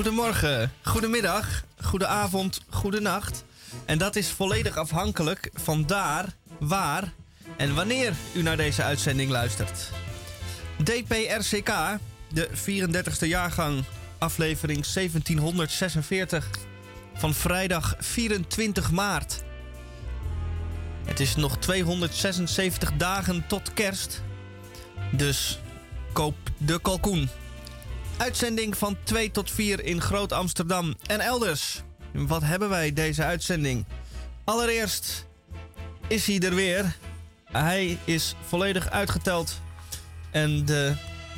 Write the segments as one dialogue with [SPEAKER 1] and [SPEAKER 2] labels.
[SPEAKER 1] Goedemorgen, goedemiddag, goedenavond, goedenacht. En dat is volledig afhankelijk van daar, waar en wanneer u naar deze uitzending luistert. DPRCK, de 34e jaargang, aflevering 1746 van vrijdag 24 maart. Het is nog 276 dagen tot kerst. Dus koop de kalkoen. Uitzending van 2 tot 4 in Groot Amsterdam en elders. Wat hebben wij deze uitzending? Allereerst is hij er weer. Hij is volledig uitgeteld. En de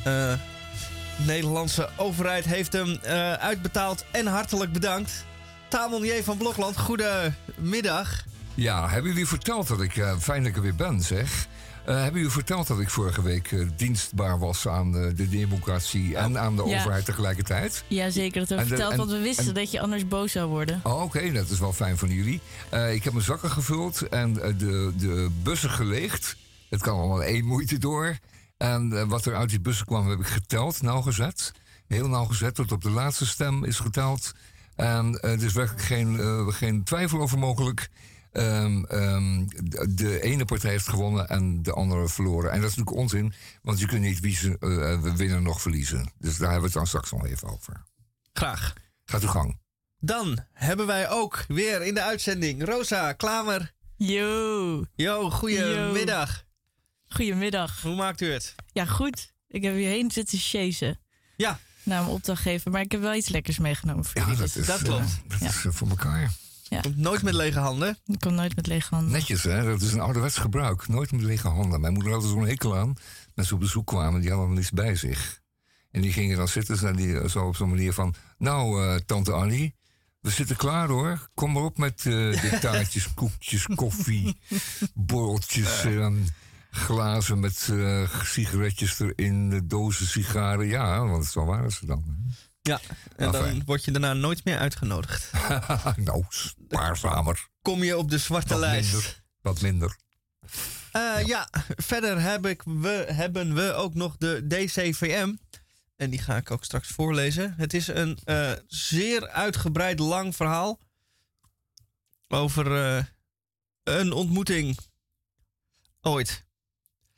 [SPEAKER 1] uh, Nederlandse overheid heeft hem uh, uitbetaald en hartelijk bedankt. Tamon J. van Blokland, goedemiddag.
[SPEAKER 2] Ja, hebben jullie verteld dat ik uh, fijn dat ik er weer ben, zeg? Uh, hebben jullie verteld dat ik vorige week uh, dienstbaar was aan uh, de democratie en aan de ja. overheid tegelijkertijd?
[SPEAKER 3] Jazeker, dat hebben we verteld, want we wisten en, dat je anders boos zou worden.
[SPEAKER 2] Oh, Oké, okay, dat is wel fijn van jullie. ik heb mijn zakken gevuld en de, de bussen geleegd. Het kan allemaal één moeite door. En wat er uit die bussen kwam, heb ik geteld, nauwgezet. Heel nauwgezet, tot op de laatste stem is geteld. En er is werkelijk geen, geen twijfel over mogelijk. Um, um, de, ene partij heeft gewonnen en de andere verloren. En dat is natuurlijk onzin, want je kunt niet wiezen, uh, winnen nog verliezen. Dus daar hebben we het dan straks nog even over.
[SPEAKER 1] Graag.
[SPEAKER 2] Gaat uw gang.
[SPEAKER 1] Dan hebben wij ook weer in de uitzending Rosa Klamer.
[SPEAKER 3] Yo.
[SPEAKER 1] Yo, goedemiddag.
[SPEAKER 3] Goedemiddag.
[SPEAKER 1] Hoe maakt u het?
[SPEAKER 3] Ja, goed. Ik heb hierheen zitten chasen.
[SPEAKER 1] Ja.
[SPEAKER 3] Naar mijn opdrachtgever, maar ik heb wel iets lekkers meegenomen voor
[SPEAKER 2] ja,
[SPEAKER 3] jullie.
[SPEAKER 2] Dat, is,
[SPEAKER 1] dat klopt.
[SPEAKER 2] Uh, dat ja. is voor elkaar.
[SPEAKER 3] Ja.
[SPEAKER 1] Komt nooit met lege handen.
[SPEAKER 3] Ik kom nooit met lege handen.
[SPEAKER 2] Netjes, hè? Dat is een ouderwets gebruik. Nooit met lege handen. Mijn moeder had er zo'n hekel aan. Mensen op bezoek kwamen, die hadden niets bij zich. En die gingen dan zitten en die, zo op zo'n manier van... Nou, uh, tante Annie, we zitten klaar hoor. Kom maar op met uh, de taartjes, koekjes, koffie, borreltjes... en glazen met sigaretjes erin, dozen sigaren. Ja, want zo waren ze dan.
[SPEAKER 1] Ja, en dan word je daarna nooit meer uitgenodigd.
[SPEAKER 2] nou, spaarzamer.
[SPEAKER 1] Kom je op de zwarte
[SPEAKER 2] Wat
[SPEAKER 1] lijst.
[SPEAKER 2] minder. Wat minder.
[SPEAKER 1] Eh, ja. verder heb ik, we, hebben we ook nog de DCVM. En die ga ik ook straks voorlezen. Het is een eh, zeer uitgebreid lang verhaal over eh, een ontmoeting ooit.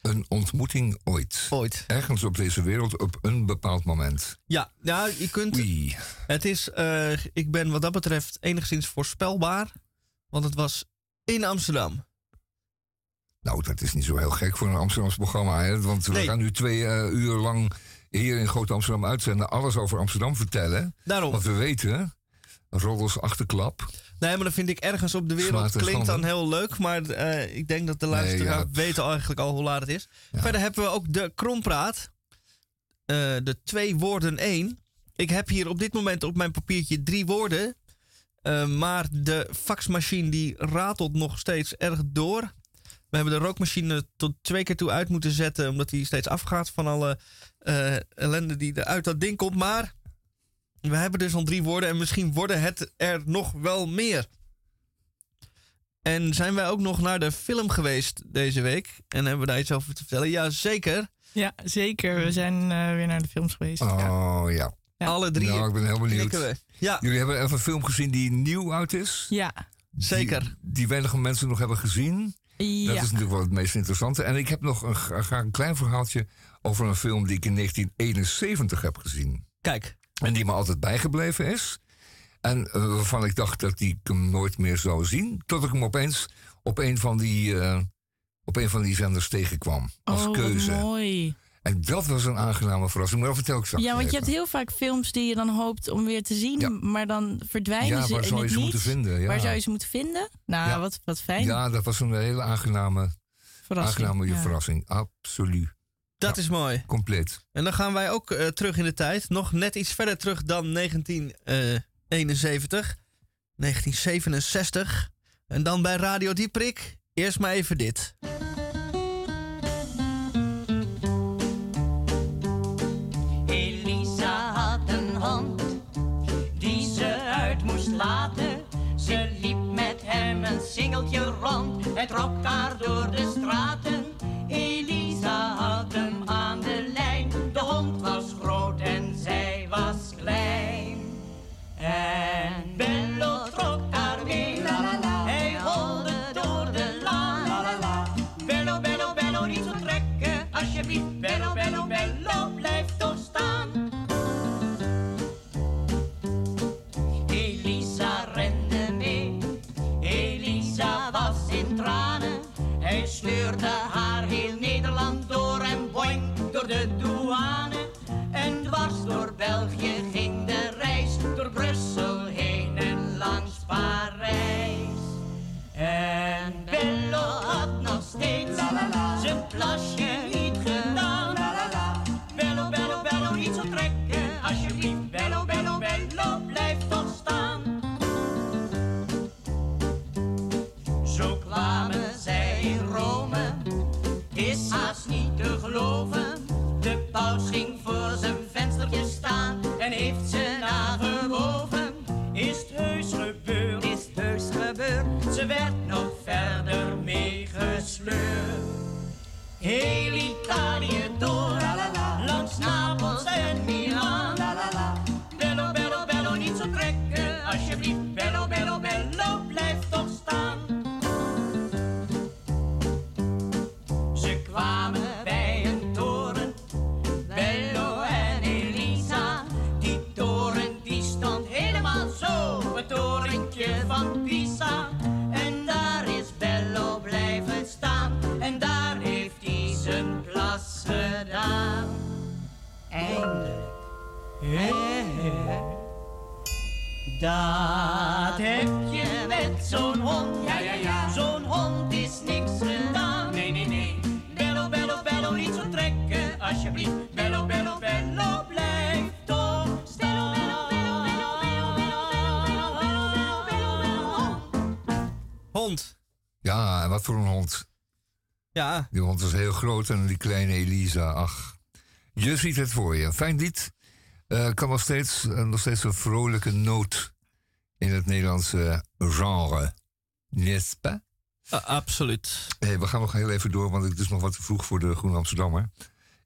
[SPEAKER 2] Een ontmoeting ooit.
[SPEAKER 1] Ooit.
[SPEAKER 2] Ergens op deze wereld op een bepaald moment.
[SPEAKER 1] Ja, nou, je kunt.
[SPEAKER 2] Oei.
[SPEAKER 1] Het is, eh, ik ben wat dat betreft enigszins voorspelbaar. Want het was in Amsterdam.
[SPEAKER 2] Nou, dat is niet zo heel gek voor een Amsterdams programma. Hè? Want we gaan nu twee eh, uur lang hier in Groot Amsterdam uitzenden. Alles over Amsterdam vertellen.
[SPEAKER 1] Daarom.
[SPEAKER 2] Want we weten, Roddels achterklap.
[SPEAKER 1] Nee, maar dan vind ik ergens op de wereld klinkt dan heel leuk. Maar eh, ik denk dat de luisteraar
[SPEAKER 2] ja.
[SPEAKER 1] weten eigenlijk al hoe laat het is.
[SPEAKER 2] Ja.
[SPEAKER 1] Verder hebben we ook de krompraat. Eh, de twee woorden één. Ik heb hier op dit moment op mijn papiertje drie woorden. Eh, maar de faxmachine die ratelt nog steeds erg door. We hebben de rookmachine tot twee keer toe uit moeten zetten. Omdat die steeds afgaat van alle ellende die er uit dat ding komt. Maar we hebben dus al drie woorden. En misschien worden het er nog wel meer. En zijn wij ook nog naar de film geweest deze week? En hebben we daar iets over te vertellen? Ja, zeker.
[SPEAKER 3] Ja, zeker. We zijn eh, weer naar de films geweest.
[SPEAKER 2] Oh ja.
[SPEAKER 3] Ja.
[SPEAKER 1] Alle drie
[SPEAKER 2] Nou, ik ben heel benieuwd.
[SPEAKER 1] Ja,
[SPEAKER 2] Jullie hebben even een film gezien die nieuw uit is.
[SPEAKER 3] Ja.
[SPEAKER 1] zeker.
[SPEAKER 2] Die, die weinige mensen nog hebben gezien. Dat
[SPEAKER 3] Ja.
[SPEAKER 2] is natuurlijk wel het meest interessante. En ik heb nog een, graag een klein verhaaltje over een film die ik in 1971 heb gezien.
[SPEAKER 1] Kijk,
[SPEAKER 2] En die me altijd bijgebleven is. En eh, waarvan ik dacht dat ik hem nooit meer zou zien. Tot ik hem opeens op een van die, eh, op een van die zenders tegenkwam. Als
[SPEAKER 3] oh,
[SPEAKER 2] keuze.
[SPEAKER 3] mooi.
[SPEAKER 2] En dat was een aangename verrassing. Maar dat vertel ik straks
[SPEAKER 3] Ja, want je hebt heel vaak films die je dan hoopt om weer te zien,
[SPEAKER 2] Ja.
[SPEAKER 3] maar dan verdwijnen
[SPEAKER 2] Ja,
[SPEAKER 3] ze
[SPEAKER 2] waar
[SPEAKER 3] in
[SPEAKER 2] zou je ze moeten vinden? Ja.
[SPEAKER 3] Waar zou je ze moeten vinden? Nou, wat, wat fijn.
[SPEAKER 2] Ja, dat was een hele aangename,
[SPEAKER 3] Verrassing.
[SPEAKER 2] aangename verrassing. Absoluut.
[SPEAKER 1] Dat is mooi.
[SPEAKER 2] Compleet.
[SPEAKER 1] En dan gaan wij ook eh, terug in de tijd. Nog net iets verder terug dan 1971. 1967. En dan bij Radio Dieprik. Eerst maar even dit.
[SPEAKER 4] Elisa had een hond die ze uit moest laten. Ze liep met hem een singeltje rond en trok haar door de straten. Sleurde haar heel Nederland door en boing door de douane. En dwars door België ging de reis door Brussel heen en langs Parijs. En Bello had nog steeds zijn plasje Heel Italië door, langs Napels Dat heb je met zo'n hond. Ja, ja, ja. Zo'n hond is niks gedaan. Nee, nee, nee. Bello, bello, bello, niet zo trekken, alsjeblieft. Bello, bello, bello, blijf toch staan.
[SPEAKER 1] Hond.
[SPEAKER 2] Ja, wat voor een hond.
[SPEAKER 1] Ja.
[SPEAKER 2] Die hond was heel groot en die kleine Elisa, ach. Je ziet het voor je. Fijn lied. Eh, kan nog steeds, eh, nog steeds een vrolijke noot in het Nederlandse genre. N'est-ce pas?
[SPEAKER 1] absoluut.
[SPEAKER 2] Hey, we gaan nog heel even door, want het is nog wat te vroeg voor de Groene Amsterdammer.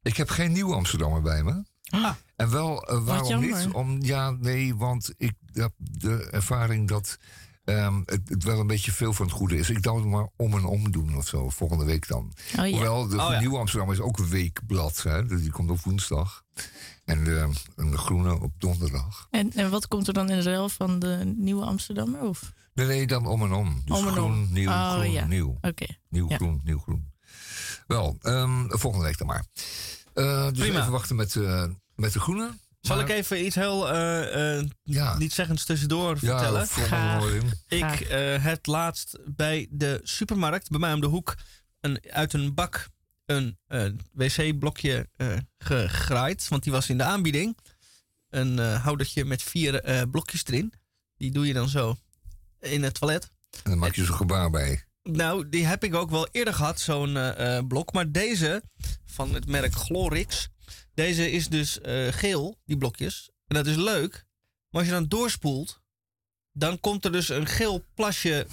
[SPEAKER 2] Ik heb geen nieuwe Amsterdammer bij me.
[SPEAKER 1] Ah.
[SPEAKER 2] En wel, eh, waarom niet? Om, ja, nee, want ik heb de ervaring dat ehm, het, het wel een beetje veel van het goede is. Ik dacht maar om en om doen of zo, volgende week dan.
[SPEAKER 3] Oh ja.
[SPEAKER 2] Hoewel, de
[SPEAKER 1] Oh, ja.
[SPEAKER 2] Nieuwe Amsterdam is ook een weekblad. Hè? Dus die komt op woensdag. En de, en de Groene op donderdag.
[SPEAKER 3] En, en wat komt er dan in de ruil van de nieuwe Amsterdammer? Of?
[SPEAKER 2] Nee, nee, dan om en om. Dus
[SPEAKER 3] Om en om.
[SPEAKER 2] groen, nieuw,
[SPEAKER 3] Oh,
[SPEAKER 2] groen,
[SPEAKER 3] ja.
[SPEAKER 2] nieuw.
[SPEAKER 3] Oké.
[SPEAKER 2] Nieuw,
[SPEAKER 3] Ja.
[SPEAKER 2] groen, nieuw, groen. Wel, ehm, volgende week dan maar. Eh, dus
[SPEAKER 1] Prima.
[SPEAKER 2] even wachten met, eh, met de Groene.
[SPEAKER 1] Zal
[SPEAKER 2] Maar-
[SPEAKER 1] ik even iets heel eh, eh,
[SPEAKER 2] Ja,
[SPEAKER 1] niet zeggens tussendoor
[SPEAKER 2] ja
[SPEAKER 1] vertellen? Ik eh, heb laatst bij de supermarkt, bij mij om de hoek, een, uit een bak een wc-blokje eh, gegraaid. Want die was in de aanbieding. Een eh, houdertje met vier eh, blokjes erin. Die doe je dan zo in het toilet.
[SPEAKER 2] En dan maak je zo'n gebaar bij.
[SPEAKER 1] Nou, die heb ik ook wel eerder gehad, zo'n blok. Maar deze, van het merk Glorix, deze is dus geel, die blokjes. En dat is leuk. Maar als je dan doorspoelt, dan komt er dus een geel plasje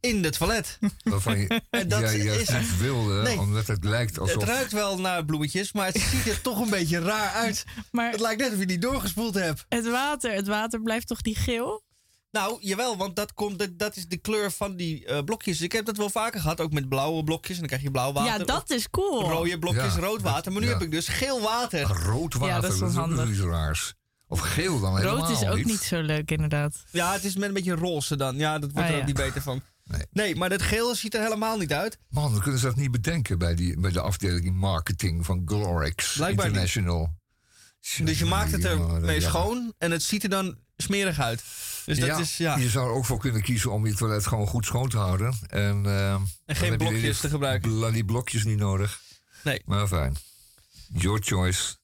[SPEAKER 1] in het toilet.
[SPEAKER 2] Waarvan je
[SPEAKER 1] En dat is-
[SPEAKER 2] niet wilde,
[SPEAKER 1] Nee.
[SPEAKER 2] omdat het lijkt alsof...
[SPEAKER 1] Het ruikt wel naar bloemetjes, maar het ziet er toch een beetje raar uit.
[SPEAKER 3] Maar
[SPEAKER 1] Het lijkt net of je niet doorgespoeld hebt.
[SPEAKER 3] het water, het water blijft toch die geel?
[SPEAKER 1] Nou, jawel, want dat, komt, dat, dat is de kleur van die eh, blokjes. Ik heb dat wel vaker gehad, ook met blauwe blokjes. En dan krijg je blauw water.
[SPEAKER 3] ja, dat is cool.
[SPEAKER 1] rode blokjes,
[SPEAKER 2] Ja,
[SPEAKER 1] rood water. Maar nu
[SPEAKER 2] ja.
[SPEAKER 1] heb ik dus geel water.
[SPEAKER 2] Rood water,
[SPEAKER 3] Ja, dat is
[SPEAKER 2] dat is ook iets raars. Of geel dan helemaal
[SPEAKER 3] Rood is ook niet zo leuk, inderdaad.
[SPEAKER 1] Ja, het is met een beetje roze dan. Ja, dat wordt
[SPEAKER 3] Ah,
[SPEAKER 1] er ook
[SPEAKER 3] ja.
[SPEAKER 1] niet beter van.
[SPEAKER 2] Nee.
[SPEAKER 1] Nee, maar dat geel ziet er helemaal niet uit.
[SPEAKER 2] Man, dan kunnen ze dat niet bedenken bij, die, bij de afdeling marketing van Glorix
[SPEAKER 1] Blijkbaar niet.
[SPEAKER 2] International.
[SPEAKER 1] Dus je maakt het er
[SPEAKER 2] Ja,
[SPEAKER 1] schoon en het ziet er dan smerig uit. Dus dat
[SPEAKER 2] ja,
[SPEAKER 1] is, ja.
[SPEAKER 2] Je zou er ook voor kunnen kiezen om je toilet gewoon goed schoon te houden. En, eh, heb je
[SPEAKER 1] blokjes te gebruiken.
[SPEAKER 2] Die blokjes niet nodig.
[SPEAKER 1] Nee.
[SPEAKER 2] Maar fijn. Your choice.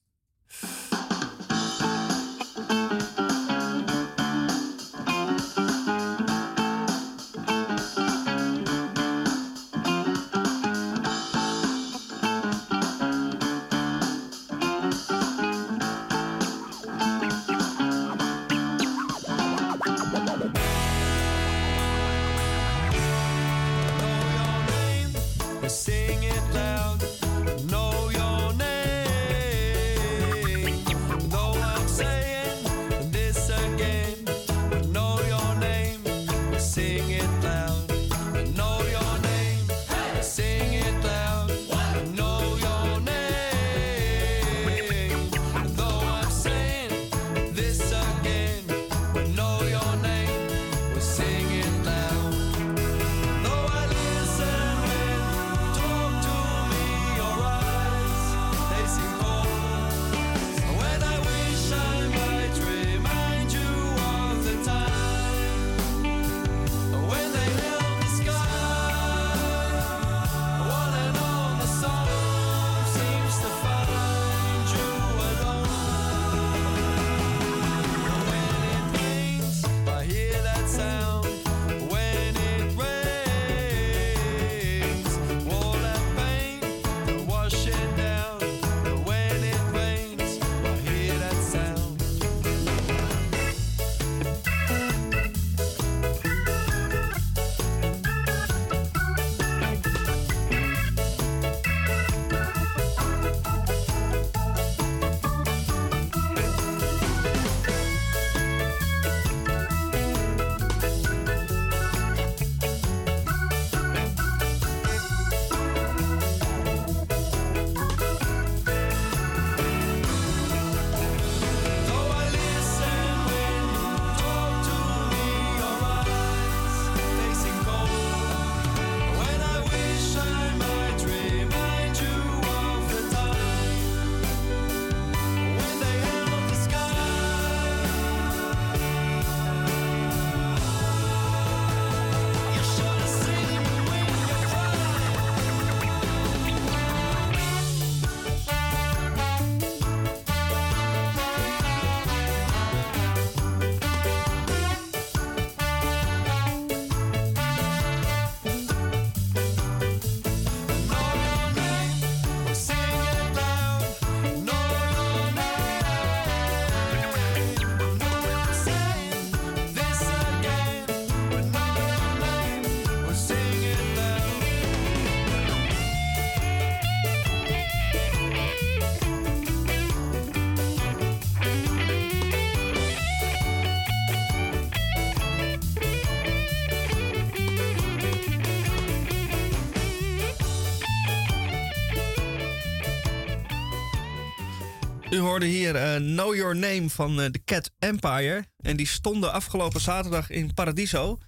[SPEAKER 1] Hoorde hier eh, Know Your Name van eh, The Cat Empire. En die stonden afgelopen zaterdag in Paradiso.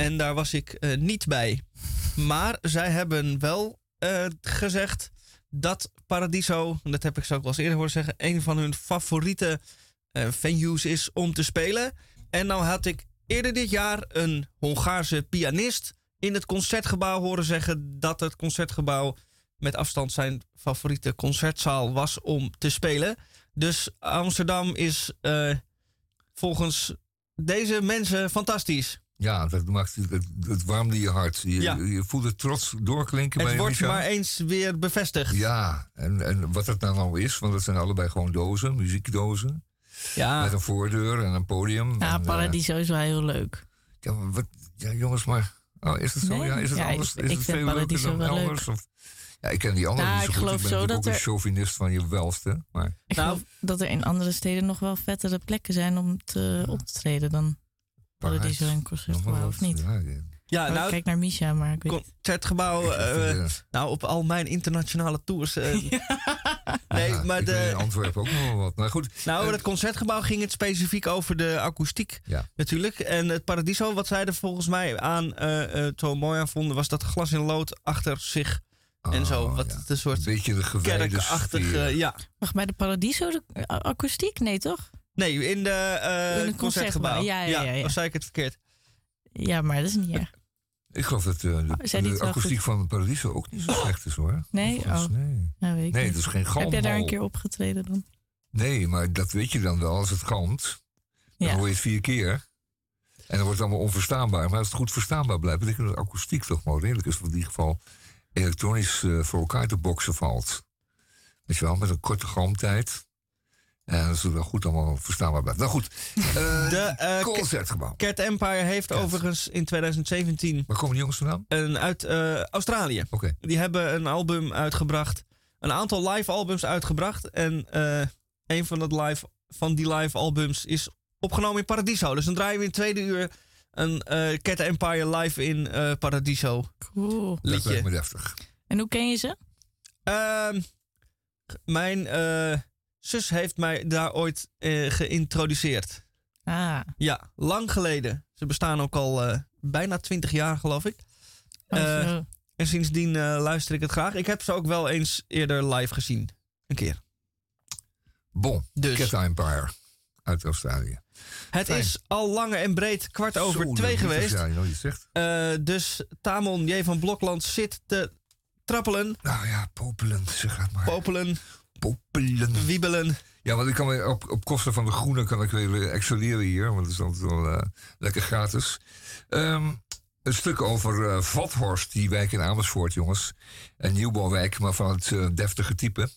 [SPEAKER 1] En daar was ik eh, niet bij. Maar zij hebben wel eh, gezegd dat Paradiso, dat heb ik zo ook wel eens eerder horen zeggen, een van hun favoriete eh, venues is om te spelen. En nou had ik eerder dit jaar een Hongaarse pianist in het concertgebouw horen zeggen dat het concertgebouw met afstand zijn favoriete concertzaal was om te spelen. Dus Amsterdam is eh, volgens deze mensen fantastisch.
[SPEAKER 2] Ja, dat maakt het, het, warmde je hart. Je,
[SPEAKER 1] Ja.
[SPEAKER 2] je voelt het trots doorklinken bij
[SPEAKER 1] Het
[SPEAKER 2] je,
[SPEAKER 1] wordt maar eens weer bevestigd.
[SPEAKER 2] Ja, en, en wat het nou nou is, want het zijn allebei gewoon dozen, muziekdozen.
[SPEAKER 1] Ja.
[SPEAKER 2] Met een voordeur en een podium.
[SPEAKER 3] Ja,
[SPEAKER 2] en, eh,
[SPEAKER 3] Paradiso is wel heel leuk.
[SPEAKER 2] ja, wat, ja, jongens, maar... Oh, is het zo?
[SPEAKER 3] Nee?
[SPEAKER 2] Ja, is het
[SPEAKER 3] Ja,
[SPEAKER 2] anders?
[SPEAKER 3] ik-
[SPEAKER 2] is
[SPEAKER 3] ik
[SPEAKER 2] het
[SPEAKER 3] vind
[SPEAKER 2] veel leuker
[SPEAKER 3] Paradiso
[SPEAKER 2] dan
[SPEAKER 3] wel leuk.
[SPEAKER 2] Of, ja, ik ken die andere
[SPEAKER 3] Nou,
[SPEAKER 2] niet zo
[SPEAKER 3] ik
[SPEAKER 2] goed.
[SPEAKER 3] geloof
[SPEAKER 2] ik ben
[SPEAKER 3] zo dat
[SPEAKER 2] ook een
[SPEAKER 3] er-
[SPEAKER 2] chauvinist van je welste. Maar
[SPEAKER 3] Ik
[SPEAKER 1] Nou-
[SPEAKER 3] geloof dat er in andere steden nog wel vettere plekken zijn om te, op te treden dan Paradiso en Concertgebouw, of niet?
[SPEAKER 2] Ja, ja.
[SPEAKER 1] Ja,
[SPEAKER 3] Oh,
[SPEAKER 1] nou,
[SPEAKER 3] ik kijk naar Misha, maar ik weet
[SPEAKER 1] concertgebouw. eh,
[SPEAKER 2] Eh,
[SPEAKER 1] nou, op al mijn internationale tours. eh, nee,
[SPEAKER 2] ja,
[SPEAKER 1] maar
[SPEAKER 2] ik weet in
[SPEAKER 1] de,
[SPEAKER 2] Antwerpen ook nog wel wat. Maar goed,
[SPEAKER 1] nou,
[SPEAKER 2] eh,
[SPEAKER 1] het concertgebouw ging het specifiek over de akoestiek
[SPEAKER 2] Ja.
[SPEAKER 1] natuurlijk. En het Paradiso, wat zij er volgens mij aan zo mooi aan vonden, was dat glas in lood achter zich en zo.
[SPEAKER 2] oh,
[SPEAKER 1] Wat
[SPEAKER 2] ja.
[SPEAKER 1] een soort
[SPEAKER 2] beetje de
[SPEAKER 1] kerkachtige. ja.
[SPEAKER 3] Wacht, bij de Paradiso de akoestiek? Nee, toch?
[SPEAKER 1] Nee, in de eh
[SPEAKER 3] In het
[SPEAKER 1] concertgebouw.
[SPEAKER 3] ja, ja, ja, ja.
[SPEAKER 1] Of zei ik het verkeerd?
[SPEAKER 3] Ja, maar dat is niet erg.
[SPEAKER 2] Ik geloof dat eh, de,
[SPEAKER 3] Oh,
[SPEAKER 2] de akoestiek van Paradiso ook niet zo slecht is hoor.
[SPEAKER 3] Nee? Oh.
[SPEAKER 2] nee.
[SPEAKER 3] Nou, weet ik
[SPEAKER 2] Nee,
[SPEAKER 3] niet.
[SPEAKER 2] het is geen
[SPEAKER 3] Heb jij daar een keer opgetreden dan?
[SPEAKER 2] Nee, maar dat weet je dan wel als het galmt. Dan
[SPEAKER 3] Ja.
[SPEAKER 2] hoor je het vier keer. En dan wordt het allemaal onverstaanbaar. Maar als het goed verstaanbaar blijft, betekent dat de akoestiek toch wel redelijk is. In ieder geval elektronisch eh, voor elkaar te boksen valt. Weet je wel, met een korte galmtijd. En dat het wel goed allemaal verstaanbaar blijft. Nou goed, eh,
[SPEAKER 1] De eh,
[SPEAKER 2] concertgebouw.
[SPEAKER 1] Cat Empire heeft
[SPEAKER 2] Cat.
[SPEAKER 1] overigens in 2017
[SPEAKER 2] Waar komen die jongens vandaan?
[SPEAKER 1] een uit Australië.
[SPEAKER 2] Oké.
[SPEAKER 1] Die hebben een album uitgebracht. Een aantal live albums uitgebracht. En een van, dat live, van die live albums is opgenomen in Paradiso. Dus dan draaien we in het tweede uur een eh Cat Empire live in eh, Paradiso
[SPEAKER 3] Cool.
[SPEAKER 2] Dat
[SPEAKER 1] liedje.
[SPEAKER 2] me deftig.
[SPEAKER 3] En hoe ken je ze?
[SPEAKER 1] Ehm, mijn eh, zus heeft mij daar ooit eh, geïntroduceerd.
[SPEAKER 3] Ah,
[SPEAKER 1] Ja, lang geleden. Ze bestaan ook al eh, bijna twintig jaar, geloof ik.
[SPEAKER 3] zo.
[SPEAKER 1] En sindsdien eh, luister ik het graag. Ik heb ze ook wel eens eerder live gezien. Een keer.
[SPEAKER 2] Bon,
[SPEAKER 1] Dus
[SPEAKER 2] Cat Empire uit Australië.
[SPEAKER 1] Het
[SPEAKER 2] fijn.
[SPEAKER 1] is al lang en breed kwart over
[SPEAKER 2] Zo,
[SPEAKER 1] twee geweest.
[SPEAKER 2] Ja, je zegt.
[SPEAKER 1] Eh, dus Tamon J. van Blokland zit te trappelen,
[SPEAKER 2] Nou ja, popelend, zeg het maar.
[SPEAKER 1] popelen,
[SPEAKER 2] popelen.
[SPEAKER 1] wiebelen.
[SPEAKER 2] Ja, want ik kan weer op, op kosten van de groene kan ik weer eh, excelleren hier. Want dat is altijd wel eh, lekker gratis. Ehm, een stuk over Vathorst, die wijk in Amersfoort, jongens. Een nieuwbouwwijk, maar van het deftige type.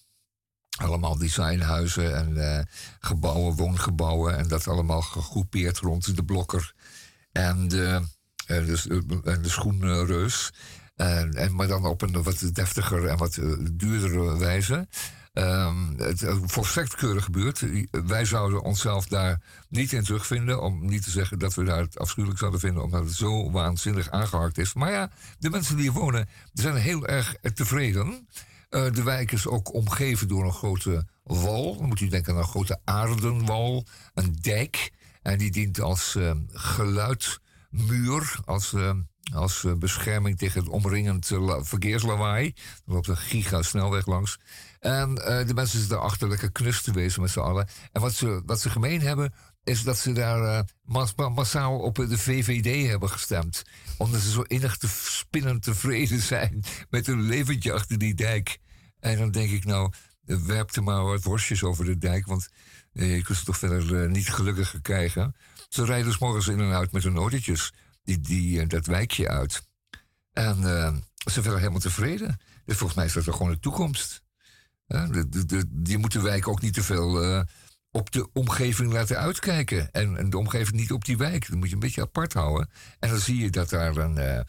[SPEAKER 2] Allemaal designhuizen en eh, gebouwen, woongebouwen. En dat allemaal gegroepeerd rond de blokker. En de, eh, dus, eh, en de schoenreus. En, en, maar dan op een wat deftiger en wat duurdere wijze. Ehm, het volstrekt keurig gebeurd. Wij zouden onszelf daar niet in terugvinden. Om niet te zeggen dat we daar het afschuwelijk zouden vinden. Omdat het zo waanzinnig aangehakt is. Maar ja, de mensen die hier wonen zijn heel erg tevreden. Eh, de wijk is ook omgeven door een grote wal. Dan moet u denken aan een grote aardenwal. Een dijk. En die dient als eh, geluidmuur. Als, eh, als eh, bescherming tegen het omringend eh, la- verkeerslawaai. Er loopt een gigasnelweg langs. En de mensen zitten daarachter lekker knus te wezen met z'n allen. En wat ze, wat ze gemeen hebben, is dat ze daar eh, mas- ma- massaal op de VVD hebben gestemd. Omdat ze zo innig te spinnend tevreden zijn met hun leventje achter die dijk. En dan denk ik nou, werp er maar wat worstjes over de dijk, want eh, je kunt ze toch verder eh, niet gelukkiger krijgen. Ze rijden dus morgens in en uit met hun autootjes die, die, eh, dat wijkje uit. En ze zijn helemaal tevreden. Dus volgens mij is dat toch gewoon de toekomst. Ja, de, de, de, je moet de wijk ook niet te veel op de omgeving laten uitkijken. En, en de omgeving niet op die wijk. Dat moet je een beetje apart houden. En dan zie je dat daar een, eh,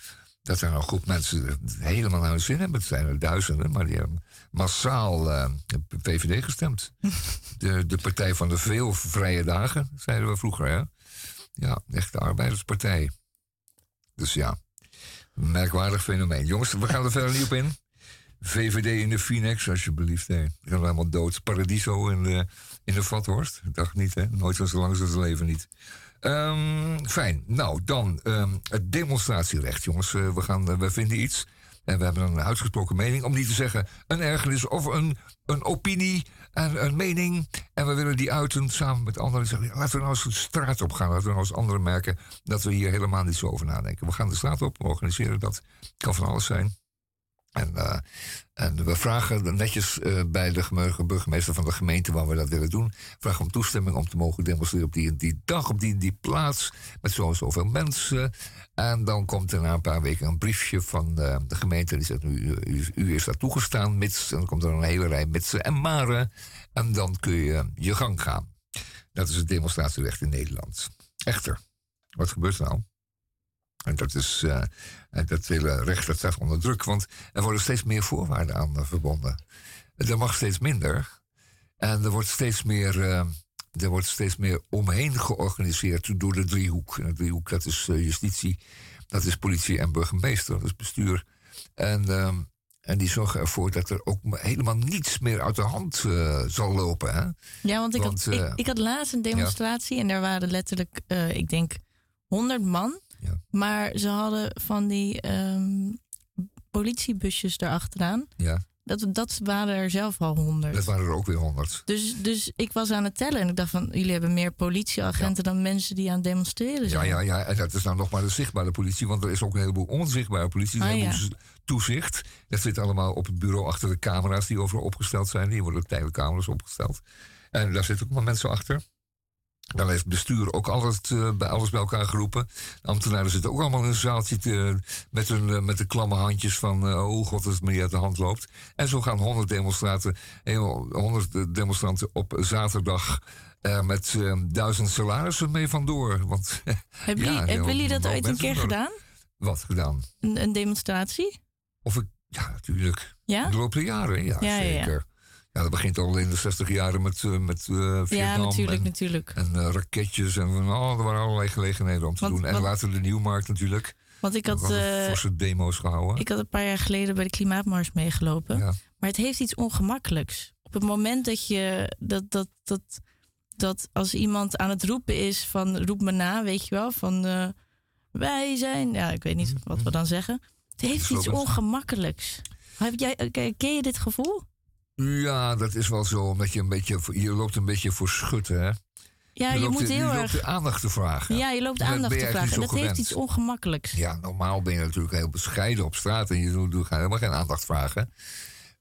[SPEAKER 2] dat daar een groep mensen het helemaal naar hun zin hebben. Het zijn er duizenden, maar die hebben massaal eh, op VVD gestemd. de, de Partij van de Veel Vrije Dagen, zeiden we vroeger. Hè? Ja, echt de arbeiderspartij. Dus ja, een merkwaardig fenomeen. Jongens, we gaan er verder niet op in. VVD in de Phoenix, alsjeblieft. Nee, die gaan allemaal dood. Paradiso in de, in de Vathorst. Ik dacht niet, hè? Nooit zo lang als het leven niet. Ehm, fijn. Nou, dan ehm, het demonstratierecht, jongens. Eh, we, gaan, eh, we vinden iets. En we hebben een uitgesproken mening. Om niet te zeggen een ergernis of een, een opinie en een mening. En we willen die uiten samen met anderen. Zeggen, laten we nou eens de straat op gaan. Laten we nou eens anderen merken dat we hier helemaal niet zo over nadenken. We gaan de straat op, we organiseren dat. Kan van alles zijn. En, uh, en we vragen netjes uh, bij de burgemeester van de gemeente waar we dat willen doen. Vragen om toestemming om te mogen demonstreren op die, die dag, op die, die plaats. Met zo zoveel mensen. En dan komt er na een paar weken een briefje van uh, de gemeente. Die zegt: u, u, u, is daar toegestaan, mits. En dan komt er een hele rij mitsen en maren. En dan kun je je gang gaan. Dat is het demonstratierecht in Nederland. Echter, wat gebeurt er nou? En dat, is, uh, dat hele recht dat staat onder druk, want er worden steeds meer voorwaarden aan verbonden. Er mag steeds minder. En er wordt steeds meer, uh, er wordt steeds meer omheen georganiseerd door de driehoek. En de driehoek, dat is justitie, dat is politie en burgemeester, dat is bestuur. En, ehm, en die zorgen ervoor dat er ook helemaal niets meer uit de hand zal lopen. Hè?
[SPEAKER 3] Ja, want ik, want, had, ik, ik, had laatst een demonstratie ja. en daar waren letterlijk, ik denk, 100 man.
[SPEAKER 2] Ja.
[SPEAKER 3] Maar ze hadden van die um, politiebusjes erachteraan.
[SPEAKER 2] Ja.
[SPEAKER 3] Dat, dat waren er zelf al honderd.
[SPEAKER 2] Dat waren er ook weer honderd.
[SPEAKER 3] Dus, dus ik was aan het tellen en ik dacht van... jullie hebben meer politieagenten ja. dan mensen die aan het demonstreren zijn.
[SPEAKER 2] Ja, ja, ja. En dat is nou nog maar de zichtbare politie. Want er is ook een heleboel onzichtbare politie.
[SPEAKER 3] Ah,
[SPEAKER 2] een
[SPEAKER 3] ja.
[SPEAKER 2] toezicht. Dat zit allemaal op het bureau achter de camera's die overal opgesteld zijn. Die worden tijdelijk camera's opgesteld. En daar zitten ook maar mensen achter. Dan heeft het bestuur ook alles, uh, bij alles bij elkaar geroepen. De ambtenaren zitten ook allemaal in een zaaltje te, met, hun, uh, met de klamme handjes van... Uh, oh god, als het me niet uit de hand loopt. En zo gaan honderd demonstranten, honderd demonstranten op zaterdag... met duizend salarissen mee vandoor. Want,
[SPEAKER 3] hebben ja, jullie, jullie dat ooit een keer gedaan?
[SPEAKER 2] Wat gedaan?
[SPEAKER 3] Een, een, demonstratie?
[SPEAKER 2] Of ik, ja, natuurlijk.
[SPEAKER 3] Ja?
[SPEAKER 2] De loop der jaren, ja,
[SPEAKER 3] ja
[SPEAKER 2] zeker.
[SPEAKER 3] Ja,
[SPEAKER 2] ja, dat begint al in de 60 jaren met, uh, met uh, Vietnam.
[SPEAKER 3] Ja, natuurlijk,
[SPEAKER 2] en,
[SPEAKER 3] natuurlijk.
[SPEAKER 2] En uh, raketjes en oh, er waren allerlei gelegenheden om te
[SPEAKER 3] Want-
[SPEAKER 2] doen. En
[SPEAKER 3] want-
[SPEAKER 2] later de Nieuwmarkt natuurlijk.
[SPEAKER 3] Want ik had, eh,
[SPEAKER 2] forse demo's gehouden.
[SPEAKER 3] ik had een paar jaar geleden bij de Klimaatmars meegelopen.
[SPEAKER 2] Ja.
[SPEAKER 3] Maar het heeft iets ongemakkelijks. Op het moment dat je dat, dat, dat, dat als iemand aan het roepen is van roep me na, weet je wel, van eh, wij zijn, ja, ik weet niet wat we dan zeggen. Het heeft iets ongemakkelijks. Heb jij, ken je dit gevoel?
[SPEAKER 2] Ja, dat is wel zo. Omdat je een beetje, je loopt een beetje voor schutten, hè?
[SPEAKER 3] Ja, je,
[SPEAKER 2] loopt,
[SPEAKER 3] moet heel
[SPEAKER 2] je loopt
[SPEAKER 3] erg.
[SPEAKER 2] de aandacht te vragen.
[SPEAKER 3] Ja, je loopt aandacht te vragen. En dat heeft iets ongemakkelijks.
[SPEAKER 2] Ja, normaal ben je natuurlijk heel bescheiden op straat. En je doet, doet helemaal geen aandacht vragen.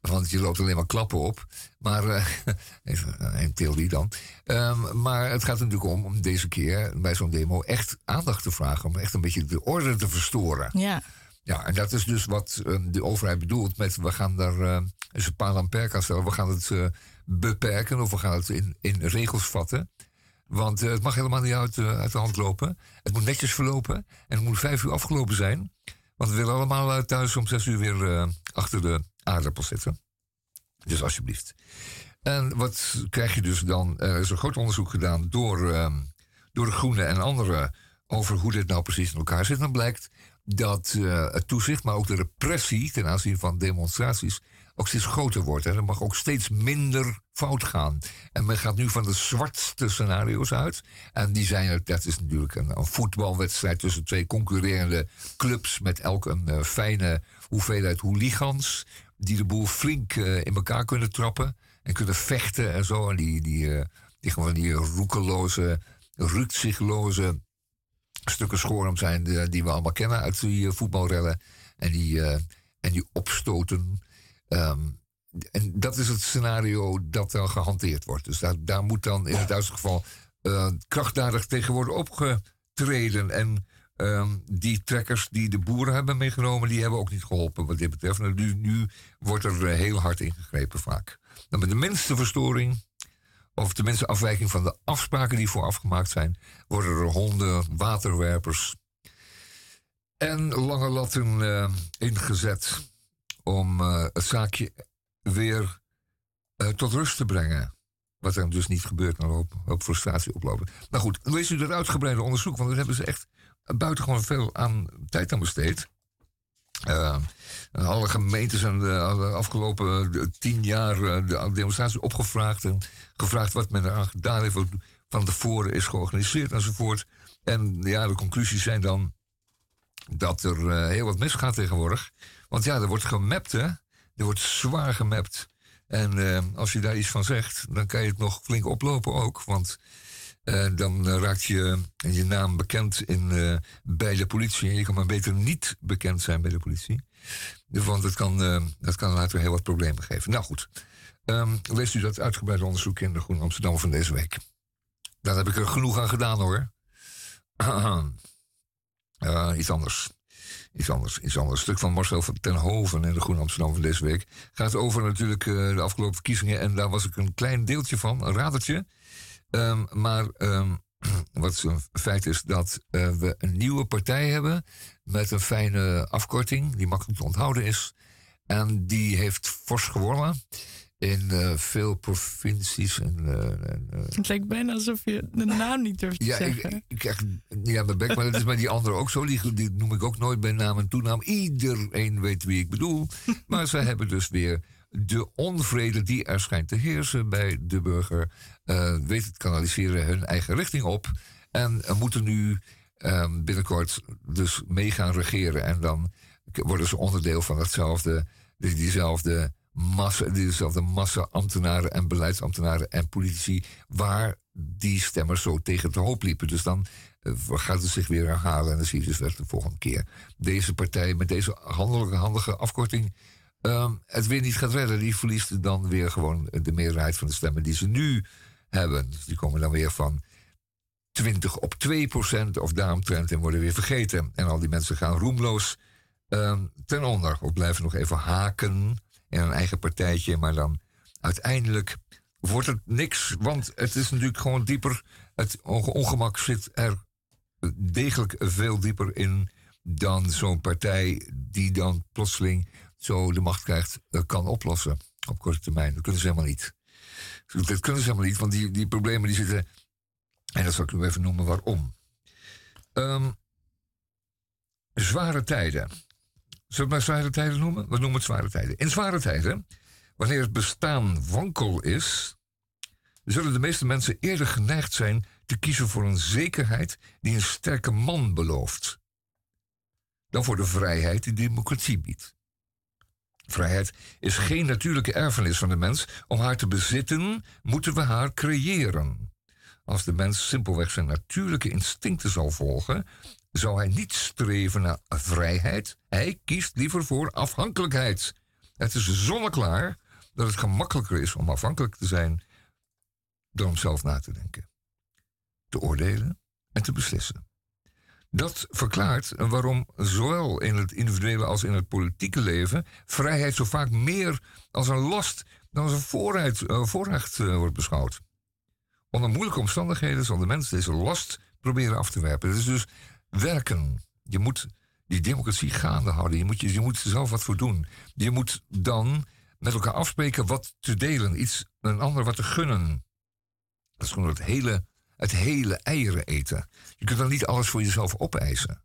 [SPEAKER 2] Want je loopt alleen maar klappen op. Maar, eh, even een theorie dan. Ehm, maar het gaat natuurlijk om, om deze keer bij zo'n demo echt aandacht te vragen. Om echt een beetje de orde te verstoren.
[SPEAKER 3] Ja,
[SPEAKER 2] Ja, en dat is dus wat eh, de overheid bedoelt met we gaan daar eh een paal aan perk aan stellen. We gaan het eh, beperken of we gaan het in, in regels vatten. Want het mag helemaal niet uit, uit de hand lopen. Het moet netjes verlopen en het moet vijf uur afgelopen zijn. Want we willen allemaal thuis om zes uur weer achter de aardappel zitten. Dus alsjeblieft. En wat krijg je dus dan? Er is een groot onderzoek gedaan door, ehm, door de Groenen en anderen over hoe dit nou precies in elkaar zit. Dan blijkt dat eh, het toezicht, maar ook de repressie ten aanzien van demonstraties ook steeds groter wordt. En er mag ook steeds minder fout gaan. En men gaat nu van de zwartste scenario's uit. En die zijn, dat is natuurlijk een, voetbalwedstrijd tussen twee concurrerende clubs met elk een eh, fijne hoeveelheid hooligans. Die de boel flink eh, in elkaar kunnen trappen en kunnen vechten en zo. En die, die, die gewoon die roekeloze, rukzichtloze stukken schoorm zijn die, die we allemaal kennen uit die eh, voetbalrellen. En die, eh, en die opstoten. Ehm, en dat is het scenario dat dan gehanteerd wordt. Dus daar, daar moet dan in het Duitse geval eh, krachtdadig tegen worden opgetreden. En ehm, die trekkers die de boeren hebben meegenomen, die hebben ook niet geholpen wat dit betreft. Nu, nu wordt er eh, heel hard ingegrepen vaak. Dan met de minste verstoring, of tenminste afwijking van de afspraken die vooraf gemaakt zijn, worden er honden, waterwerpers en lange latten eh, ingezet om eh, het zaakje weer eh, tot rust te brengen. Wat er dus niet gebeurt, maar op, op frustratie oplopen. Nou goed, lees u dat uitgebreide onderzoek, want daar hebben ze echt buitengewoon veel aan tijd aan besteed. Eh, alle gemeentes zijn de, de afgelopen eh, tien jaar eh, de demonstratie opgevraagd. En gevraagd wat men eraan gedaan heeft. Van tevoren is georganiseerd enzovoort. En ja, de conclusies zijn dan dat er eh, heel wat misgaat tegenwoordig. Want ja, er wordt gemapt, hè. Er wordt zwaar gemapt. En eh, als je daar iets van zegt, dan kan je het nog flink oplopen ook. Want eh, dan eh, raakt je, je naam bekend in, eh, bij de politie. En je kan maar beter niet bekend zijn bij de politie. Dus, Want het kan, eh, dat kan later heel wat problemen geven. Nou goed, Ehm leest u dat uitgebreide onderzoek in de Groene Amsterdam van deze week. Daar heb ik er genoeg aan gedaan hoor. Iets anders. Iets anders, iets anders. Een stuk van Marcel van ten Hoven in de Groene Amsterdam van deze week. Gaat over natuurlijk eh, de afgelopen verkiezingen. En daar was ik een klein deeltje van, een radertje. Ehm, maar ehm, wat een feit is dat eh, we een nieuwe partij hebben. Met een fijne afkorting, die makkelijk te onthouden is. En die heeft fors gewonnen. In eh, veel provincies. En, eh, en, eh,
[SPEAKER 3] Het lijkt bijna alsof je de naam niet durft te
[SPEAKER 2] ja, ik,
[SPEAKER 3] zeggen.
[SPEAKER 2] ik, ik krijg niet aan mijn bek, maar dat is bij die anderen ook zo. Die, die noem ik ook nooit bij naam en toenaam. Iedereen weet wie ik bedoel. Maar ze hebben dus weer de onvrede die er schijnt te heersen bij de burger. weten te kanaliseren hun eigen richting op. En moeten nu ehm, binnenkort dus mee gaan regeren. En dan worden ze onderdeel van hetzelfde, die- diezelfde massa, diezelfde massa ambtenaren en beleidsambtenaren en politici. Waar die stemmers zo tegen te hoop liepen. Dus dan eh, gaat het zich weer herhalen. En dan zie je dus dat de volgende keer deze partij met deze handige, handige afkorting ehm, het weer niet gaat redden. Die verliest dan weer gewoon de meerderheid van de stemmen die ze nu hebben. Dus die komen dan weer van 20 op 2 procent of daaromtrent en worden weer vergeten. En al die mensen gaan roemloos ehm, ten onder. Of blijven nog even haken in een eigen partijtje. Maar dan uiteindelijk wordt het niks. Want het is natuurlijk gewoon dieper. Het onge- ongemak zit er degelijk veel dieper in dan zo'n partij die dan plotseling zo de macht krijgt, eh, kan oplossen op korte termijn. Dat kunnen ze helemaal niet. Dat kunnen ze helemaal niet, want die, die problemen die zitten. En dat zal ik u even noemen waarom. Ehm, zware tijden. Zullen we het maar zware tijden noemen? We noemen het zware tijden. In zware tijden, wanneer het bestaan wankel is, zullen de meeste mensen eerder geneigd zijn te kiezen voor een zekerheid die een sterke man belooft, dan voor de vrijheid die democratie biedt. Vrijheid is geen natuurlijke erfenis van de mens. Om haar te bezitten, moeten we haar creëren. Als de mens simpelweg zijn natuurlijke instincten zal volgen, zou hij niet streven naar vrijheid. Hij kiest liever voor afhankelijkheid. Het is zonneklaar dat het gemakkelijker is om afhankelijk te zijn dan om zelf na te denken, te oordelen en te beslissen. Dat verklaart waarom zowel in het individuele als in het politieke leven vrijheid zo vaak meer als een last dan als een voorrecht, eh, voorrecht eh, wordt beschouwd. Onder moeilijke omstandigheden zal de mens deze last proberen af te werpen. Het is dus werken. Je moet die democratie gaande houden. Je moet, je, moet er zelf wat voor doen. Je moet dan met elkaar afspreken wat te delen. Iets, een ander wat te gunnen. Dat is gewoon het hele, het hele eieren eten. Je kunt dan niet alles voor jezelf opeisen.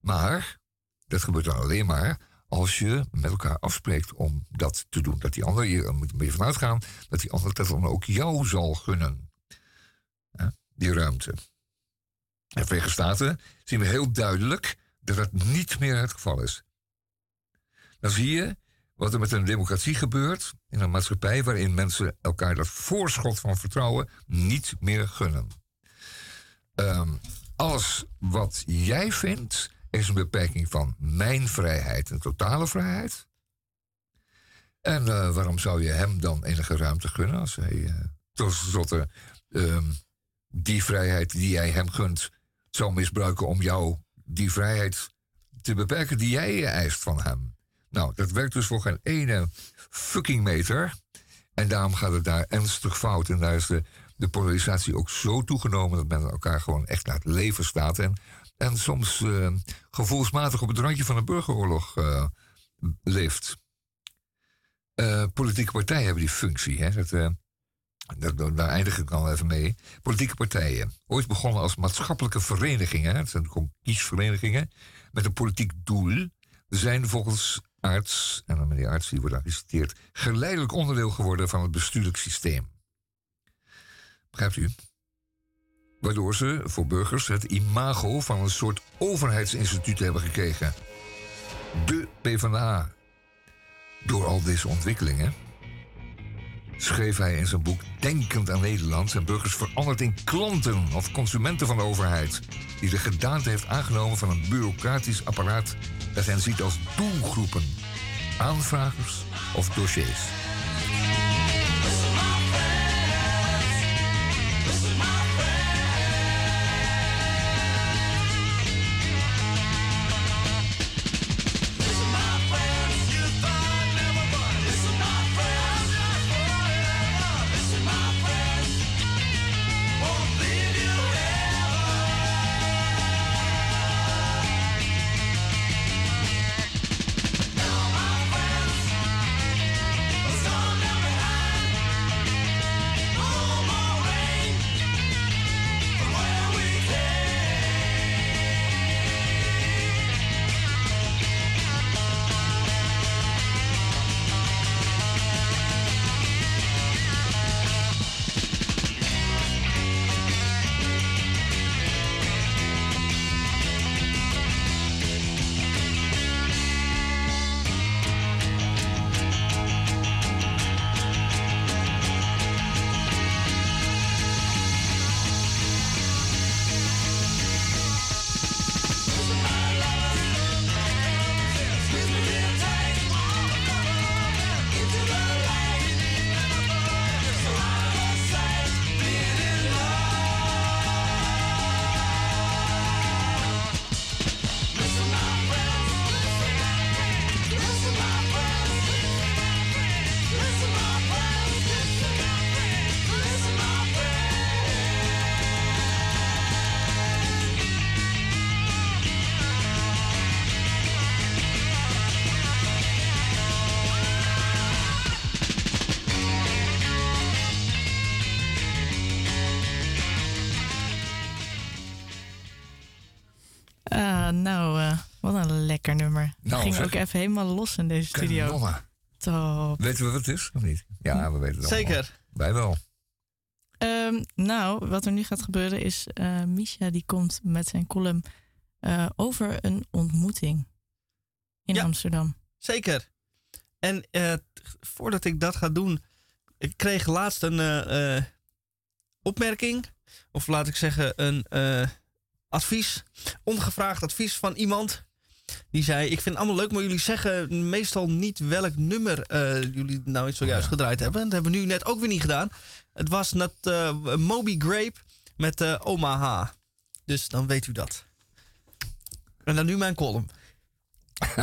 [SPEAKER 2] Maar dat gebeurt dan alleen maar als je met elkaar afspreekt om dat te doen. Dat die ander, je moet er vanuit uitgaan, dat die ander dat dan ook jou zal gunnen. Die ruimte. En de Verenigde Staten zien we heel duidelijk dat dat niet meer het geval is. Dan zie je wat er met een democratie gebeurt in een maatschappij waarin mensen elkaar dat voorschot van vertrouwen niet meer gunnen. Ehm, alles wat jij vindt is een beperking van mijn vrijheid, een totale vrijheid. En eh, waarom zou je hem dan enige ruimte gunnen als hij eh tenslotte ehm, die vrijheid die jij hem gunt zou misbruiken om jou die vrijheid te beperken die jij eist van hem? Nou, dat werkt dus voor geen ene fucking meter. En daarom gaat het daar ernstig fout. En daar is de, polarisatie ook zo toegenomen dat men elkaar gewoon echt naar het leven staat. En, en soms eh, gevoelsmatig op het randje van een burgeroorlog eh, leeft. Eh, politieke partijen hebben die functie. Hè? Dat, daar eindig ik al even mee. Politieke partijen. Ooit begonnen als maatschappelijke verenigingen. Het zijn kiesverenigingen. Met een politiek doel. zijn volgens arts, en dan meneer arts die wordt daar geciteerd, geleidelijk onderdeel geworden van het bestuurlijk systeem. Begrijpt u? Waardoor ze voor burgers het imago van een soort overheidsinstituut hebben gekregen. De PvdA. Door al deze ontwikkelingen schreef hij in zijn boek Denkend aan Nederland zijn burgers veranderd in klanten of consumenten van de overheid, die de gedaante heeft aangenomen van een bureaucratisch apparaat dat hen ziet als doelgroepen, aanvragers of dossiers.
[SPEAKER 3] Ook even helemaal los in deze studio.
[SPEAKER 2] Kanonnen.
[SPEAKER 3] Top.
[SPEAKER 2] Weten we wat het is of niet? Ja, we weten het allemaal.
[SPEAKER 1] Zeker.
[SPEAKER 2] Wij wel.
[SPEAKER 3] Ehm, nou, wat er nu gaat gebeuren is... eh Misha die komt met zijn column eh, over een ontmoeting in
[SPEAKER 1] Ja.
[SPEAKER 3] Amsterdam.
[SPEAKER 1] Zeker. En eh, voordat ik dat ga doen, ik kreeg laatst een eh, eh, opmerking, of laat ik zeggen een eh, advies, ongevraagd advies van iemand. Die zei: Ik vind het allemaal leuk, maar jullie zeggen meestal niet welk nummer eh, jullie nou zojuist gedraaid hebben. Dat hebben we nu net ook weer niet gedaan. Het was net eh, Moby Grape met eh Omaha. Dus dan weet u dat. En dan nu mijn column.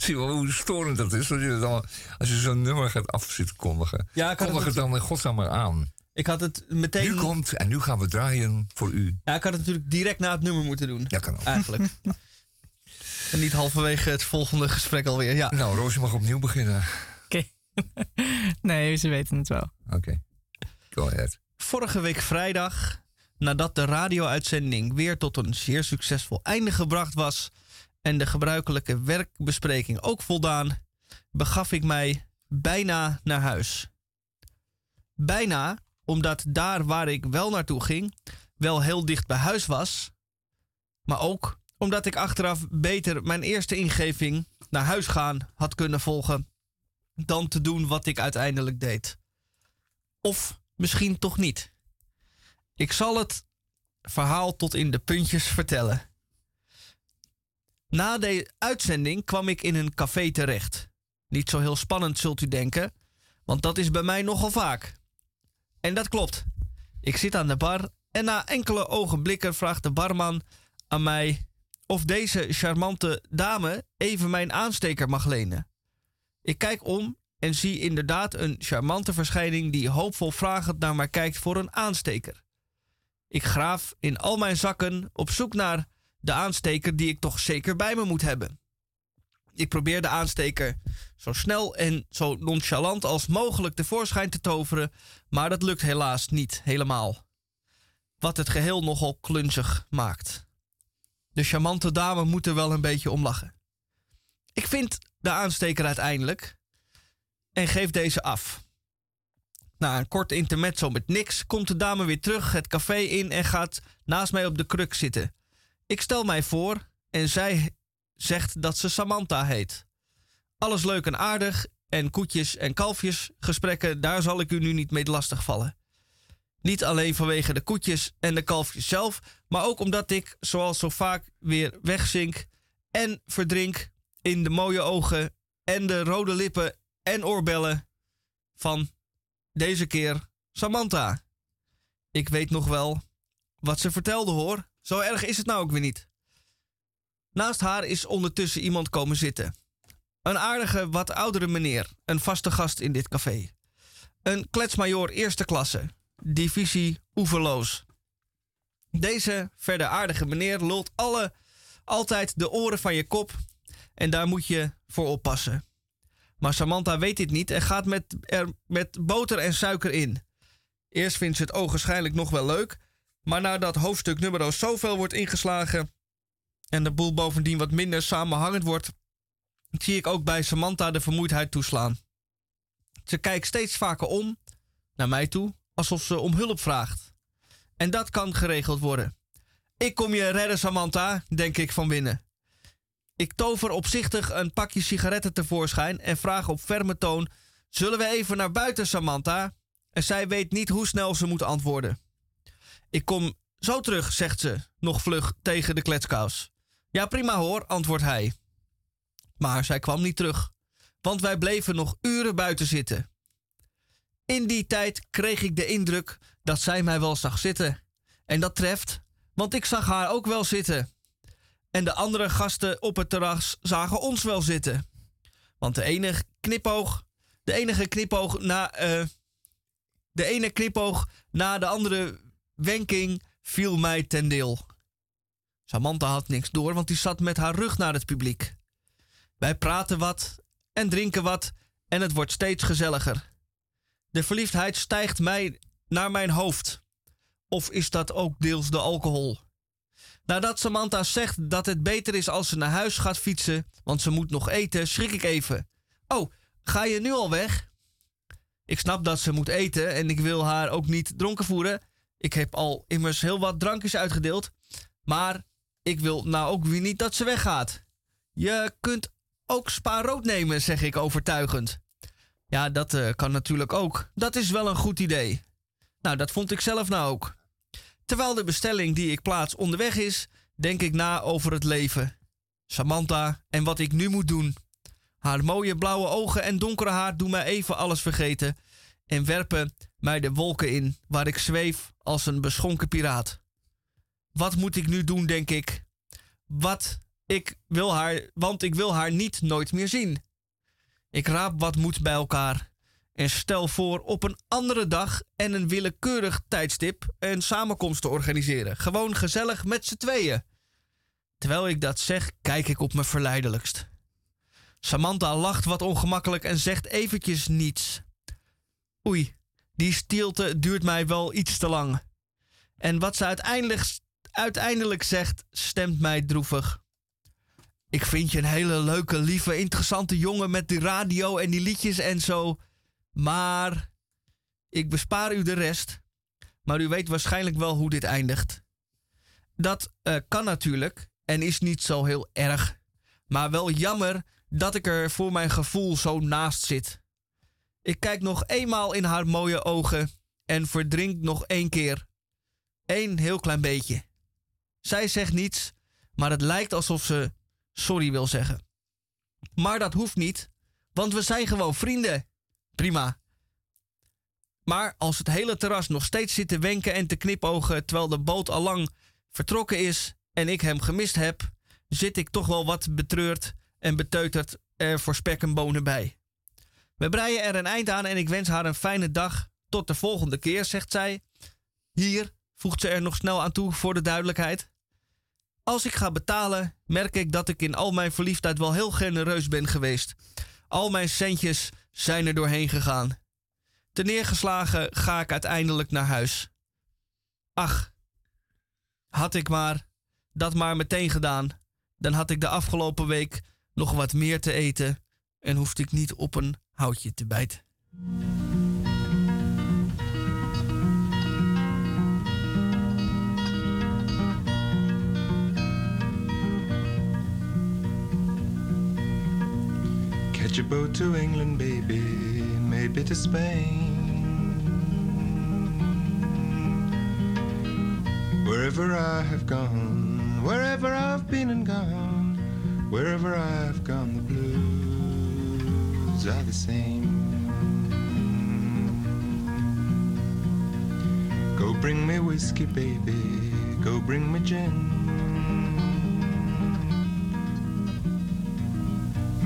[SPEAKER 2] Zie je wel hoe storend dat is? Als je, dan, als je zo'n nummer gaat afzitten kondigen.
[SPEAKER 1] Ja,
[SPEAKER 2] Kondig
[SPEAKER 1] het
[SPEAKER 2] het dan in godsnaam maar aan.
[SPEAKER 1] Ik had het meteen.
[SPEAKER 2] Nu komt en nu gaan we draaien voor u.
[SPEAKER 1] Ja, ik had het natuurlijk direct na het nummer moeten doen.
[SPEAKER 2] Ja, kan ook.
[SPEAKER 1] Eigenlijk. en niet halverwege het volgende gesprek alweer. Ja.
[SPEAKER 2] Nou, Roos, je mag opnieuw beginnen.
[SPEAKER 3] Oké. nee, ze weten het wel.
[SPEAKER 2] Oké. Go ahead.
[SPEAKER 1] Vorige week vrijdag, nadat de radio-uitzending weer tot een zeer succesvol einde gebracht was en de gebruikelijke werkbespreking ook voldaan, begaf ik mij bijna naar huis. Bijna omdat daar waar ik wel naartoe ging, wel heel dicht bij huis was, maar ook omdat ik achteraf beter mijn eerste ingeving naar huis gaan had kunnen volgen dan te doen wat ik uiteindelijk deed. Of misschien toch niet. Ik zal het verhaal tot in de puntjes vertellen. Na de uitzending kwam ik in een café terecht. Niet zo heel spannend, zult u denken, want dat is bij mij nogal vaak. En dat klopt. Ik zit aan de bar en na enkele ogenblikken vraagt de barman aan mij of deze charmante dame even mijn aansteker mag lenen. Ik kijk om en zie inderdaad een charmante verschijning die hoopvol vragend naar mij kijkt voor een aansteker. Ik graaf in al mijn zakken op zoek naar de aansteker die ik toch zeker bij me moet hebben. Ik probeer de aansteker zo snel en zo nonchalant als mogelijk tevoorschijn te toveren, maar dat lukt helaas niet helemaal. Wat het geheel nogal klunzig maakt. De charmante dame moet er wel een beetje om lachen. Ik vind de aansteker uiteindelijk en geef deze af. Na een kort intermezzo met niks komt de dame weer terug het café in en gaat naast mij op de kruk zitten. Ik stel mij voor en zij zegt dat ze Samantha heet. Alles leuk en aardig en koetjes en kalfjes gesprekken, daar zal ik u nu niet mee lastigvallen. Niet alleen vanwege de koetjes en de kalfjes zelf, maar ook omdat ik, zoals zo vaak, weer wegzink en verdrink in de mooie ogen en de rode lippen en oorbellen van deze keer Samantha. Ik weet nog wel wat ze vertelde hoor. Zo erg is het nou ook weer niet. Naast haar is ondertussen iemand komen zitten. Een aardige, wat oudere meneer, een vaste gast in dit café. Een kletsmajoor eerste klasse, divisie oeverloos. Deze verder aardige meneer lult alle, altijd de oren van je kop en daar moet je voor oppassen. Maar Samantha weet dit niet en gaat met, er met boter en suiker in. Eerst vindt ze het ogenschijnlijk nog wel leuk, maar nadat hoofdstuk nummer zoveel wordt ingeslagen en de boel bovendien wat minder samenhangend wordt, zie ik ook bij Samantha de vermoeidheid toeslaan. Ze kijkt steeds vaker om naar mij toe, alsof ze om hulp vraagt. En dat kan geregeld worden. Ik kom je redden, Samantha, denk ik van binnen. Ik tover opzichtig een pakje sigaretten tevoorschijn en vraag op ferme toon: Zullen we even naar buiten, Samantha? En zij weet niet hoe snel ze moet antwoorden. Ik kom zo terug, zegt ze, nog vlug tegen de kletskous. Ja, prima hoor, antwoordt hij. Maar zij kwam niet terug, want wij bleven nog uren buiten zitten. In die tijd kreeg ik de indruk dat zij mij wel zag zitten. En dat treft, want ik zag haar ook wel zitten. En de andere gasten op het terras zagen ons wel zitten. Want de enige knipoog, de enige knipoog na, eh, de ene knipoog na de andere wenking viel mij ten deel. Samantha had niks door, want die zat met haar rug naar het publiek. Wij praten wat en drinken wat en het wordt steeds gezelliger. De verliefdheid stijgt mij naar mijn hoofd. Of is dat ook deels de alcohol? Nadat Samantha zegt dat het beter is als ze naar huis gaat fietsen, want ze moet nog eten, schrik ik even. Oh, ga je nu al weg? Ik snap dat ze moet eten en ik wil haar ook niet dronken voeren. Ik heb al immers heel wat drankjes uitgedeeld. Maar ik wil nou ook weer niet dat ze weggaat. Je kunt ook spa rood nemen, zeg ik overtuigend. Ja, dat eh, kan natuurlijk ook. Dat is wel een goed idee. Nou, dat vond ik zelf nou ook. Terwijl de bestelling die ik plaats onderweg is, denk ik na over het leven. Samantha en wat ik nu moet doen. Haar mooie blauwe ogen en donkere haar doen mij even alles vergeten en werpen mij de wolken in waar ik zweef als een beschonken piraat. Wat moet ik nu doen, denk ik? Wat ik wil haar, want ik wil haar niet nooit meer zien. Ik raap wat moed bij elkaar en stel voor op een andere dag en een willekeurig tijdstip een samenkomst te organiseren. Gewoon gezellig met z'n tweeën. Terwijl ik dat zeg, kijk ik op me verleidelijkst. Samantha lacht wat ongemakkelijk en zegt eventjes niets. Oei, die stilte duurt mij wel iets te lang. En wat ze uiteindelijk, uiteindelijk zegt, stemt mij droevig. Ik vind je een hele leuke, lieve, interessante jongen met die radio en die liedjes en zo. Maar ik bespaar u de rest. Maar u weet waarschijnlijk wel hoe dit eindigt. Dat uh, kan natuurlijk en is niet zo heel erg. Maar wel jammer dat ik er voor mijn gevoel zo naast zit. Ik kijk nog eenmaal in haar mooie ogen en verdrink nog één keer. Eén heel klein beetje. Zij zegt niets, maar het lijkt alsof ze sorry wil zeggen. Maar dat hoeft niet, want we zijn gewoon vrienden. Prima. Maar als het hele terras nog steeds zit te wenken en te knipogen terwijl de boot al lang vertrokken is en ik hem gemist heb, zit ik toch wel wat betreurd en beteuterd er voor spek en bonen bij. We breien er een eind aan en ik wens haar een fijne dag. Tot de volgende keer, zegt zij. Hier, voegt ze er nog snel aan toe voor de duidelijkheid. Als ik ga betalen, merk ik dat ik in al mijn verliefdheid wel heel genereus ben geweest. Al mijn centjes zijn er doorheen gegaan. Te neergeslagen ga ik uiteindelijk naar huis. Ach, had ik maar dat maar meteen gedaan, dan had ik de afgelopen week nog wat meer te eten en hoefde ik niet op een houtje te bijten.
[SPEAKER 5] Catch a boat to England, baby, maybe to Spain. Wherever I have gone, wherever I've been and gone, wherever I've gone, the blues are the same. Go bring me whiskey, baby, go bring me gin.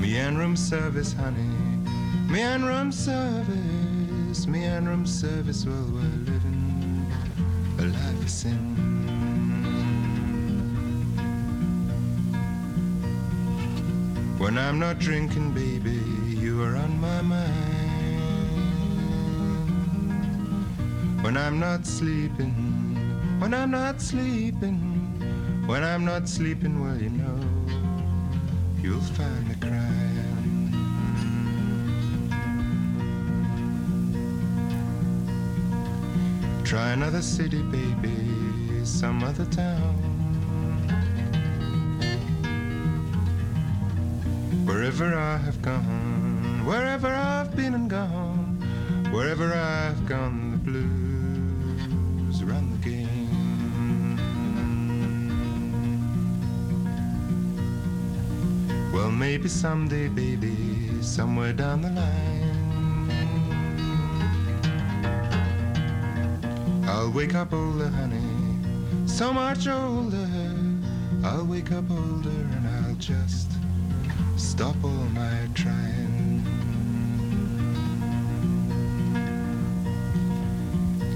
[SPEAKER 5] Me and room service, honey. Me and room service. Me and room service while we're living a life of sin. When I'm not drinking, baby, you are on my mind. When I'm not sleeping, when I'm not sleeping, when I'm not sleeping, well, you know you'll find me crying. Try another city, baby, some other town. Wherever I have gone, wherever I've been and gone, wherever I've gone, maybe someday, baby, somewhere down the line, I'll wake up older, honey, so much older. I'll wake up older and I'll just stop all my trying.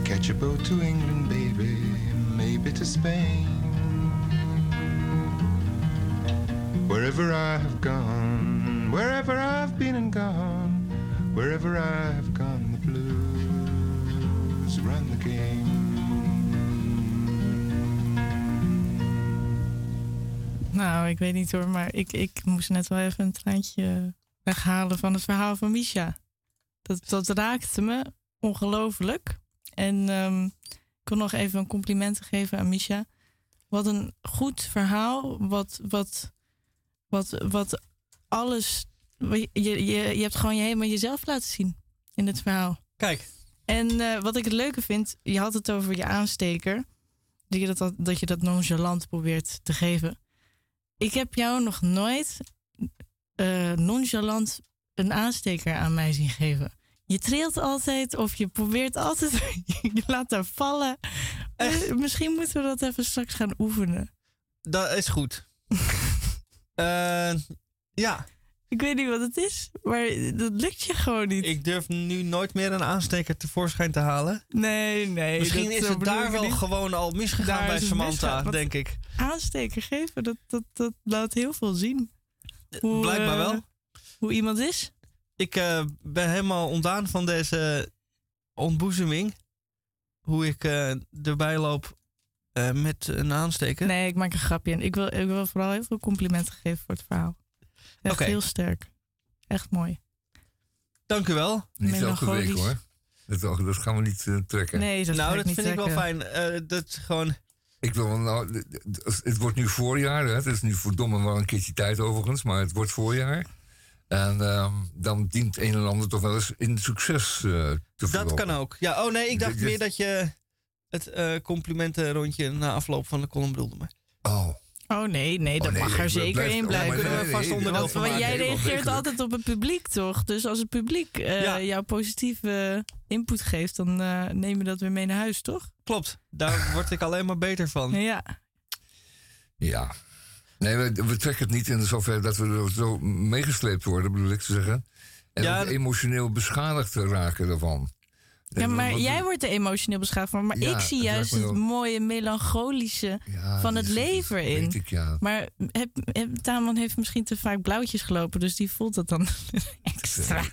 [SPEAKER 5] Catch a boat to England, baby, maybe to Spain. Wherever I have gone, wherever I've been and gone, wherever I have gone, the blues run the game.
[SPEAKER 3] Nou, ik weet niet hoor, maar ik, ik moest net wel even een traantje weghalen van het verhaal van Misha. Dat, dat raakte me ongelooflijk. En ehm, ik wil nog even een compliment geven aan Misha. Wat een goed verhaal. Wat, wat, wat, wat alles. Je, je, je hebt gewoon je helemaal jezelf laten zien in het verhaal.
[SPEAKER 1] Kijk,
[SPEAKER 3] En eh, wat ik het leuke vind, je had het over je aansteker. Dat je dat, dat je dat nonchalant probeert te geven. Ik heb jou nog nooit eh, nonchalant een aansteker aan mij zien geven. Je trilt altijd of je probeert altijd, je laat daar vallen. Eh, misschien moeten we dat even straks gaan oefenen.
[SPEAKER 1] dat is goed. Eh, ja,
[SPEAKER 3] Ik weet niet wat het is, maar dat lukt je gewoon niet.
[SPEAKER 1] ik durf nu nooit meer een aansteker tevoorschijn te halen.
[SPEAKER 3] nee, nee.
[SPEAKER 1] Misschien is
[SPEAKER 3] zo
[SPEAKER 1] het daar wel
[SPEAKER 3] niet.
[SPEAKER 1] gewoon al misgegaan
[SPEAKER 3] Daar
[SPEAKER 1] bij Samantha, denk ik.
[SPEAKER 3] Aansteker geven, dat, dat, dat laat heel veel zien. Hoe,
[SPEAKER 1] Blijkbaar
[SPEAKER 3] eh,
[SPEAKER 1] wel.
[SPEAKER 3] Hoe iemand is.
[SPEAKER 1] Ik eh, ben helemaal ontdaan van deze ontboezeming. Hoe ik eh, erbij loop eh, met een aansteker.
[SPEAKER 3] Nee, ik maak een grapje. En ik wil, ik wil vooral heel veel complimenten geven voor het verhaal. Echt
[SPEAKER 1] Oké.
[SPEAKER 3] heel sterk. Echt mooi.
[SPEAKER 1] Dank u wel.
[SPEAKER 2] Niet elke week hoor. Dat, dat gaan we niet eh, trekken.
[SPEAKER 3] Nee, dat
[SPEAKER 1] nou, dat
[SPEAKER 3] niet
[SPEAKER 1] vind ik wel fijn. Eh, dat gewoon...
[SPEAKER 2] Ik wil wel nou, het wordt nu voorjaar. Hè? Het is nu verdomme wel een keertje tijd overigens, maar het wordt voorjaar. En ehm, dan dient een en ander toch wel eens in succes eh, te
[SPEAKER 1] Dat
[SPEAKER 2] verlopen.
[SPEAKER 1] kan ook. Ja, oh nee, ik dacht
[SPEAKER 2] Dit- dit-
[SPEAKER 1] meer dat je het eh, complimentenrondje na afloop van de column bedoelde. Maar
[SPEAKER 2] Oh,
[SPEAKER 3] Oh nee, nee, dat
[SPEAKER 2] nee,
[SPEAKER 3] mag er zeker
[SPEAKER 2] blijf-
[SPEAKER 3] in
[SPEAKER 2] oh, maar
[SPEAKER 3] blijven.
[SPEAKER 1] We
[SPEAKER 2] nee,
[SPEAKER 1] vast
[SPEAKER 2] nee,
[SPEAKER 1] onderdeel
[SPEAKER 2] want-
[SPEAKER 1] van maken.
[SPEAKER 3] jij reageert altijd op het publiek, toch? Dus als het publiek eh,
[SPEAKER 1] Ja.
[SPEAKER 3] jou positieve input geeft, dan eh neem je dat weer mee naar huis, toch?
[SPEAKER 1] klopt, daar word ik alleen maar beter van.
[SPEAKER 3] Ja.
[SPEAKER 2] Ja. Nee, we, we trekken het niet in zover dat we er zo meegesleept worden, bedoel ik te zeggen. En
[SPEAKER 1] Ja,
[SPEAKER 2] ook emotioneel beschadigd te raken daarvan.
[SPEAKER 3] Ja, maar jij wordt er emotioneel beschaafd van. Maar ik zie juist het, mooie melancholische van het leven in.
[SPEAKER 2] Ik, ja.
[SPEAKER 3] Maar heb, Taman heeft misschien te vaak blauwtjes gelopen, dus die voelt dat dan extra.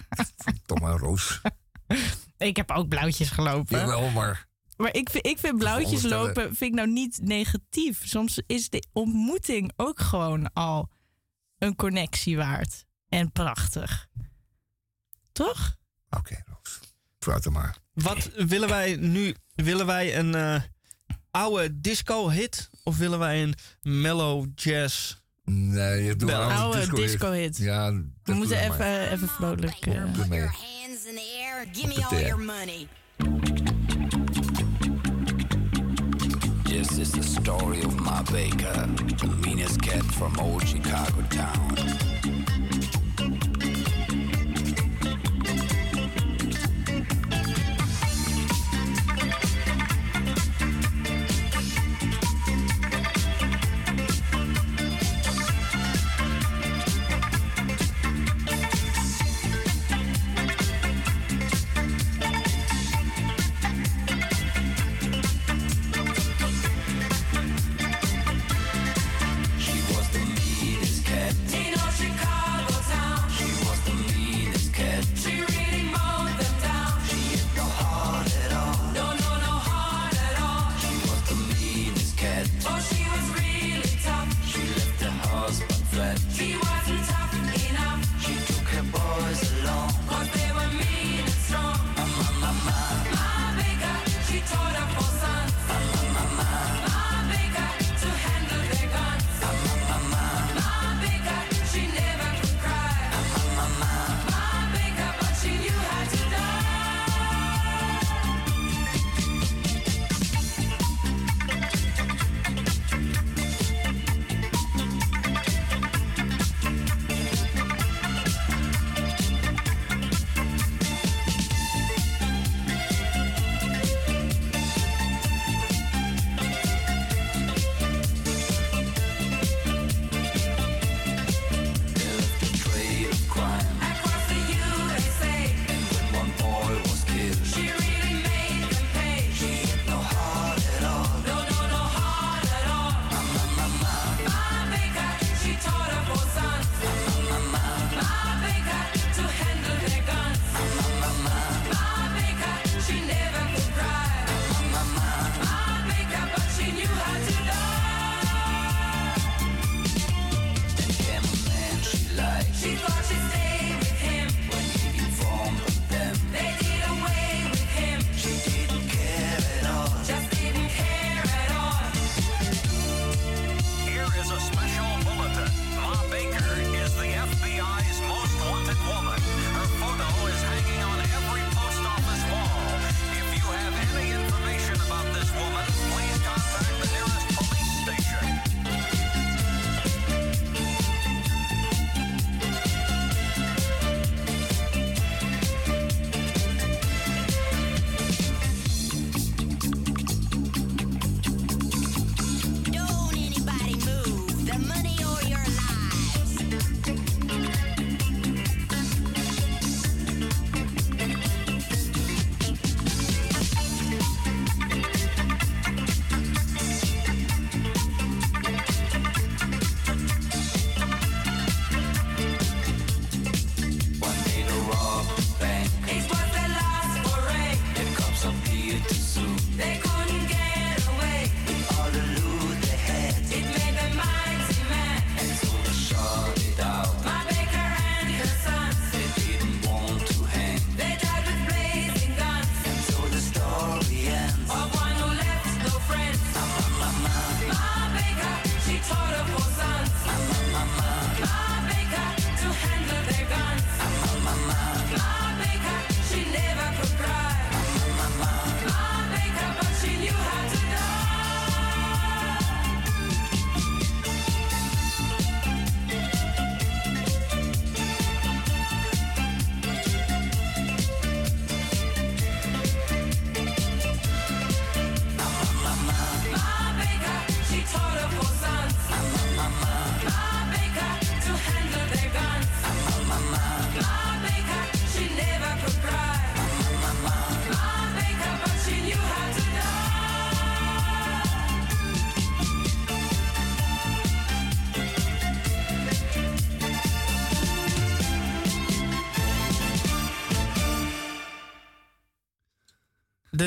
[SPEAKER 2] Tom maar Roos.
[SPEAKER 3] ik heb ook blauwtjes gelopen.
[SPEAKER 2] Jawel, maar...
[SPEAKER 3] Maar ik, ik vind blauwtjes
[SPEAKER 2] eh,
[SPEAKER 3] lopen vind ik nou niet negatief. Soms is de ontmoeting ook gewoon al een connectie waard. En prachtig. Toch?
[SPEAKER 2] Oké, Roos. Vooruit dan maar
[SPEAKER 1] wat willen wij nu? Willen wij een uh, oude disco-hit of willen wij een mellow jazz?
[SPEAKER 2] Nee, je doet een
[SPEAKER 3] oude
[SPEAKER 2] disco-hit.
[SPEAKER 3] Disco hit.
[SPEAKER 2] Ja,
[SPEAKER 3] We moeten
[SPEAKER 2] even, maar.
[SPEAKER 3] even vrolijk. Uh,
[SPEAKER 2] Doe
[SPEAKER 6] air. Give me all your money.
[SPEAKER 7] This is the story of my baker, the meanest cat from old Chicago town.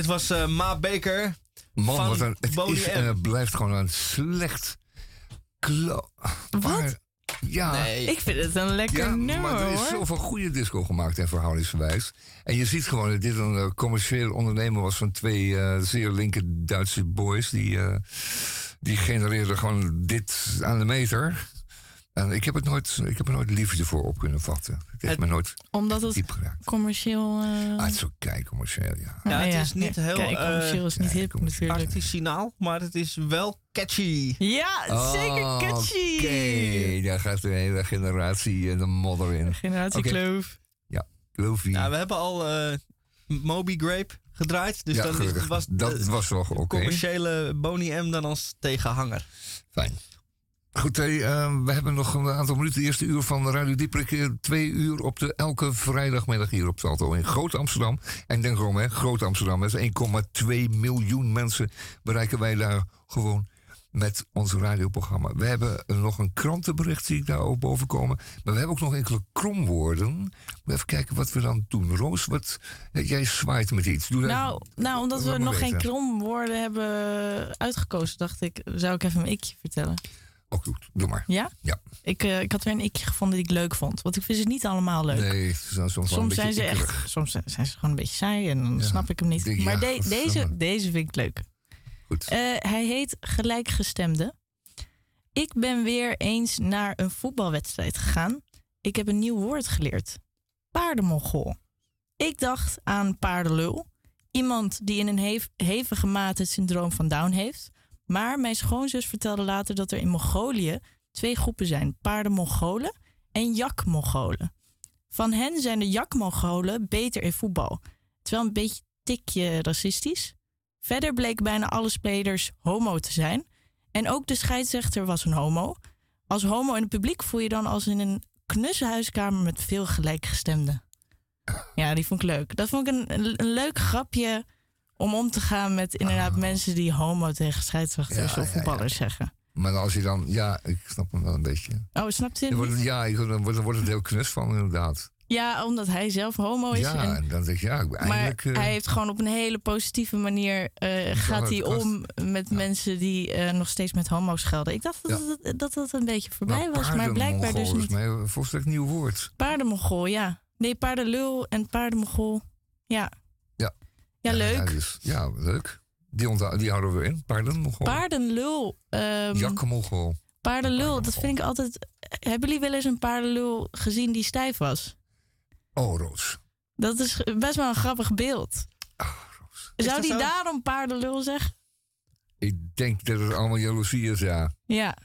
[SPEAKER 1] dit was uh, Ma Baker.
[SPEAKER 2] Man,
[SPEAKER 1] van
[SPEAKER 2] het is en het blijft gewoon een slecht klo.
[SPEAKER 3] Wat?
[SPEAKER 2] Ja.
[SPEAKER 3] Ik vind het een lekker
[SPEAKER 2] ja,
[SPEAKER 3] nummer,
[SPEAKER 2] maar er is zoveel goede disco gemaakt en verhoudingsgewijs. En je ziet gewoon dat dit een uh, commercieel ondernemer was van twee eh, zeer linker Duitse boys. Die, die genereerden gewoon dit aan de meter. En ik heb, het nooit, ik heb er nooit liefde voor op kunnen vatten. Het heeft
[SPEAKER 1] Het-
[SPEAKER 2] me nooit
[SPEAKER 3] Omdat het
[SPEAKER 2] diep geraakt.
[SPEAKER 3] commercieel... eh,
[SPEAKER 2] Ah, het is kei commercieel, ja.
[SPEAKER 1] Ja, het is niet heel,
[SPEAKER 3] Kijk,
[SPEAKER 1] eh,
[SPEAKER 3] commercieel is niet hip
[SPEAKER 2] commercieel.
[SPEAKER 3] natuurlijk.
[SPEAKER 1] artisanaal, maar het is wel catchy.
[SPEAKER 3] Ja, zeker catchy.
[SPEAKER 2] Oké, daar gaat de hele generatie eh, de modder in.
[SPEAKER 3] Generatie
[SPEAKER 2] Oké.
[SPEAKER 3] Kloof.
[SPEAKER 1] Ja, we hebben al eh, Moby Grape gedraaid. Dus
[SPEAKER 2] Ja,
[SPEAKER 1] dan
[SPEAKER 2] gelukkig.
[SPEAKER 1] was
[SPEAKER 2] dat was wel oké.
[SPEAKER 1] commerciële Boney M dan als tegenhanger.
[SPEAKER 2] Fijn. Goed, hey, eh, we hebben nog een aantal minuten. De eerste uur van Radio Dieprik. eh, Twee uur op de elke vrijdagmiddag hier op Salto in Groot Amsterdam. En denk erom, hè, Groot Amsterdam. Met 1,2 miljoen mensen bereiken wij daar gewoon met ons radioprogramma. We hebben eh, nog een krantenbericht, zie ik daar ook boven komen. Maar we hebben ook nog enkele kromwoorden. Even kijken wat we dan doen. Roos, wat, jij zwaait met iets. Doe
[SPEAKER 3] Nou, nou, omdat we nog geen kromwoorden hebben uitgekozen, dacht ik, zou ik even een ikje vertellen.
[SPEAKER 2] Ook doe maar.
[SPEAKER 3] Ja?
[SPEAKER 2] Ja.
[SPEAKER 3] Ik, eh, ik had weer een ikje gevonden die ik leuk vond. Want ik vind ze niet allemaal leuk.
[SPEAKER 2] Nee, soms, wel een
[SPEAKER 3] soms zijn ze
[SPEAKER 2] ikkerig.
[SPEAKER 3] echt, soms zijn ze gewoon een beetje saai en dan
[SPEAKER 2] Ja.
[SPEAKER 3] snap ik hem niet. Maar de- deze, deze vind ik leuk.
[SPEAKER 2] Goed.
[SPEAKER 3] Eh, hij heet Gelijkgestemde. Ik ben weer eens naar een voetbalwedstrijd gegaan. Ik heb een nieuw woord geleerd. Paardenmongool. Ik dacht aan paardenlul. Iemand die in een hev- hevige mate het syndroom van Down heeft. Maar mijn schoonzus vertelde later dat er in Mongolië twee groepen zijn: paardenmongolen en jak-mongolen. Van hen zijn de jak-mongolen beter in voetbal. Wel een beetje tikje racistisch. Verder bleek bijna alle spelers homo te zijn. En ook de scheidsrechter was een homo. Als homo in het publiek voel je dan als in een knusse huiskamer met veel gelijkgestemden. Ja, die vond ik leuk. Dat vond ik een, een leuk grapje om om te gaan met inderdaad mensen die homo tegen scheidsrechters
[SPEAKER 2] Ah. Ja,
[SPEAKER 3] of voetballers zeggen.
[SPEAKER 2] Maar als je dan, ja, ik snap hem wel een beetje.
[SPEAKER 3] Oh, snapt het
[SPEAKER 2] wordt,
[SPEAKER 3] niet?
[SPEAKER 2] ja, ik- dan wordt, wordt het heel knus van, inderdaad.
[SPEAKER 3] Ja, omdat hij zelf homo is.
[SPEAKER 2] Ja,
[SPEAKER 3] en-
[SPEAKER 2] dan denk je, ja, ik ben
[SPEAKER 3] maar
[SPEAKER 2] eindelijk... eh,
[SPEAKER 3] hij heeft gewoon op een hele positieve manier eh, gaat hij om met mensen die eh, nog steeds met homo's schelden. Ik dacht dat dat het een beetje voorbij
[SPEAKER 2] nou,
[SPEAKER 3] was, maar blijkbaar dus
[SPEAKER 2] paardenmongool is
[SPEAKER 3] niet.
[SPEAKER 2] mij een nieuw woord.
[SPEAKER 3] Paardenmongool, ja. Nee, paardenlul en paardenmongool. Ja.
[SPEAKER 2] Ja.
[SPEAKER 3] Ja, leuk.
[SPEAKER 2] Ja, dus, ja leuk. Die, die houden we in. Paardenmongool.
[SPEAKER 3] Paardenlul. ehm
[SPEAKER 2] Jakkemongool.
[SPEAKER 3] paardenlul, dat vind ik altijd... Hebben jullie wel eens een paardenlul gezien die stijf was?
[SPEAKER 2] Oh, Roos.
[SPEAKER 3] Dat is best wel een grappig beeld.
[SPEAKER 2] Ah,
[SPEAKER 1] Is
[SPEAKER 3] Zou die
[SPEAKER 1] zo?
[SPEAKER 3] daarom paardenlul zeggen?
[SPEAKER 2] Ik denk dat het allemaal jaloezie is, ja.
[SPEAKER 3] Ja,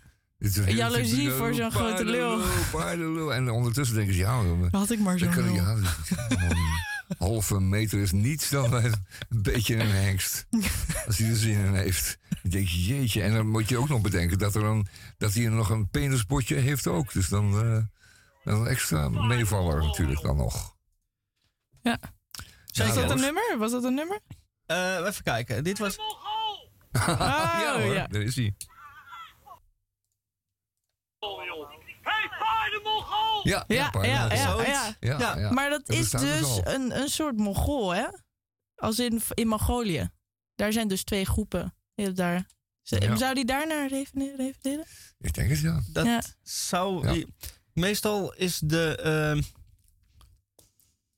[SPEAKER 3] Jaloezie voor zo'n grote lul.
[SPEAKER 2] paardenlul, Paardenlul. En ondertussen denken ze, ja...
[SPEAKER 3] had ik maar zo'n lul.
[SPEAKER 2] ja, halve meter is niets dan een beetje een hengst. Als hij er zin in heeft. Ik denk, jeetje. En dan moet je ook nog bedenken dat, er dan, dat hij nog een penisbotje heeft ook. Dus dan, eh, dan een extra meevaller natuurlijk dan nog.
[SPEAKER 3] Ja.
[SPEAKER 2] Ja,
[SPEAKER 3] Was dat een nummer? Was dat een nummer?
[SPEAKER 1] Eh, even kijken. Dit was.
[SPEAKER 2] ja hoor,
[SPEAKER 3] Oh, ja.
[SPEAKER 2] daar is hij.
[SPEAKER 8] Hey, paardenmongool!
[SPEAKER 2] Ja, ja,
[SPEAKER 3] Ja, ja,
[SPEAKER 2] Ja,
[SPEAKER 3] ja,
[SPEAKER 1] zoiets.
[SPEAKER 3] ja.
[SPEAKER 2] ja,
[SPEAKER 1] Ja,
[SPEAKER 2] ja.
[SPEAKER 3] Maar dat is
[SPEAKER 2] dus
[SPEAKER 3] een, een soort Mongool, hè? Als in, in Mongolië. Daar zijn dus twee groepen. Je hebt Daar. Zou die daar naar reveneren? reveneren?
[SPEAKER 2] Ik denk het, ja.
[SPEAKER 1] Dat
[SPEAKER 3] Ja.
[SPEAKER 1] zou.
[SPEAKER 2] Ja.
[SPEAKER 1] Meestal is de. ehm,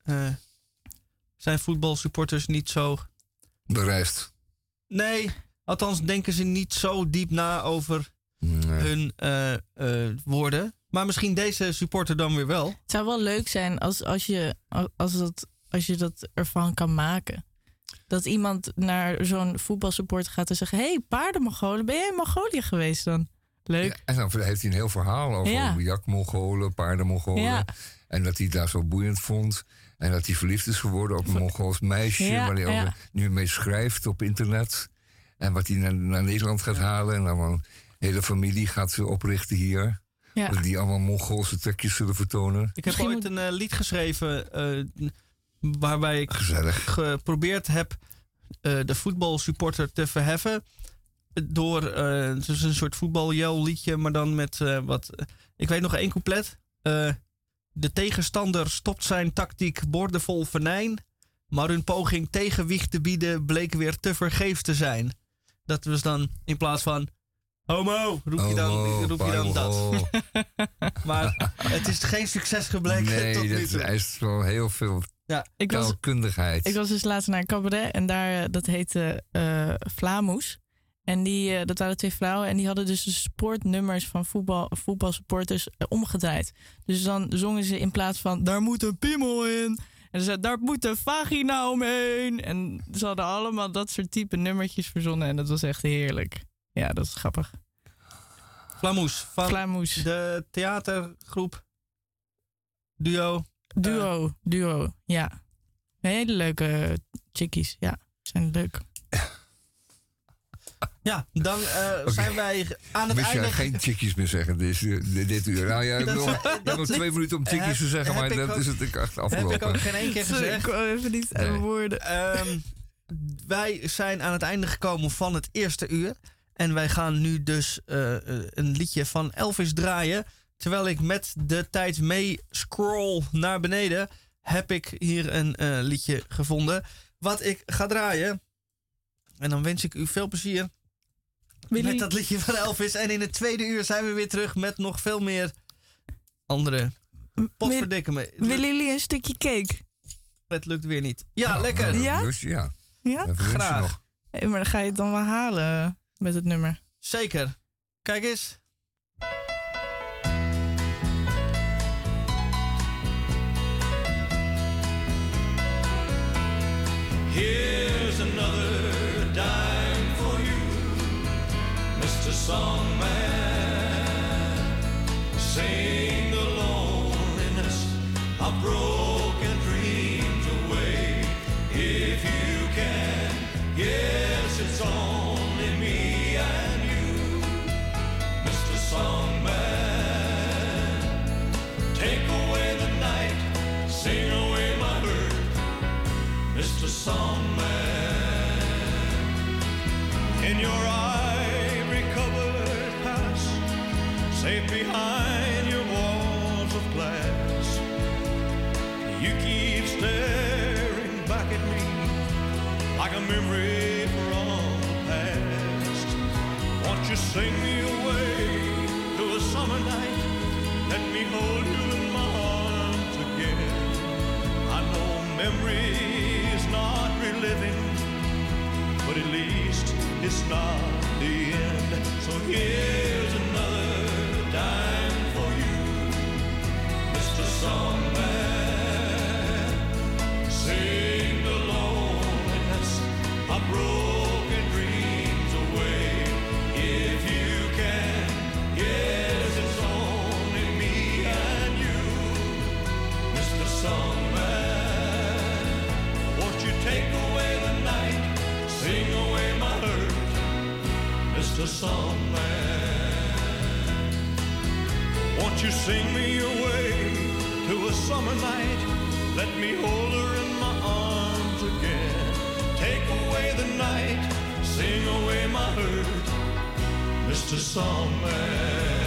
[SPEAKER 1] eh, zijn voetbalsupporters niet zo.
[SPEAKER 2] Bereisd.
[SPEAKER 1] Nee, althans denken ze niet zo diep na over
[SPEAKER 2] Nee.
[SPEAKER 1] hun eh, eh, woorden. Maar misschien deze supporter dan weer wel.
[SPEAKER 3] Het zou wel leuk zijn als, als, je, als, dat, als je dat ervan kan maken. Dat iemand naar zo'n voetbalsupporter gaat en zegt... hey, paardenmongolen, ben jij in Mongolië geweest dan? Leuk.
[SPEAKER 2] Ja, en dan heeft hij een heel verhaal over
[SPEAKER 3] Ja.
[SPEAKER 2] jakmongolen, paardenmongolen.
[SPEAKER 3] Ja.
[SPEAKER 2] En dat hij het daar zo boeiend vond. En dat hij verliefd is geworden op een Mongools meisje.
[SPEAKER 3] Ja,
[SPEAKER 2] waar hij nu mee schrijft op internet. En wat hij naar, naar Nederland gaat halen. En dan een hele familie gaat ze oprichten hier.
[SPEAKER 3] Ja.
[SPEAKER 2] Die allemaal Mongoolse trekjes zullen vertonen.
[SPEAKER 1] Ik heb
[SPEAKER 3] Misschien
[SPEAKER 1] ooit een eh, lied geschreven. eh, waarbij ik
[SPEAKER 2] Gezellig.
[SPEAKER 1] geprobeerd heb eh, de voetbalsupporter te verheffen. Door het is een soort voetbaljel liedje, maar dan met eh, wat. Ik weet nog één couplet. Eh, de tegenstander stopt zijn tactiek boordevol venijn. Maar hun poging tegenwicht te bieden bleek weer te vergeefs te zijn. Dat was dan in plaats van. Homo, roep je dan, roep je dan dat. Maar het is geen succes gebleken
[SPEAKER 2] Nee,
[SPEAKER 1] tot nu
[SPEAKER 2] eist wel heel veel
[SPEAKER 1] Ja,
[SPEAKER 3] Ik was,
[SPEAKER 2] taalkundigheid.
[SPEAKER 3] ik was dus laatst naar een cabaret en daar, eh, dat heette eh Flamoes. En die, eh, dat waren twee vrouwen en die hadden dus de sportnummers van voetbal, voetbalsupporters omgedraaid. Dus dan zongen ze in plaats van daar moet een piemel in. En ze zeiden daar moet een vagina omheen. En ze hadden allemaal dat soort type nummertjes verzonnen en dat was echt heerlijk. Ja, dat is grappig.
[SPEAKER 1] Flamoes van
[SPEAKER 3] Flamoes.
[SPEAKER 1] de theatergroep Duo.
[SPEAKER 3] Duo, duo, ja. Hele leuke chickies, ja. Zijn leuk.
[SPEAKER 1] Ja, dan eh, zijn wij aan het
[SPEAKER 2] Wist
[SPEAKER 1] einde...
[SPEAKER 2] geen chickies meer zeggen dit, dit, dit uur? Nou ja, ik hebt nog twee minuten om chickies te zeggen, maar dat
[SPEAKER 1] ook-
[SPEAKER 2] is het echt
[SPEAKER 1] Heb ik
[SPEAKER 2] afgelopen.
[SPEAKER 1] ook geen één keer gezegd.
[SPEAKER 3] ik kwam even niet aan
[SPEAKER 2] Nee.
[SPEAKER 3] woorden.
[SPEAKER 1] Ehm, wij zijn aan het einde gekomen van het eerste uur. En wij gaan nu dus eh, eh, een liedje van Elvis draaien. Terwijl ik met de tijd mee scroll naar beneden, heb ik hier een eh, liedje gevonden. Wat ik ga draaien. En dan wens ik u veel plezier
[SPEAKER 3] Willy,
[SPEAKER 1] met dat liedje van Elvis. En in het tweede uur zijn we weer terug met nog veel meer andere. Potverdikke me.
[SPEAKER 3] willen jullie een stukje cake?
[SPEAKER 1] Het lukt weer niet. Ja,
[SPEAKER 2] Nou,
[SPEAKER 1] lekker.
[SPEAKER 3] Ja?
[SPEAKER 2] Dus ja,
[SPEAKER 3] Ja?
[SPEAKER 1] Graag.
[SPEAKER 3] Hey, maar dan ga je het dan wel halen met het nummer.
[SPEAKER 1] Zeker. Kijk eens.
[SPEAKER 9] Here's another dime for you, Mr. Songman. Mr. Songman. In your ivory it's not the end. So here's sing me away to a summer night? Let me hold her in my arms again. Take away the night, sing away my hurt, Mr. Songman.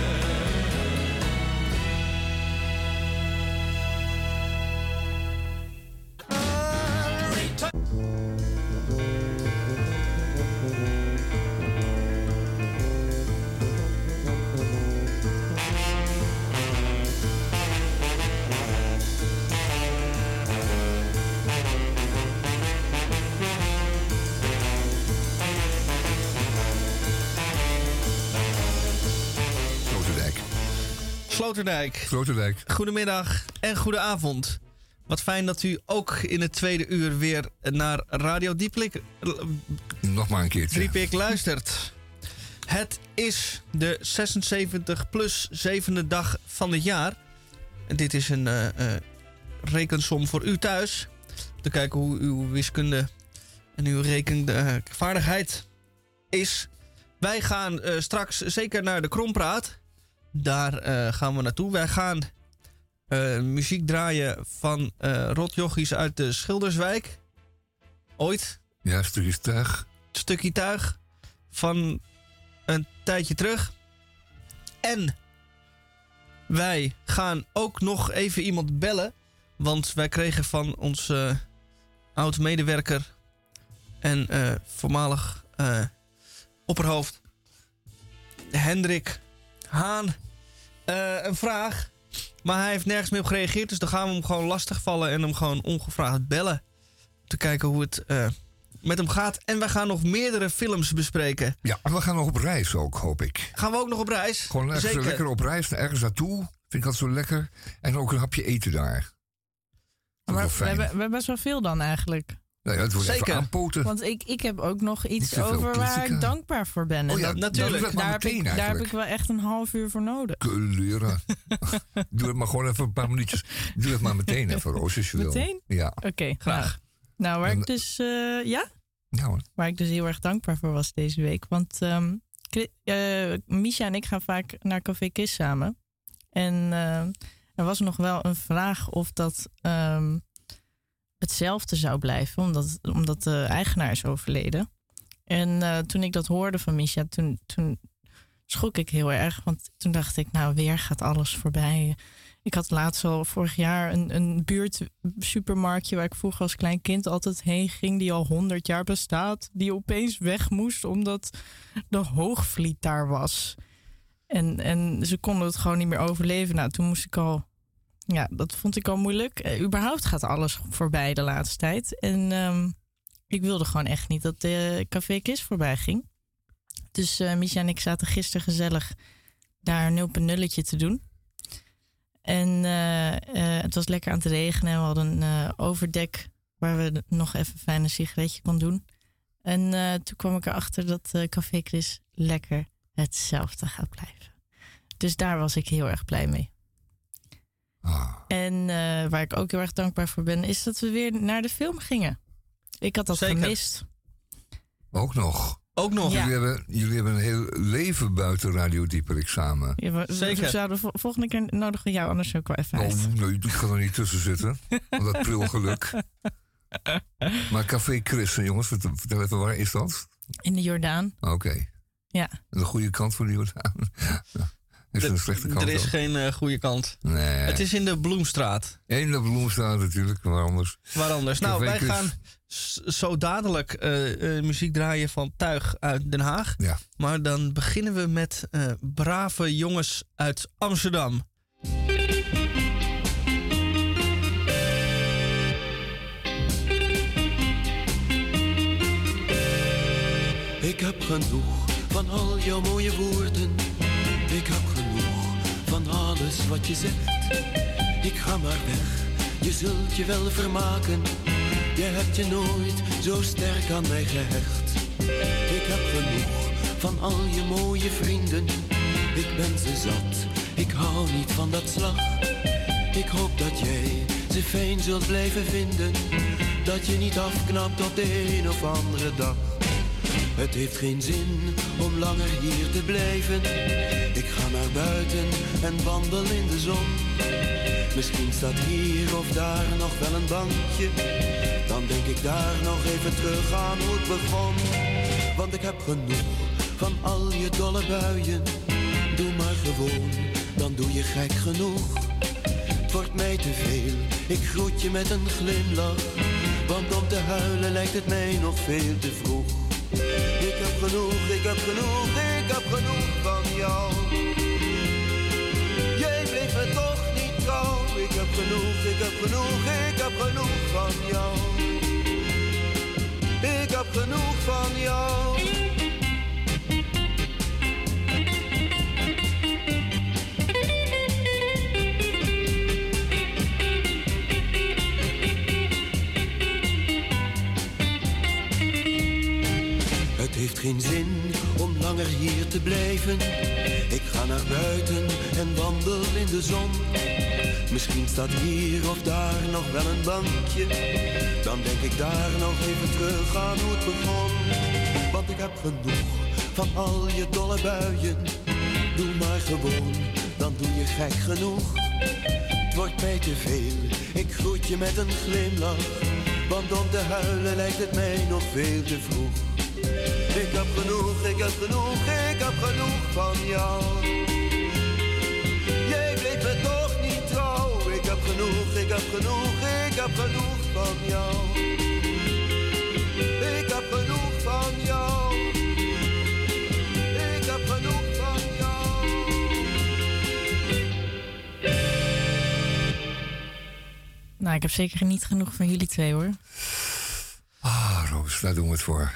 [SPEAKER 2] Sloterdijk.
[SPEAKER 1] Sloterdijk. Goedemiddag en goedenavond. Wat fijn dat u ook in het tweede uur weer naar Radio Dieplik,
[SPEAKER 2] Nog maar een keertje.
[SPEAKER 1] Diepik luistert. Het is de 76 plus zevende dag van het jaar. En dit is een eh, eh, rekensom voor u thuis. Te kijken hoe uw wiskunde en uw rekenvaardigheid is. Wij gaan eh, straks zeker naar de Krompraat. Daar eh, gaan we naartoe. Wij gaan eh, muziek draaien van eh rotjochies uit de Schilderswijk. Ooit
[SPEAKER 2] Ja, stukjes tuig.
[SPEAKER 1] stukje tuig van een tijdje terug. En wij gaan ook nog even iemand bellen. Want wij kregen van onze oud-medewerker en voormalig opperhoofd Hendrik Haan eh, een vraag. Maar hij heeft nergens meer op gereageerd. Dus dan gaan we hem gewoon lastigvallen en hem gewoon ongevraagd bellen. Om te kijken hoe het eh, met hem gaat. En we gaan nog meerdere films bespreken.
[SPEAKER 2] Ja, en we gaan nog op reis ook, hoop ik.
[SPEAKER 1] Gaan we ook nog op reis?
[SPEAKER 2] Gewoon
[SPEAKER 1] Zeker.
[SPEAKER 2] lekker op reis, naar ergens naartoe. Vind ik dat zo lekker. En ook een hapje eten daar.
[SPEAKER 3] Maar we hebben, we hebben best wel veel dan eigenlijk.
[SPEAKER 2] Nou ja, het wordt even aanpoten.
[SPEAKER 3] Want ik, ik heb ook nog iets over waar ik dankbaar voor ben. En
[SPEAKER 2] Oh ja,
[SPEAKER 3] dat-
[SPEAKER 2] natuurlijk.
[SPEAKER 3] dat
[SPEAKER 2] maar
[SPEAKER 3] daar, heb ik, daar heb ik wel echt een half uur voor nodig.
[SPEAKER 2] Kleuren. Doe het maar gewoon even een paar minuutjes. Doe het maar meteen even, Roos, als je wil.
[SPEAKER 3] Meteen?
[SPEAKER 2] Ja.
[SPEAKER 3] Oké, graag. Nou, waar
[SPEAKER 2] En-
[SPEAKER 3] ik dus, eh, ja?
[SPEAKER 2] Hoor.
[SPEAKER 3] Waar ik dus heel erg dankbaar voor was deze week. Want eh, Misha en ik gaan vaak naar Café Kiss samen. En eh, er was nog wel een vraag of dat ehm, hetzelfde zou blijven, omdat, omdat de eigenaar is overleden. En eh, toen ik dat hoorde van Misha, toen, toen schrok ik heel erg. Want toen dacht ik, nou, weer gaat alles voorbij. Ik had laatst al vorig jaar een, een buurtsupermarktje waar ik vroeger als klein kind altijd heen ging, die al 100 jaar bestaat, die opeens weg moest omdat de hoogvliet daar was. En, en ze konden het gewoon niet meer overleven. Nou, toen moest ik al. Ja, dat vond ik al moeilijk. Eh, überhaupt gaat alles voorbij de laatste tijd. En ehm, ik wilde gewoon echt niet dat de Café Kiss voorbij ging. Dus eh Misha en ik zaten gisteren gezellig daar een 0.0 te doen. En eh, het was lekker aan het regenen. En we hadden een overdek waar we nog even fijn een sigaretje kon doen. En toen kwam ik erachter dat Café Chris lekker hetzelfde gaat blijven. Dus daar was ik heel erg blij mee. En eh, waar ik ook heel erg dankbaar voor ben, is dat we weer naar de film gingen. Ik had dat
[SPEAKER 1] Zeker.
[SPEAKER 3] gemist.
[SPEAKER 2] Ook nog.
[SPEAKER 1] Ook nog.
[SPEAKER 2] Jullie, hebben, jullie hebben een heel leven buiten Radio Dieperik samen.
[SPEAKER 3] Ja, we, we
[SPEAKER 1] Zeker.
[SPEAKER 3] zouden vol- volgende keer nodigen we jou anders ook wel even uit.
[SPEAKER 2] Oh, nee, ik ga er niet tussen zitten. Want dat prilgeluk. Maar Café Chris, jongens, vertel vertel even, waar is dat?
[SPEAKER 3] In de Jordaan.
[SPEAKER 2] Oké.
[SPEAKER 3] Ja.
[SPEAKER 2] De goede kant van de Jordaan. is er een slechte kant
[SPEAKER 1] Er is
[SPEAKER 2] ook?
[SPEAKER 1] geen eh, goede kant.
[SPEAKER 2] Nee.
[SPEAKER 1] Het is in de Bloemstraat.
[SPEAKER 2] In de Bloemstraat natuurlijk, waar anders.
[SPEAKER 1] Waar anders? Nou, wij gaan zo dadelijk eh, eh, muziek draaien van Tuig uit Den Haag.
[SPEAKER 2] Ja.
[SPEAKER 1] Maar dan beginnen we met eh, brave jongens uit Amsterdam.
[SPEAKER 10] Ik heb genoeg van al jouw mooie woorden. Ik heb alles wat je zegt. Ik ga maar weg, je zult je wel vermaken. Je hebt je nooit zo sterk aan mij gehecht. Ik heb genoeg van al je mooie vrienden. Ik ben ze zat, ik hou niet van dat slag. Ik hoop dat jij ze fijn zult blijven vinden. Dat je niet afknapt op de een of andere dag. Het heeft geen zin om langer hier te blijven. Ik ga naar buiten en wandel in de zon. Misschien staat hier of daar nog wel een bankje. Dan denk ik daar nog even terug aan hoe het begon. Want ik heb genoeg van al je dolle buien. Doe maar gewoon, dan doe je gek genoeg. Het wordt mij te veel, ik groet je met een glimlach. Want om te huilen lijkt het mij nog veel te vroeg. Ik heb genoeg, ik heb genoeg, ik heb genoeg van jou. Jij bleef me toch niet trouw. Ik heb genoeg, ik heb genoeg, ik heb genoeg van jou. Ik heb genoeg van jou. Heeft geen zin om langer hier te blijven. Ik ga naar buiten en wandel in de zon. Misschien staat hier of daar nog wel een bankje. Dan denk ik daar nog even terug aan hoe het begon. Want ik heb genoeg van al je dolle buien. Doe maar gewoon, dan doe je gek genoeg. Het wordt mij te veel, ik groet je met een glimlach. Want om te huilen lijkt het mij nog veel te vroeg. Ik heb genoeg, ik heb genoeg, ik heb genoeg van jou. Jij bleef me toch niet trouw. Ik heb genoeg, ik heb genoeg, ik heb genoeg van jou. Ik heb genoeg van jou. Ik heb genoeg van jou.
[SPEAKER 3] Nou, ik heb zeker niet genoeg van jullie twee hoor.
[SPEAKER 2] Ah, Roos, daar doen we het voor.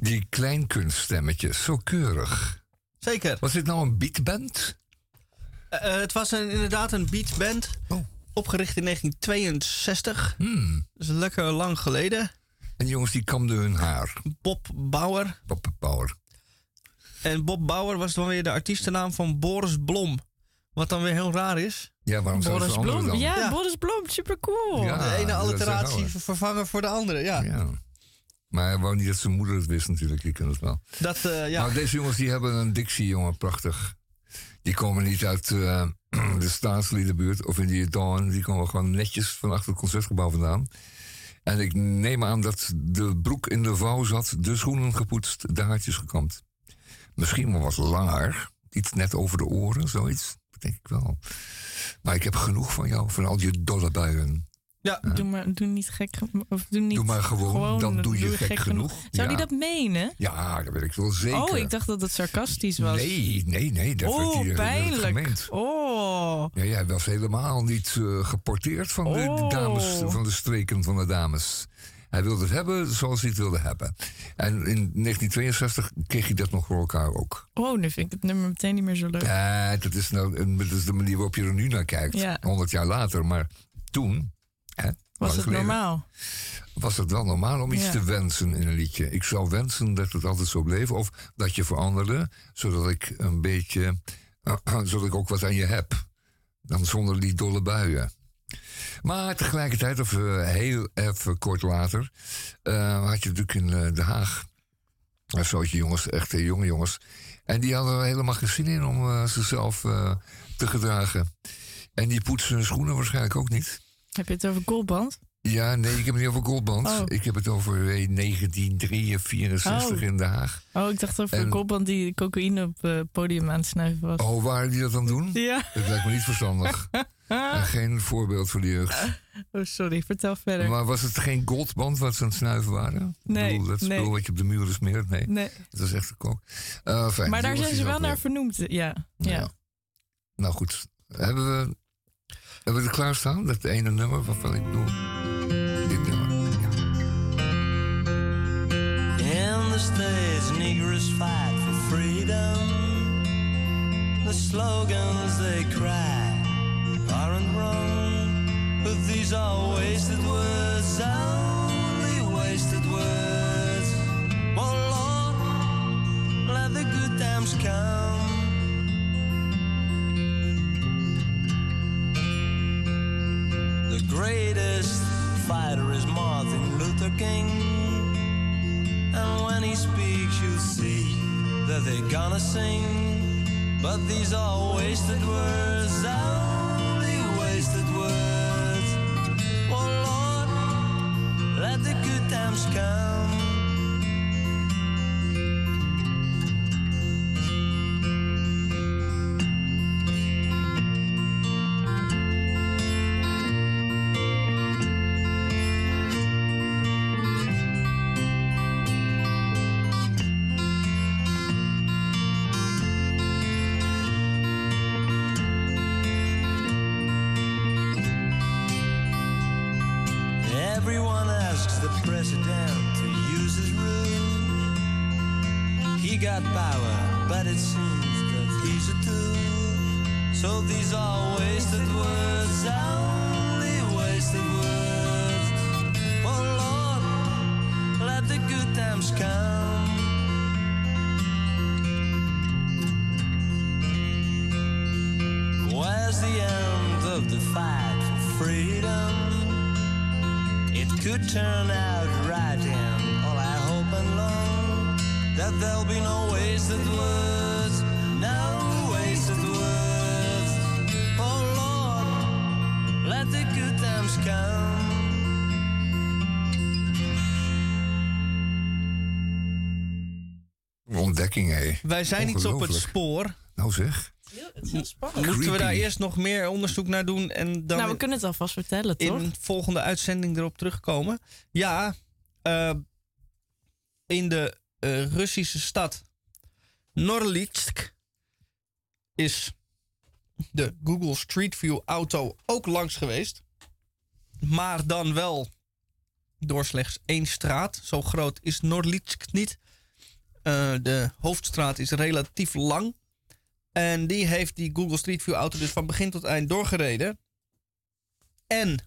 [SPEAKER 2] Die kleinkunststemmetjes, zo keurig.
[SPEAKER 1] Zeker.
[SPEAKER 2] Was dit nou een beatband?
[SPEAKER 1] Eh, eh, het was een, inderdaad een beatband.
[SPEAKER 2] Oh.
[SPEAKER 1] Opgericht in 1962.
[SPEAKER 2] Hmm.
[SPEAKER 1] Dat is lekker lang geleden.
[SPEAKER 2] En die jongens die kamden hun haar.
[SPEAKER 1] Bob Bauer.
[SPEAKER 2] Bob Bauer.
[SPEAKER 1] En Bob Bauer was dan weer de artiestennaam van Boris Blom. Wat dan weer heel raar is.
[SPEAKER 2] Ja, waarom zou
[SPEAKER 3] Boris Blom.
[SPEAKER 2] dan?
[SPEAKER 3] Ja,
[SPEAKER 1] Ja.
[SPEAKER 3] Boris Blom, super cool.
[SPEAKER 2] Ja.
[SPEAKER 1] de ene alliteratie vervangen voor de andere. Ja,
[SPEAKER 2] Ja. Maar hij wou niet dat zijn moeder het wist natuurlijk, je kent het wel.
[SPEAKER 1] dat eh, ja.
[SPEAKER 2] Nou, deze jongens die hebben een dictie, jongen, prachtig. Die komen niet uit eh, de staatsliedenbuurt of in die Dawn. Die komen gewoon netjes van achter het concertgebouw vandaan. En ik neem aan dat de broek in de vouw zat, de schoenen gepoetst, de haartjes gekamd. Misschien wel wat langer, iets net over de oren, zoiets. Dat denk ik wel. Maar ik heb genoeg van jou, van al je dolle buien.
[SPEAKER 1] Ja.
[SPEAKER 3] Doe, maar, doe niet gek. ge- Of doe, niet
[SPEAKER 2] Doe maar gewoon, dan doe je gek genoeg.
[SPEAKER 3] Zou
[SPEAKER 2] Ja.
[SPEAKER 3] die dat menen?
[SPEAKER 2] Ja, dat weet ik wel zeker.
[SPEAKER 3] Oh, ik dacht dat het sarcastisch was.
[SPEAKER 2] Nee, nee, nee. Dat werd
[SPEAKER 3] oh,
[SPEAKER 2] hier werd
[SPEAKER 3] pijnlijk.
[SPEAKER 2] gemeend.
[SPEAKER 3] Oh.
[SPEAKER 2] Ja, jij was helemaal niet eh, geporteerd van de
[SPEAKER 3] Oh.
[SPEAKER 2] dames, van de streken van de dames. Hij wilde het hebben zoals hij het wilde hebben. En in 1962 kreeg hij dat nog voor elkaar ook.
[SPEAKER 3] Oh, nu vind ik het nummer meteen niet meer zo leuk.
[SPEAKER 2] Ja, dat, is nou, een- dat is de manier waarop je er nu naar kijkt.
[SPEAKER 3] Ja.
[SPEAKER 2] 100 jaar later. Maar toen, hè,
[SPEAKER 3] Was het
[SPEAKER 2] geleden,
[SPEAKER 3] normaal?
[SPEAKER 2] was het wel normaal om iets
[SPEAKER 3] Ja.
[SPEAKER 2] te wensen in een liedje. Ik zou wensen dat het altijd zo bleef. Of dat je veranderde, zodat ik een beetje... zodat ik ook wat aan je heb. Dan zonder die dolle buien. Maar tegelijkertijd, of eh, heel even kort later... eh, had je natuurlijk in eh, Den Haag... een soortje jongens, echt eh, jonge jongens... En die hadden er helemaal geen zin in om eh, zichzelf eh, te gedragen. En die poetsen hun schoenen waarschijnlijk ook niet.
[SPEAKER 3] Heb je het over Goldband?
[SPEAKER 2] Ja, nee, ik heb het niet over Goldband.
[SPEAKER 3] Oh.
[SPEAKER 2] Ik heb het over eh, 1963
[SPEAKER 3] Oh.
[SPEAKER 2] in Den Haag.
[SPEAKER 3] Oh, ik dacht over
[SPEAKER 2] En-
[SPEAKER 3] Goldband die cocaïne op het podium aan het snuiven was.
[SPEAKER 2] Oh, waar die dat dan doen?
[SPEAKER 3] Ja.
[SPEAKER 2] Dat lijkt me niet verstandig. En geen voorbeeld voor de jeugd.
[SPEAKER 3] Oh, sorry, vertel verder.
[SPEAKER 2] Maar was het geen goldband wat ze aan het snuiven waren?
[SPEAKER 3] Nee,
[SPEAKER 2] Ik bedoel, dat spul
[SPEAKER 3] nee.
[SPEAKER 2] wat je op de muren smeert? Nee,
[SPEAKER 3] Nee.
[SPEAKER 2] dat is echt een. Eh, fijn,
[SPEAKER 3] Maar daar zijn ze wel naar vernoemd. Ja. ja.
[SPEAKER 2] Ja. Nou goed, hebben we, hebben we er klaarstaan? Dat ene nummer waarvan ik bedoel... Dit nummer.
[SPEAKER 11] In the States, Negroes fight for freedom. The slogans they cry aren't wrong, but these are wasted words, only wasted words. Oh Lord, let the good times come. The greatest fighter is Martin Luther King. And when he speaks, you'll see that they're gonna sing. But these are wasted words, only wasted words. Oh Lord, let the good times come. Got power, but it seems that he's a tool. So these are wasted words, only wasted words. Oh Lord, let the good times come. Where's the end of the fight for freedom? It could turn out right, and that there'll be no wasted words, no wasted words. Oh Lord, let the good times come.
[SPEAKER 2] Een ontdekking, hé.
[SPEAKER 1] Wij zijn iets op het spoor.
[SPEAKER 2] Nou zeg.
[SPEAKER 1] Moeten we daar eerst nog meer onderzoek naar doen en dan
[SPEAKER 3] nou, we kunnen het alvast vertellen,
[SPEAKER 1] in
[SPEAKER 3] toch?
[SPEAKER 1] een volgende uitzending erop terugkomen? Ja, eh, in de eh, Russische stad Norlitsk is de Google Street View auto ook langs geweest. maar dan wel door slechts één straat. Zo groot is Noordlitsk niet. Eh, de hoofdstraat is relatief lang. En die heeft die Google Street View auto dus van begin tot eind doorgereden. En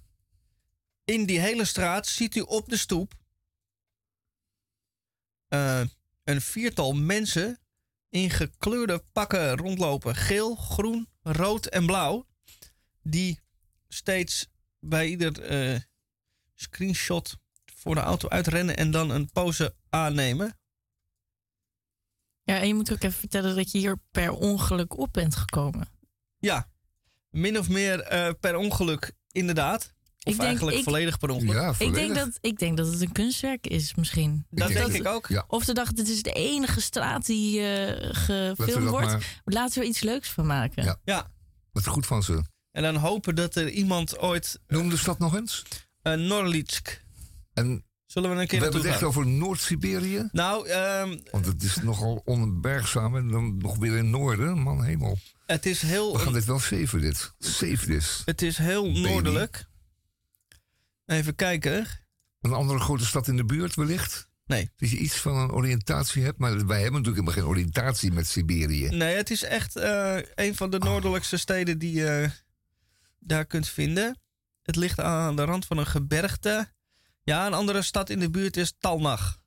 [SPEAKER 1] in die hele straat ziet u op de stoep eh, een viertal mensen in gekleurde pakken rondlopen. Geel, groen, rood en blauw. Die steeds bij ieder eh, screenshot voor de auto uitrennen en dan een pose aannemen.
[SPEAKER 3] Ja, en je moet ook even vertellen dat je hier per ongeluk op bent gekomen.
[SPEAKER 1] Ja, min of meer eh, per ongeluk inderdaad. Of
[SPEAKER 3] denk-
[SPEAKER 1] eigenlijk
[SPEAKER 3] ik-
[SPEAKER 1] volledig per ongeluk.
[SPEAKER 3] ik, denk dat, ik denk dat het een kunstwerk is misschien.
[SPEAKER 1] Dat denk ik ook.
[SPEAKER 2] Ja.
[SPEAKER 3] Of ze dachten, dit is de enige straat die eh, gefilmd
[SPEAKER 2] dat
[SPEAKER 3] wordt.
[SPEAKER 2] maar-
[SPEAKER 3] Laten we er iets leuks van maken.
[SPEAKER 2] Ja.
[SPEAKER 1] Ja.
[SPEAKER 2] Wat goed van ze.
[SPEAKER 1] En dan hopen dat er iemand ooit...
[SPEAKER 2] Noem de stad nog eens.
[SPEAKER 1] Uh, Norlitsk.
[SPEAKER 2] En
[SPEAKER 1] Zullen we een keer
[SPEAKER 2] we hebben het echt
[SPEAKER 1] gaan?
[SPEAKER 2] over Noord-Siberië.
[SPEAKER 1] Nou, ehm,
[SPEAKER 2] Want het is nogal onbergzaam en dan nog weer in het noorden. Man, hemel.
[SPEAKER 1] het is heel...
[SPEAKER 2] We gaan dit wel saven, dit. Save this.
[SPEAKER 1] Het is heel
[SPEAKER 2] Baby.
[SPEAKER 1] noordelijk. Even kijken.
[SPEAKER 2] Een andere grote stad in de buurt wellicht?
[SPEAKER 1] Nee.
[SPEAKER 2] Dat je iets van een oriëntatie hebt. Maar wij hebben natuurlijk helemaal geen oriëntatie met Siberië.
[SPEAKER 1] Nee, het is echt eh, een van de noordelijkste steden die je daar kunt vinden. Het ligt aan de rand van een gebergte. Ja, een andere stad in de buurt is Talnach.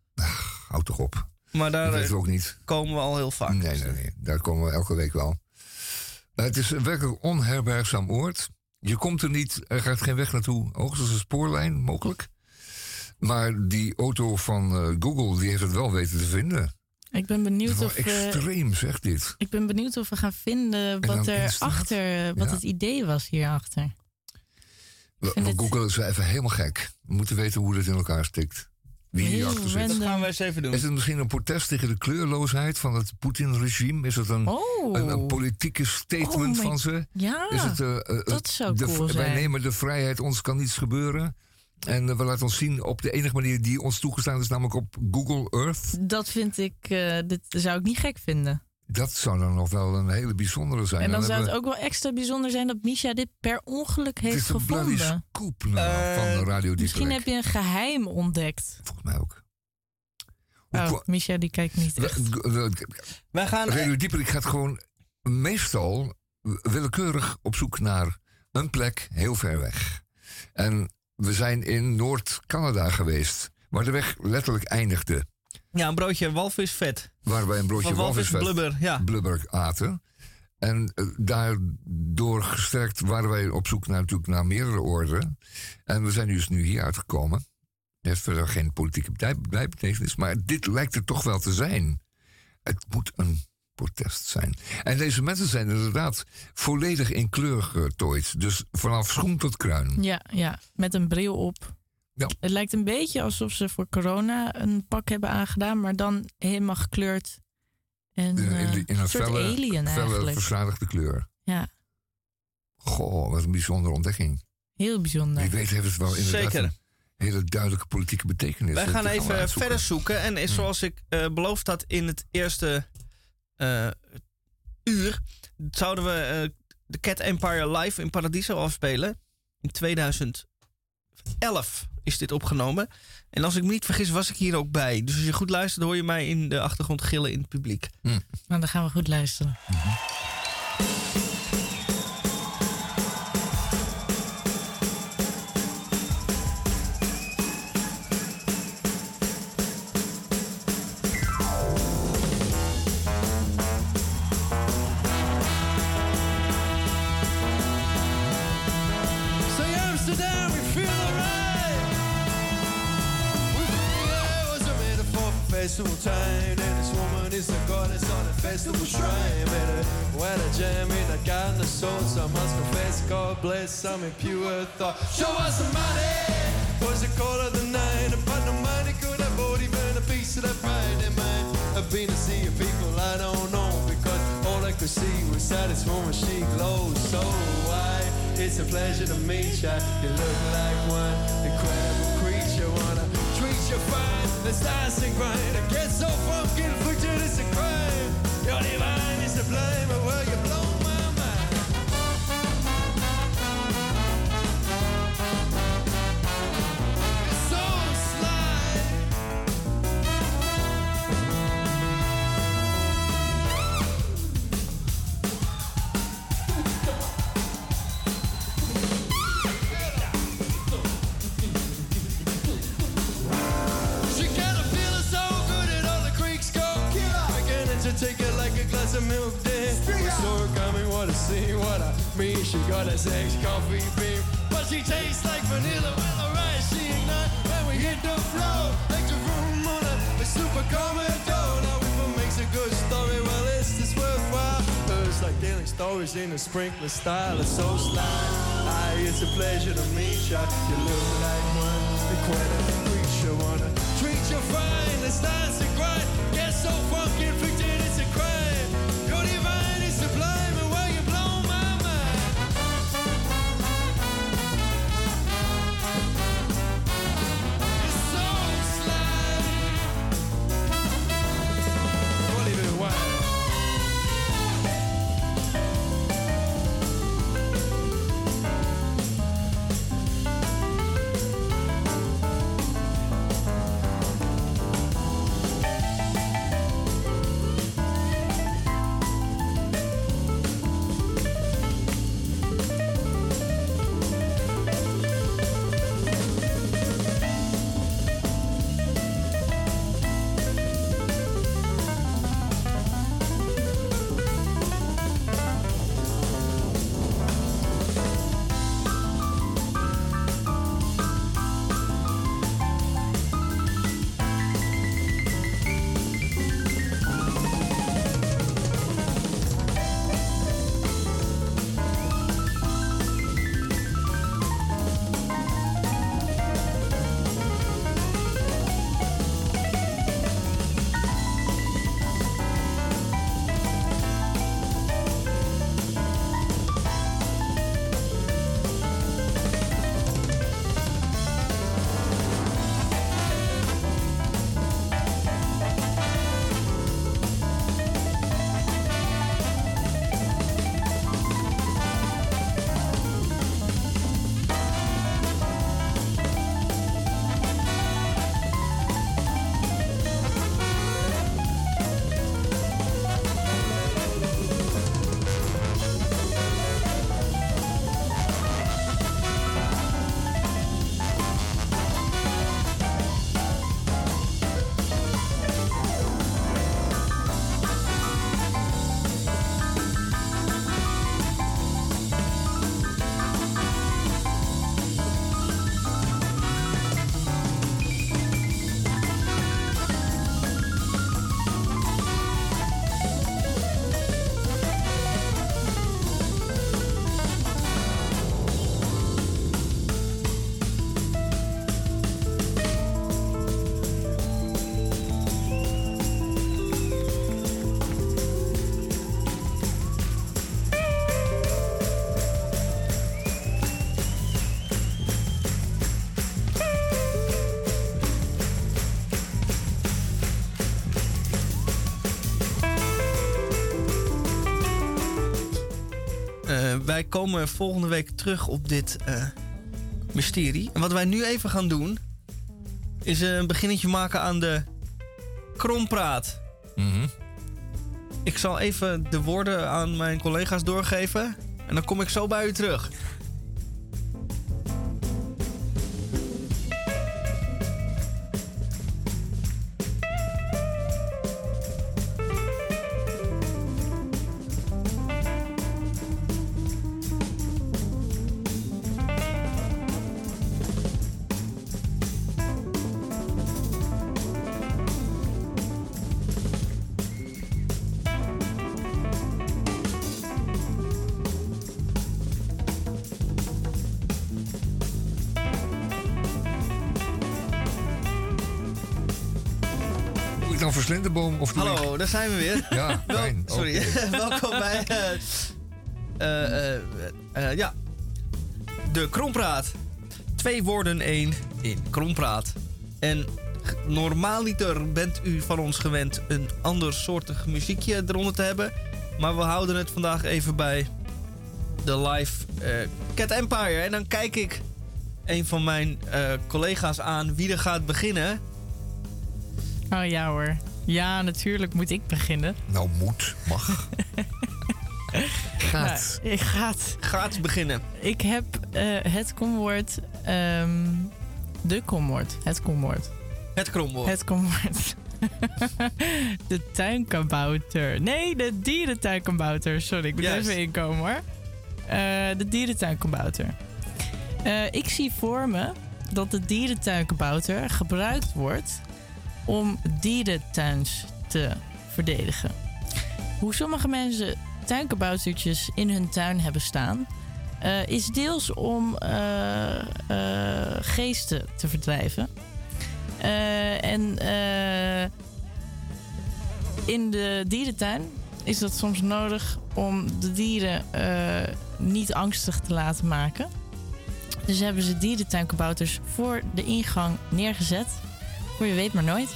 [SPEAKER 2] Houd toch op.
[SPEAKER 1] Maar daar
[SPEAKER 2] Dat
[SPEAKER 1] eh,
[SPEAKER 2] ook niet.
[SPEAKER 1] komen we al heel vaak.
[SPEAKER 2] Nee, nee, nee. Daar komen we elke week wel. Maar het is een werkelijk onherbergzaam oord. Je komt er niet, er gaat geen weg naartoe. Hoogstens een spoorlijn, mogelijk. Maar die auto van eh, Google, die heeft het wel weten te vinden.
[SPEAKER 3] Ik ben benieuwd of, eh,
[SPEAKER 2] zegt dit.
[SPEAKER 3] ik ben benieuwd of we gaan vinden wat er achter, wat
[SPEAKER 2] Ja.
[SPEAKER 3] het idee was hierachter.
[SPEAKER 2] We,
[SPEAKER 3] vind
[SPEAKER 2] we
[SPEAKER 3] het-
[SPEAKER 2] Google is even helemaal gek. We moeten weten hoe dit in elkaar stikt. Hierachter zit.
[SPEAKER 1] Dat gaan we eens even doen.
[SPEAKER 2] Is het misschien een protest tegen de kleurloosheid van het Poetin-regime? Is het een,
[SPEAKER 3] Oh.
[SPEAKER 2] een, een politieke statement
[SPEAKER 3] Oh
[SPEAKER 2] van ze?
[SPEAKER 3] Ja,
[SPEAKER 2] Is het, eh, eh,
[SPEAKER 3] dat zou
[SPEAKER 2] de,
[SPEAKER 3] cool
[SPEAKER 2] Wij nemen de vrijheid, ons kan niets gebeuren. En eh, we laten ons zien op de enige manier die ons toegestaan is, namelijk op Google Earth.
[SPEAKER 3] Dat vind ik, eh, dit zou ik niet gek vinden.
[SPEAKER 2] Dat zou dan nog wel een hele bijzondere zijn.
[SPEAKER 3] en dan zou het ook wel extra bijzonder zijn dat Misha dit per ongeluk
[SPEAKER 2] we- het
[SPEAKER 3] heeft
[SPEAKER 2] is een
[SPEAKER 3] gevonden.
[SPEAKER 2] scoop nou, van de Radio
[SPEAKER 3] Misschien heb je een geheim ontdekt.
[SPEAKER 2] Volgens mij ook. Hoe
[SPEAKER 3] Oh, Misha die kijkt niet echt.
[SPEAKER 1] Wij gaan...
[SPEAKER 2] Radio Dieperik gaat gewoon meestal willekeurig op zoek naar een plek heel ver weg. En we zijn in Noord-Canada geweest, waar de weg letterlijk eindigde.
[SPEAKER 1] Ja, een broodje walvisvet.
[SPEAKER 2] Waar wij een broodje
[SPEAKER 1] Van walvis
[SPEAKER 2] walvisvet
[SPEAKER 1] blubber, ja.
[SPEAKER 2] blubber aten. En eh, daardoor gesterkt waren wij op zoek naar, natuurlijk naar meerdere orde. En we zijn dus nu hier uitgekomen. Het heeft verder geen politieke bij- bijbetekenis, maar dit lijkt er toch wel te zijn. Het moet een protest zijn. En deze mensen zijn inderdaad volledig in kleur getooid. Dus vanaf schoen tot kruin.
[SPEAKER 3] Ja, ja, met een bril op.
[SPEAKER 2] Ja.
[SPEAKER 3] Het lijkt een beetje alsof ze voor corona een pak hebben aangedaan, maar dan helemaal gekleurd. En,
[SPEAKER 2] In, in,
[SPEAKER 3] eh,
[SPEAKER 2] die- in
[SPEAKER 3] een
[SPEAKER 2] een
[SPEAKER 3] soort
[SPEAKER 2] felle,
[SPEAKER 3] alien
[SPEAKER 2] felle
[SPEAKER 3] eigenlijk.
[SPEAKER 2] verzadigde kleur.
[SPEAKER 3] Ja,
[SPEAKER 2] Goh, wat een bijzondere ontdekking.
[SPEAKER 3] heel bijzonder.
[SPEAKER 2] Wie weet het wel inderdaad
[SPEAKER 1] Zeker.
[SPEAKER 2] een hele duidelijke politieke betekenis.
[SPEAKER 1] Wij gaan
[SPEAKER 2] gaan we
[SPEAKER 1] even verder zoeken. En is zoals ik eh, beloofd had in het eerste eh, uur, zouden we eh, de Cat Empire live in Paradiso afspelen. In 2011 is dit opgenomen. En als ik me niet vergis, was ik hier ook bij. Dus als je goed luistert, hoor je mij in de achtergrond gillen in het publiek.
[SPEAKER 3] Nou, dan gaan we goed luisteren.
[SPEAKER 12] Say festival time. And this woman is the goddess on the festival shrine. Better when I jam in, I got the soul. So I must confess, God bless some pure thought. Show us some money. Was it colder than night? But no money could have bought even a piece of the pride. There might have been a sea of people I don't know. Because all I could see was that this woman, she glows so white. It's a pleasure to meet ya. You look like one incredible Let's dance and grind. I get so funky, afflicted, it's a crime. You're divine, it's a blame. But well, you blow glass of milk. We saw coming, what a scene, what a mean. She got a sex coffee beam, but she tastes like vanilla. Well, alright, she ignite when we hit the floor. Like the room on a, a super commodore. Now if it makes a good story, well, it's just worthwhile. It's like telling stories in a sprinkler style. It's so slide. Aye, it's a pleasure to meet ya. You look like one, the queen of the creature. Wanna treat you fine, let's dance and grind. Get so funky, inflicted,
[SPEAKER 1] wij komen volgende week terug op dit eh, mysterie. En wat wij nu even gaan doen, is eh, een beginnetje maken aan de krompraat. Ik zal even de woorden aan mijn collega's doorgeven. En dan kom ik zo bij u terug.
[SPEAKER 2] Slenderboom? Of doe
[SPEAKER 1] Hallo,
[SPEAKER 2] ik-
[SPEAKER 1] daar zijn we weer.
[SPEAKER 2] Ja, fijn.
[SPEAKER 1] Sorry. Welkom bij. eh, ja. De Krompraat. Twee woorden, één in Krompraat. En normaaliter bent u van ons gewend een andersoortig muziekje eronder te hebben. Maar we houden het vandaag even bij de live eh, Cat Empire. En dan kijk ik een van mijn collega's aan wie er gaat beginnen.
[SPEAKER 3] Oh ja hoor. Ja, natuurlijk moet ik beginnen.
[SPEAKER 2] Nou, moet, mag.
[SPEAKER 1] Gaat.
[SPEAKER 3] Nou, ik gaat.
[SPEAKER 1] Gaat beginnen.
[SPEAKER 3] Ik heb eh, het komwoord. ehm, de komwoord. Het komwoord.
[SPEAKER 1] Het kromwoord.
[SPEAKER 3] Het komwoord. de tuinkabouter. Nee, de dierentuinkabouter. Sorry, ik moet
[SPEAKER 1] Juist.
[SPEAKER 3] even inkomen hoor. Eh, de dierentuinkabouter. Eh, ik zie voor me dat de dierentuinkabouter gebruikt wordt om dierentuins te verdedigen. Hoe sommige mensen tuinkaboutertjes in hun tuin hebben staan, eh, is deels om eh, eh, geesten te verdrijven. En in de dierentuin is dat soms nodig om de dieren niet angstig te laten maken. Dus hebben ze dierentuinkabouters voor de ingang neergezet. Je weet maar nooit.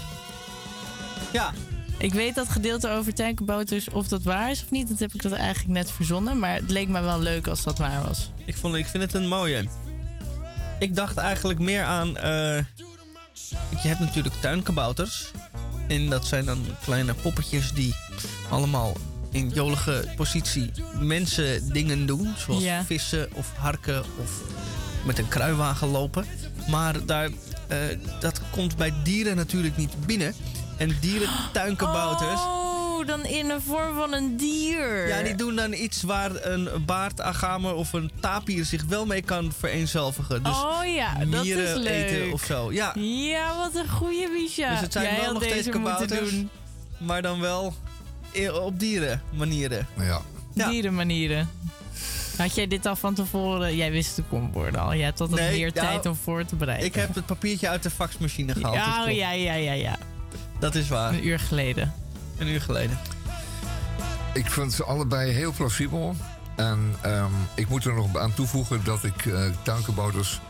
[SPEAKER 1] Ja.
[SPEAKER 3] Ik weet dat gedeelte over tuinkabouters, of dat waar is of niet, dat heb ik dat eigenlijk net verzonnen. Maar het leek me wel leuk als dat waar was.
[SPEAKER 1] Ik, vond, ik vind het een mooie. Ik dacht eigenlijk meer aan... eh, je hebt natuurlijk tuinkabouters. En dat zijn dan kleine poppetjes die allemaal in jolige positie mensen dingen doen. Zoals
[SPEAKER 3] Ja.
[SPEAKER 1] vissen of harken of met een kruiwagen lopen. Maar daar, eh, dat komt bij dieren natuurlijk niet binnen. En dierentuinkabouters...
[SPEAKER 3] Oh, dan in de vorm van een dier.
[SPEAKER 1] Ja, die doen dan iets waar een baardagamer of een tapir zich wel mee kan vereenzelvigen. Dus
[SPEAKER 3] oh ja, dat is leuk.
[SPEAKER 1] eten of zo. Ja.
[SPEAKER 3] Ja, wat een goede Misha.
[SPEAKER 1] Dus het zijn
[SPEAKER 3] Jij
[SPEAKER 1] wel
[SPEAKER 3] had
[SPEAKER 1] nog steeds
[SPEAKER 3] deze moeten
[SPEAKER 1] kabouters,
[SPEAKER 3] doen.
[SPEAKER 1] maar dan wel op dierenmanieren.
[SPEAKER 2] Ja.
[SPEAKER 3] Dierenmanieren. Had jij dit al van tevoren? Jij wist het kon worden al. Jij had altijd
[SPEAKER 1] Nee,
[SPEAKER 3] meer
[SPEAKER 1] nou,
[SPEAKER 3] tijd om voor te bereiden.
[SPEAKER 1] Ik heb het papiertje uit de faxmachine gehaald.
[SPEAKER 3] Ja,
[SPEAKER 1] klopt.
[SPEAKER 3] ja, ja, ja, ja.
[SPEAKER 1] Dat is waar.
[SPEAKER 3] Een uur geleden.
[SPEAKER 1] Een uur geleden.
[SPEAKER 2] Ik vind ze allebei heel plausibel. En ehm, ik moet er nog aan toevoegen dat ik eh tuinkabouters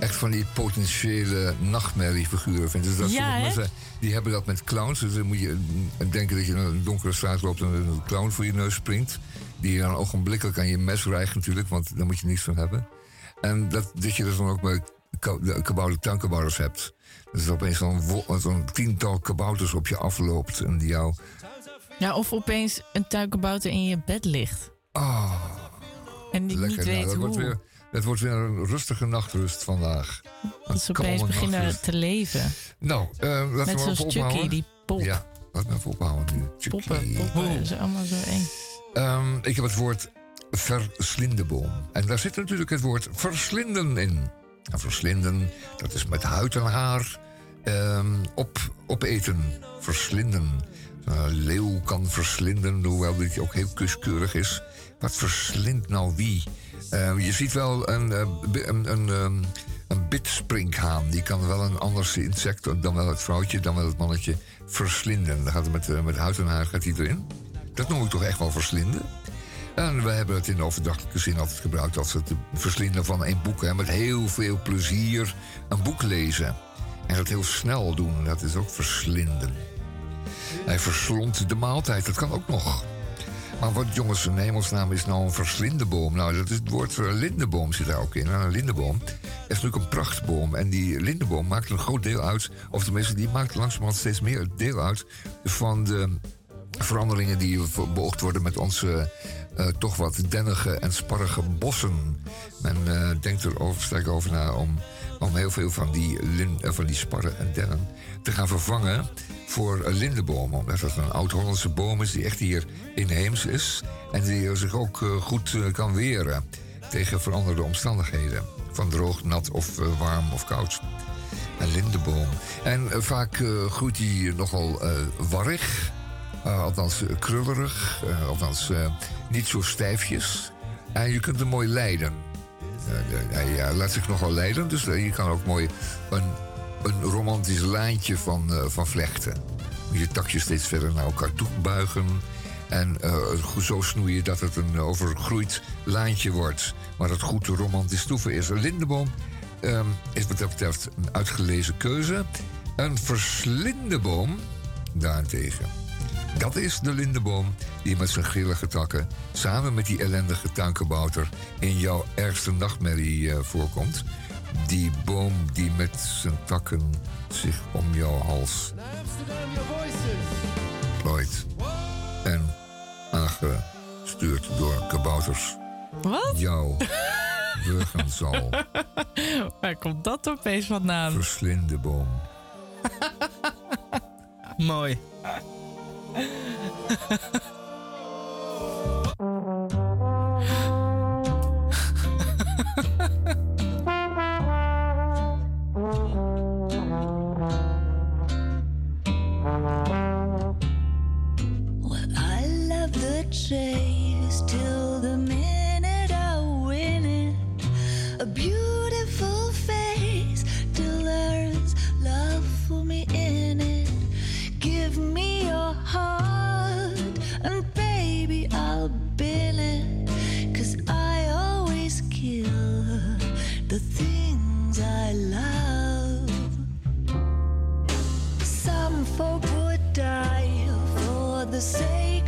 [SPEAKER 2] echt van die potentiële nachtmerriefiguren vind. Dus dat
[SPEAKER 3] Ja,
[SPEAKER 2] mensen die hebben dat met clowns. Dus dan moet je mm, denken dat je in een donkere straat loopt en een clown voor je neus springt. Die je dan ogenblikkelijk aan je mes rijgt natuurlijk, want daar moet je niets van hebben. En dat, dat je dat dan ook bij kabouter, tuinkabouters hebt. Dus dat opeens zo'n tiental kabouters op je afloopt en die jou...
[SPEAKER 3] Ja, of opeens een tuinkabouter in je bed ligt.
[SPEAKER 2] Ah,
[SPEAKER 3] En die niet.
[SPEAKER 2] Nou,
[SPEAKER 3] weet
[SPEAKER 2] dat,
[SPEAKER 3] hoe.
[SPEAKER 2] wordt weer, dat wordt weer een rustige nachtrust vandaag.
[SPEAKER 3] dat ze
[SPEAKER 2] Een
[SPEAKER 3] opeens beginnen
[SPEAKER 2] nachtrust.
[SPEAKER 3] te leven.
[SPEAKER 2] Nou, eh laten
[SPEAKER 3] Net
[SPEAKER 2] we maar
[SPEAKER 3] zoals Chucky, die pop.
[SPEAKER 2] Ja, laten we even ophouden nu. Chucky.
[SPEAKER 3] Poppen, poppen. Is allemaal zo eng.
[SPEAKER 2] Ehm, ik heb het woord verslindeboom. En daar zit natuurlijk het woord verslinden in. En verslinden, dat is met huid en haar ehm, op, opeten. Verslinden. Een leeuw kan verslinden, hoewel dit ook heel kuskeurig is. Wat verslindt nou wie? Ehm, je ziet wel een, eh, een, een, een. Die kan wel een ander insect, dan wel het vrouwtje, dan wel het mannetje, verslinden. Dan gaat met, eh, met huid en haar gaat hij erin. Dat noem ik toch echt wel verslinden? En we hebben het in overdachtelijke zin altijd gebruikt als het verslinden van een boek. Hè, met heel veel plezier een boek lezen. En dat heel snel doen, dat is ook verslinden. Hij verslond de maaltijd, dat kan ook nog. Maar wat jongens, een hemelsnaam is nou een verslindeboom? Nou, dat is het woord eh, lindeboom zit daar ook in. En een lindeboom is natuurlijk een prachtboom. En die lindeboom maakt een groot deel uit, of tenminste, die maakt langzamerhand steeds meer deel uit van de veranderingen die beoogd worden met onze eh, toch wat dennige en sparrige bossen. Men eh, denkt er over, sterk over na om, heel veel van die, eh, van die sparren en dennen te gaan vervangen voor lindebomen. Omdat dat een oud-Hollandse boom is die echt hier inheems is. En die zich ook goed kan weren tegen veranderde omstandigheden. Van droog, nat of warm of koud. Een lindeboom. En vaak groeit die nogal warrig. Eh, althans eh, krullerig. eh, althans eh, niet zo stijfjes. En je kunt hem mooi leiden. De- hij laat zich nogal leiden. Dus je kan ook mooi een, een romantisch lijntje van, van vlechten. Je takjes steeds verder naar elkaar toe buigen. En zo snoeien dat het een overgroeid lijntje wordt. Maar dat goed romantisch toeven is. Een lindeboom ehm, is wat dat betreft een uitgelezen keuze. Een verslindeboom daarentegen. Dat is de lindeboom die met zijn grillige takken... samen met die ellendige tuinkabouter... in jouw ergste nachtmerrie eh, voorkomt. Die boom die met zijn takken zich om jouw hals plooit. En aangestuurd door kabouters.
[SPEAKER 3] Wat?
[SPEAKER 2] Jou wurgen zal.
[SPEAKER 3] Waar komt dat opeens vandaan?
[SPEAKER 2] Verslinde boom.
[SPEAKER 1] Mooi.
[SPEAKER 13] Chase till the minute I win it. A beautiful die for the sake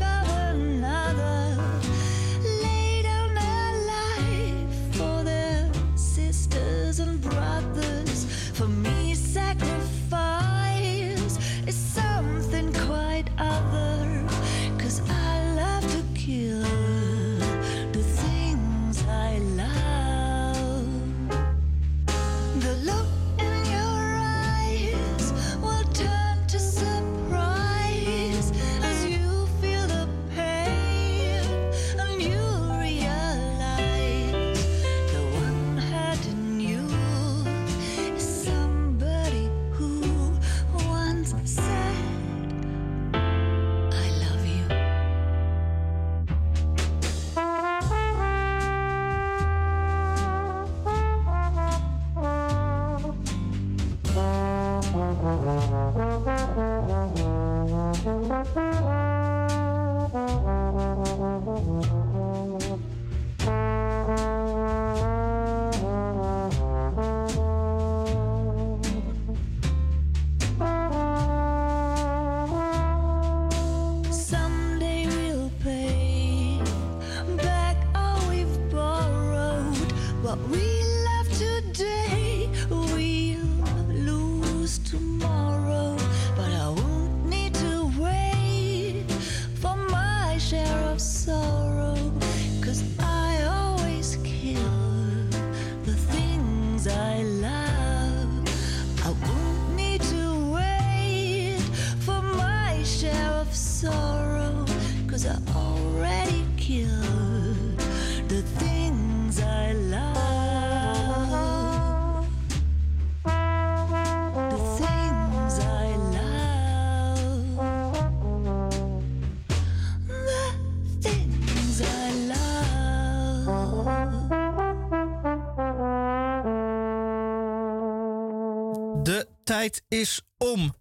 [SPEAKER 1] tijd is om.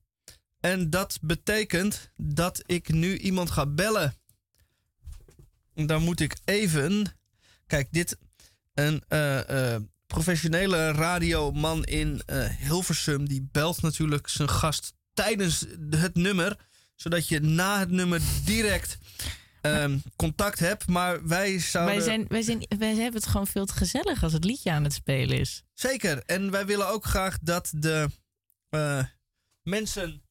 [SPEAKER 1] En dat betekent dat ik nu iemand ga bellen. Dan moet ik even. Kijk, dit. Een eh, eh, professionele radioman in eh, Hilversum. Die belt natuurlijk zijn gast tijdens het nummer. Zodat je na het nummer direct ehm, contact hebt. Maar wij zouden.
[SPEAKER 3] Wij, zijn, wij, zijn, wij hebben het gewoon veel te gezellig als het liedje aan het spelen is.
[SPEAKER 1] Zeker. En wij willen ook graag dat de eh, mensen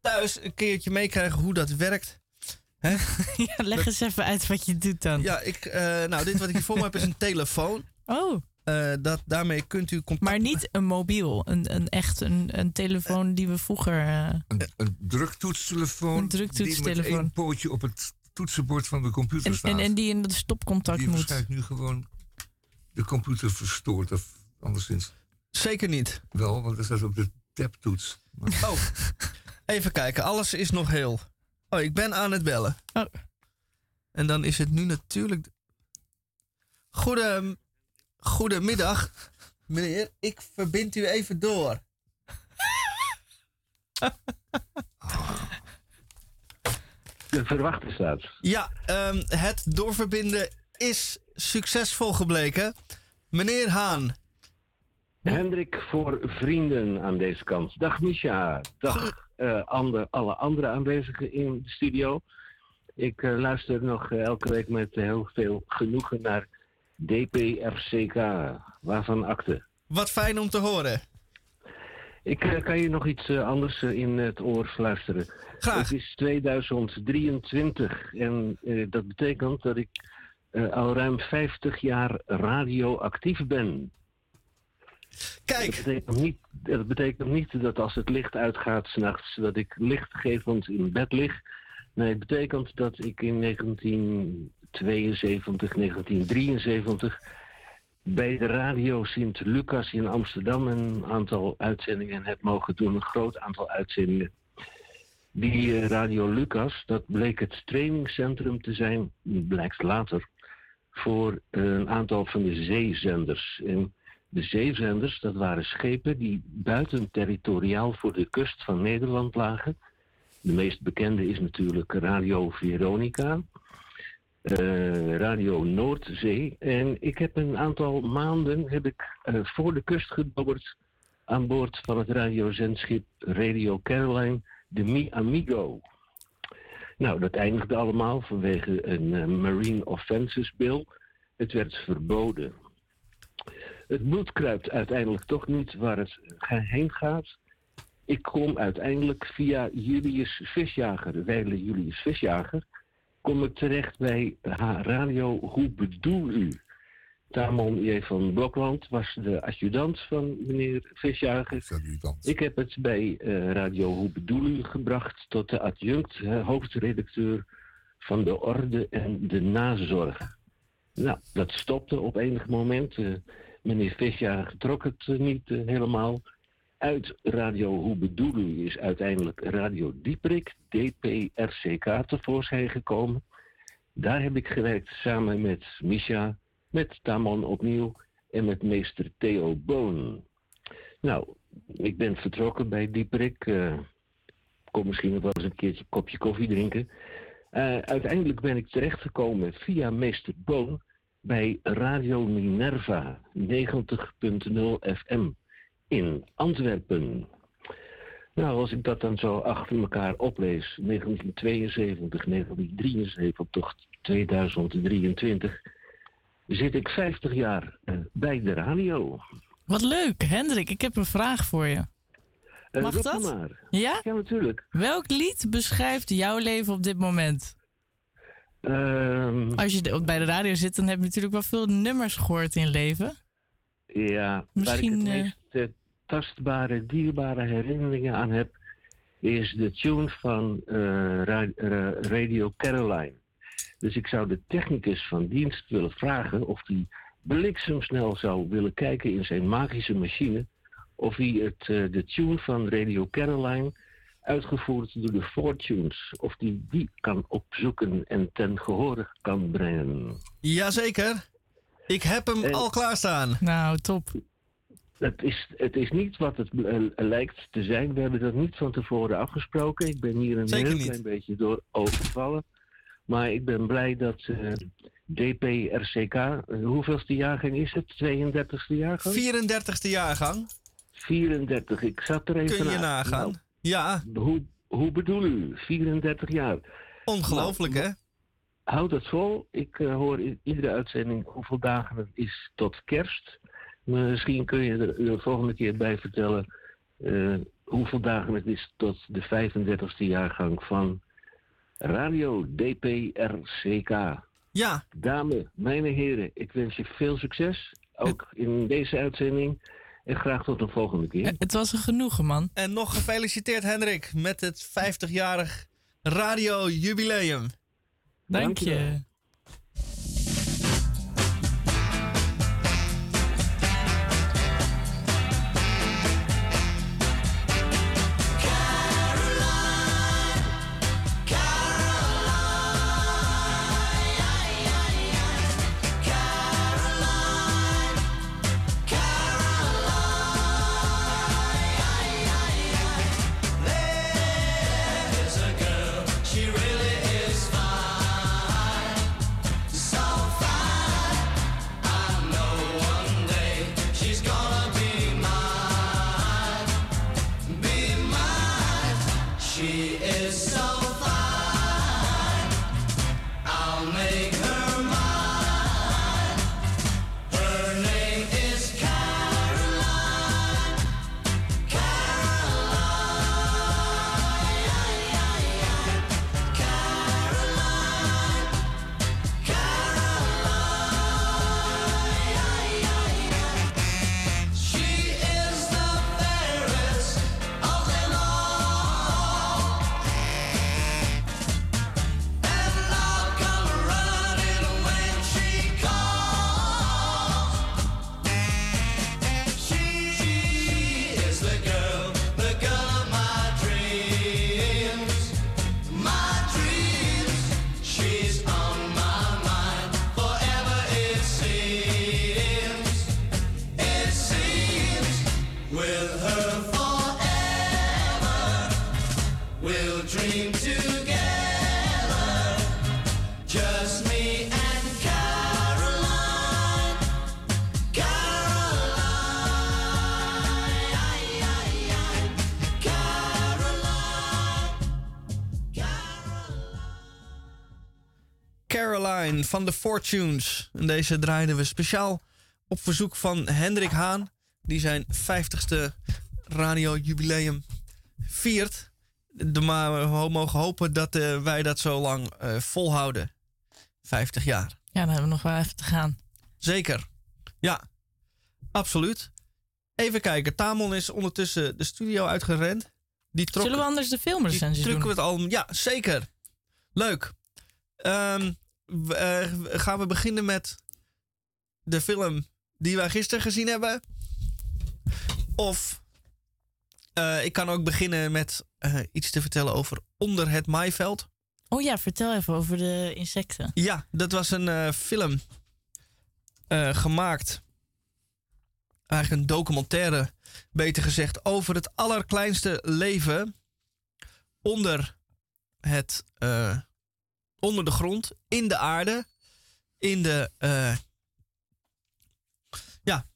[SPEAKER 1] thuis een keertje meekrijgen hoe dat werkt. Hè?
[SPEAKER 3] Ja, leg eens even uit wat je doet dan.
[SPEAKER 1] Ja, ik, eh, nou, dit wat ik hier voor me heb is een telefoon.
[SPEAKER 3] Oh.
[SPEAKER 1] Eh, dat, daarmee kunt u contact...
[SPEAKER 3] Maar niet een mobiel, een, een echt een, een telefoon die we vroeger... eh,
[SPEAKER 2] Een, een druktoetstelefoon.
[SPEAKER 3] Een druktoetstelefoon.
[SPEAKER 2] Die met één pootje op het toetsenbord van de computer
[SPEAKER 3] en,
[SPEAKER 2] staat.
[SPEAKER 3] en, en die in het stopcontact
[SPEAKER 2] die
[SPEAKER 3] moet.
[SPEAKER 2] waarschijnlijk nu gewoon de computer verstoort of anderszins.
[SPEAKER 1] Zeker niet.
[SPEAKER 2] Wel, want er staat op de tabtoets. Maar-
[SPEAKER 1] Oh, even kijken. Alles is nog heel. Oh, ik ben aan het bellen.
[SPEAKER 3] Oh.
[SPEAKER 1] En dan is het nu natuurlijk... Goede, goedemiddag, meneer. Ik verbind u even door.
[SPEAKER 14] De verwachte staat.
[SPEAKER 1] Ja, ehm, het doorverbinden is succesvol gebleken. Meneer Haan.
[SPEAKER 14] Hendrik voor vrienden aan deze kant. Dag Misha. Dag eh, ander, alle andere aanwezigen in de studio. Ik eh, luister nog eh, elke week met heel veel genoegen naar DPFCK. Waarvan akte.
[SPEAKER 1] Wat fijn om te horen.
[SPEAKER 14] Ik kan je nog iets anders in het oor fluisteren.
[SPEAKER 1] Graag.
[SPEAKER 14] Het is 2023 en dat betekent dat ik al ruim 50 jaar radioactief ben.
[SPEAKER 1] Kijk.
[SPEAKER 14] Dat betekent, niet, dat betekent niet dat als het licht uitgaat s'nachts, dat ik lichtgevend in bed lig. Nee, het betekent dat ik in 1972, 1973 bij de radio Sint-Lucas in Amsterdam een aantal uitzendingen heb mogen doen. Een groot aantal uitzendingen. Die eh, Radio Lucas, dat bleek het trainingscentrum te zijn, blijkt later, voor een aantal van de zeezenders. En de zeezenders, dat waren schepen die buiten territoriaal voor de kust van Nederland lagen. De meest bekende is natuurlijk Radio Veronica, eh, Radio Noordzee. En ik heb een aantal maanden heb ik, eh, voor de kust gedobberd aan boord van het radiozendschip Radio Caroline, de Mi Amigo. Nou, dat eindigde allemaal vanwege een eh, Marine Offenses Bill. Het werd verboden. Het bloed kruipt uiteindelijk toch niet waar het heen gaat. Ik kom uiteindelijk via Julius Visjager, wijle Julius Visjager, kom ik terecht bij Radio Hoe bedoel u? Tamon J. van Blokland was de adjudant van meneer Visjager. Ik heb het bij eh, Radio Hoe bedoel u gebracht tot de adjunct, eh, hoofdredacteur van de Orde en de Nazorg. Nou, dat stopte op enig moment. Eh, meneer Visjager trok het eh, niet eh, helemaal. Uit Radio Hoe bedoel u is uiteindelijk Radio Dieprik, DPRCK, tevoorschijn gekomen. Daar heb ik gewerkt samen met Misha, met Tamon opnieuw en met meester Theo Boon. Nou, ik ben vertrokken bij Dieprik. eh kom misschien nog wel eens een keertje een kopje koffie drinken. Uiteindelijk ben ik terechtgekomen via meester Boon bij Radio Minerva 90.0 FM in Antwerpen. Nou, als ik dat dan zo achter elkaar oplees, 1972, 1973 tot 2023, zit ik 50 jaar eh, bij de radio.
[SPEAKER 3] Wat leuk, Hendrik. Ik heb een vraag voor je.
[SPEAKER 14] Eh,
[SPEAKER 3] Mag dat?
[SPEAKER 14] maar.
[SPEAKER 3] Ja?
[SPEAKER 14] Ja, natuurlijk.
[SPEAKER 3] Welk lied beschrijft jouw leven op dit moment?
[SPEAKER 14] Ehm,
[SPEAKER 3] Als je de- bij de radio zit, dan heb je natuurlijk wel veel nummers gehoord in leven.
[SPEAKER 14] Ja,
[SPEAKER 3] Misschien,
[SPEAKER 14] waar
[SPEAKER 3] eh,
[SPEAKER 14] ik het meest eh, tastbare, dierbare herinneringen aan heb, is de tune van eh, Ra- Ra- Radio Caroline. Dus ik zou de technicus van dienst willen vragen of hij bliksemsnel zou willen kijken in zijn magische machine of hij het, eh, de tune van Radio Caroline, uitgevoerd door de Fortunes, of die die kan opzoeken en ten gehore kan brengen.
[SPEAKER 1] Jazeker. Ik heb hem
[SPEAKER 14] En-
[SPEAKER 1] al klaarstaan.
[SPEAKER 3] Nou, top.
[SPEAKER 14] Het is, het is niet wat het eh, lijkt te zijn. We hebben dat niet van tevoren afgesproken. Ik ben hier een
[SPEAKER 1] Zeker
[SPEAKER 14] heel
[SPEAKER 1] niet.
[SPEAKER 14] klein beetje door overvallen. Maar ik ben blij dat eh, DPRCK, eh, hoeveelste jaargang is het? 32e jaargang?
[SPEAKER 1] 34ste jaargang.
[SPEAKER 14] 34. Ik zat er even
[SPEAKER 1] Kun je
[SPEAKER 14] na.
[SPEAKER 1] nagaan. Ja.
[SPEAKER 14] Hoe, hoe bedoel u? 34 jaar.
[SPEAKER 1] Ongelooflijk,
[SPEAKER 14] Nou,
[SPEAKER 1] hè?
[SPEAKER 14] Houd het vol. Ik eh, hoor in iedere uitzending hoeveel dagen het is tot kerst. Misschien kun je er de volgende keer bij vertellen eh, hoeveel dagen het is tot de 35e jaargang van Radio DPRCK.
[SPEAKER 1] Ja.
[SPEAKER 14] Dames, mijn heren, ik wens je veel succes. Ook in deze uitzending. En graag tot een volgende keer.
[SPEAKER 3] Het was een genoegen, man.
[SPEAKER 1] En nog gefeliciteerd, Hendrik, met het 50-jarig radiojubileum.
[SPEAKER 3] Dank je.
[SPEAKER 1] Van de Fortunes. En deze draaiden we speciaal op verzoek van Hendrik Haan, die zijn 50ste radiojubileum viert. De, maar we mogen hopen dat eh, wij dat zo lang eh, volhouden. 50 jaar.
[SPEAKER 3] Ja, dan hebben we nog wel even te gaan.
[SPEAKER 1] Zeker. Ja, absoluut. Even kijken. Tamon is ondertussen de studio uitgerend. Die trok,
[SPEAKER 3] Zullen we anders de
[SPEAKER 1] drukken
[SPEAKER 3] doen?
[SPEAKER 1] we het al. Ja, zeker. Leuk. Ehm, eh, gaan we beginnen met de film die wij gisteren gezien hebben? Of eh, ik kan ook beginnen met eh, iets te vertellen over Onder het Maaiveld.
[SPEAKER 3] Oh ja, vertel even over de insecten.
[SPEAKER 1] Ja, dat was een film gemaakt. Eigenlijk een documentaire, beter gezegd, over het allerkleinste leven onder, het, onder de grond, in de aarde, in de, eh, ja,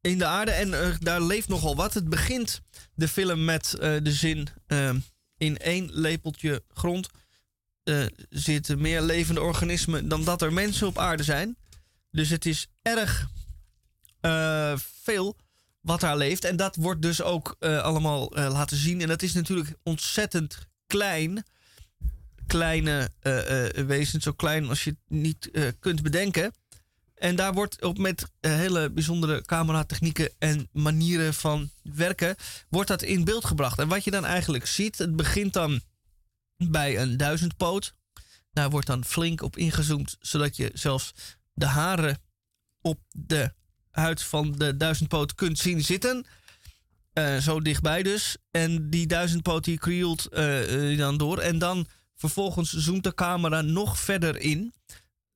[SPEAKER 1] in de aarde. En eh, daar leeft nogal wat. Het begint de film met eh, de zin: eh, in één lepeltje grond zitten meer levende organismen dan dat er mensen op aarde zijn. Dus het is erg veel wat daar leeft. En dat wordt dus ook allemaal laten zien. En dat is natuurlijk ontzettend klein. Kleine eh, wezens, zo klein als je het niet eh, kunt bedenken. En daar wordt ook met hele bijzondere cameratechnieken en manieren van werken, wordt dat in beeld gebracht. En wat je dan eigenlijk ziet, het begint dan bij een duizendpoot. Daar wordt dan flink op ingezoomd, zodat je zelfs de haren op de huid van de duizendpoot kunt zien zitten. Zo dichtbij dus. En die duizendpoot die krioelt eh, eh, dan door. En dan vervolgens zoomt de camera nog verder in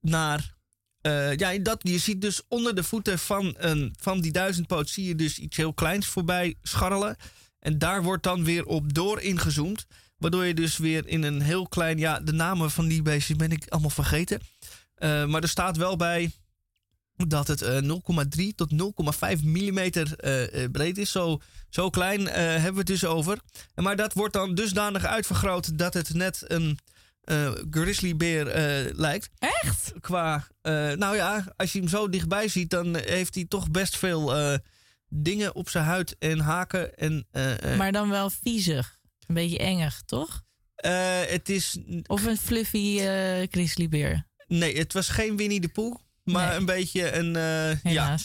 [SPEAKER 1] naar... eh, ja, dat, je ziet dus onder de voeten van, een, van die duizendpoot zie je dus iets heel kleins voorbij scharrelen. En daar wordt dan weer op door ingezoomd. Waardoor je dus weer in een heel klein... Ja, de namen van die beestjes ben ik allemaal vergeten. Eh, maar er staat wel bij dat het eh, 0,3 tot 0,5 millimeter eh, eh, breed is. Zo, zo klein eh, hebben we het dus over. Maar dat wordt dan dusdanig uitvergroot dat het net een eh, grizzlybeer eh, lijkt.
[SPEAKER 3] Echt?
[SPEAKER 1] Qua, eh, nou ja, als je hem zo dichtbij ziet, dan heeft hij toch best veel eh, dingen op zijn huid en haken. En, eh, eh,
[SPEAKER 3] Maar dan wel viezig. Een beetje engig, toch?
[SPEAKER 1] eh, het is...
[SPEAKER 3] Of een fluffy eh grizzlybeer.
[SPEAKER 1] Nee, het was geen Winnie de Pooh. Maar
[SPEAKER 3] Nee.
[SPEAKER 1] een beetje een... eh. Ja,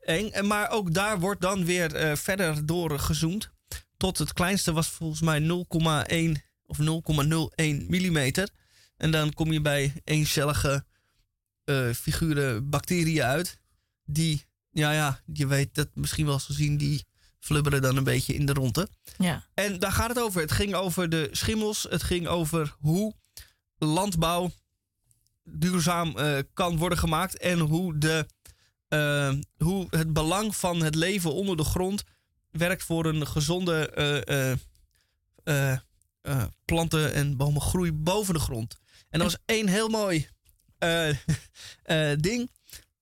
[SPEAKER 1] eng. En Maar ook daar wordt dan weer eh, verder door gezoomd. Tot het kleinste was volgens mij 0,1 of 0,01 millimeter. En dan kom je bij eencellige eh, figuren bacteriën uit. Die, ja ja, je weet dat misschien wel eens gezien, die flubberen dan een beetje in de ronde.
[SPEAKER 3] Ja.
[SPEAKER 1] En daar gaat het over. Het ging over de schimmels. Het ging over hoe landbouw duurzaam eh, kan worden gemaakt. En hoe, de, eh, hoe het belang van het leven onder de grond werkt voor een gezonde eh, planten- en bomengroei boven de grond. En dat was één heel mooi ding.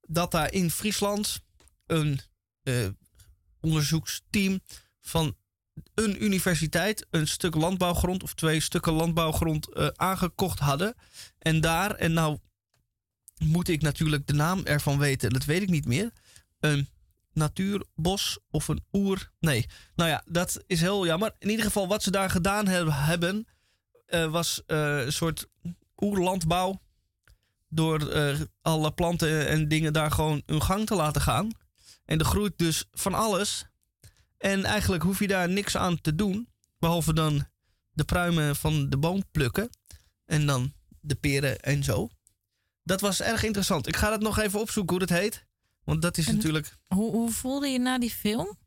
[SPEAKER 1] Dat daar in Friesland een onderzoeksteam van een universiteit een stuk landbouwgrond of twee stukken landbouwgrond eh, aangekocht hadden. En daar, en nou moet ik natuurlijk de naam ervan weten, dat weet ik niet meer. Een natuurbos of een oer. Nee, nou ja, dat is heel jammer. In ieder geval, wat ze daar gedaan heb- hebben, eh, was eh, een soort oerlandbouw. Door alle planten en dingen daar gewoon hun gang te laten gaan. En er groeit dus van alles. En eigenlijk hoef je daar niks aan te doen. Behalve dan de pruimen van de boom plukken. En dan de peren en zo. Dat was erg interessant. Ik ga dat nog even opzoeken hoe dat heet. Want dat is
[SPEAKER 3] En
[SPEAKER 1] natuurlijk.
[SPEAKER 3] Hoe, hoe voelde je na die film?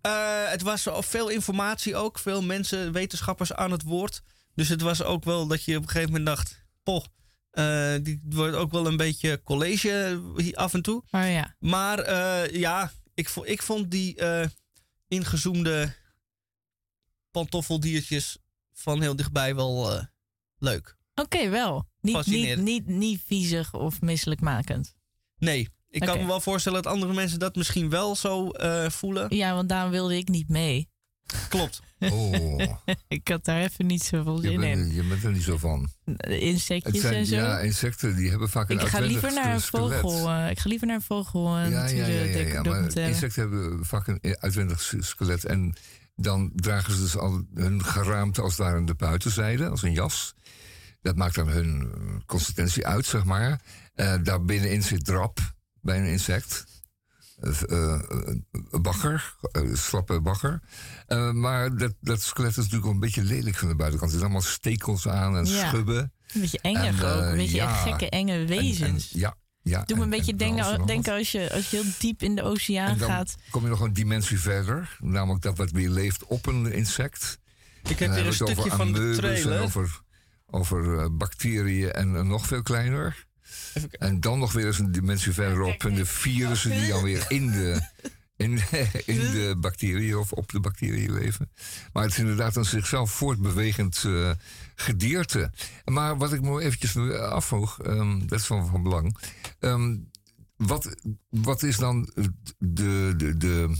[SPEAKER 1] Eh, het was wel veel informatie ook. Veel mensen, wetenschappers aan het woord. Dus het was ook wel dat je op een gegeven moment dacht... Poh, eh, die wordt ook wel een beetje college af en toe.
[SPEAKER 3] Maar ja.
[SPEAKER 1] Maar eh, ja, ik, ik vond die ingezoomde pantoffeldiertjes van heel dichtbij wel eh, leuk.
[SPEAKER 3] Oké, wel. Niet, niet, niet, niet viezig of misselijkmakend.
[SPEAKER 1] Nee, ik kan me wel voorstellen dat andere mensen dat misschien wel zo eh, voelen.
[SPEAKER 3] Ja, want daarom wilde ik niet mee.
[SPEAKER 1] Klopt.
[SPEAKER 2] Oh,
[SPEAKER 3] ik had daar even niet zoveel
[SPEAKER 2] je
[SPEAKER 3] zin in.
[SPEAKER 2] bent, je bent er niet zo van.
[SPEAKER 3] Insectjes
[SPEAKER 2] Het zijn,
[SPEAKER 3] en zo.
[SPEAKER 2] ja, insecten die hebben vaak een
[SPEAKER 3] ik ga
[SPEAKER 2] uitwendig
[SPEAKER 3] liever naar een vogel. eh, ik ga liever naar een vogel eh,
[SPEAKER 2] Ja, ja, ja, ja, ja, maar
[SPEAKER 3] documentaire.
[SPEAKER 2] insecten hebben vaak een uitwendig skelet. En dan dragen ze dus al hun geraamte als ware aan de buitenzijde, als een jas. Dat maakt dan hun eh, consistentie uit, zeg maar. Eh daar binnenin zit drap bij een insect. Eh, eh, een bagger, eh, slappe bagger. Eh, maar dat, dat skelet is natuurlijk wel een beetje lelijk van de buitenkant. Er zitten allemaal stekels aan en
[SPEAKER 3] Ja.
[SPEAKER 2] schubben.
[SPEAKER 3] Een beetje engig
[SPEAKER 2] En,
[SPEAKER 3] ook. Een beetje
[SPEAKER 2] ja.
[SPEAKER 3] gekke, enge
[SPEAKER 2] En- en-
[SPEAKER 3] wezens.
[SPEAKER 2] ja, ja.
[SPEAKER 3] Doe me
[SPEAKER 2] en-
[SPEAKER 3] een beetje
[SPEAKER 2] en
[SPEAKER 3] denken, als, je, als je heel diep in de oceaan
[SPEAKER 2] En dan
[SPEAKER 3] gaat.
[SPEAKER 2] kom je nog een dimensie verder. Namelijk dat wat weer leeft op een insect.
[SPEAKER 1] Ik heb hier een stukje
[SPEAKER 2] over
[SPEAKER 1] van de trailer.
[SPEAKER 2] Over, over bacteriën en nog veel kleiner. En dan nog weer eens een dimensie verderop. En de virussen die dan weer in de, in, in de bacteriën of op de bacteriën leven. Maar het is inderdaad een zichzelf voortbewegend eh, gedierte. Maar wat ik me eventjes afvroeg, ehm, dat is van, van belang. Ehm, wat, wat is dan de, de, de,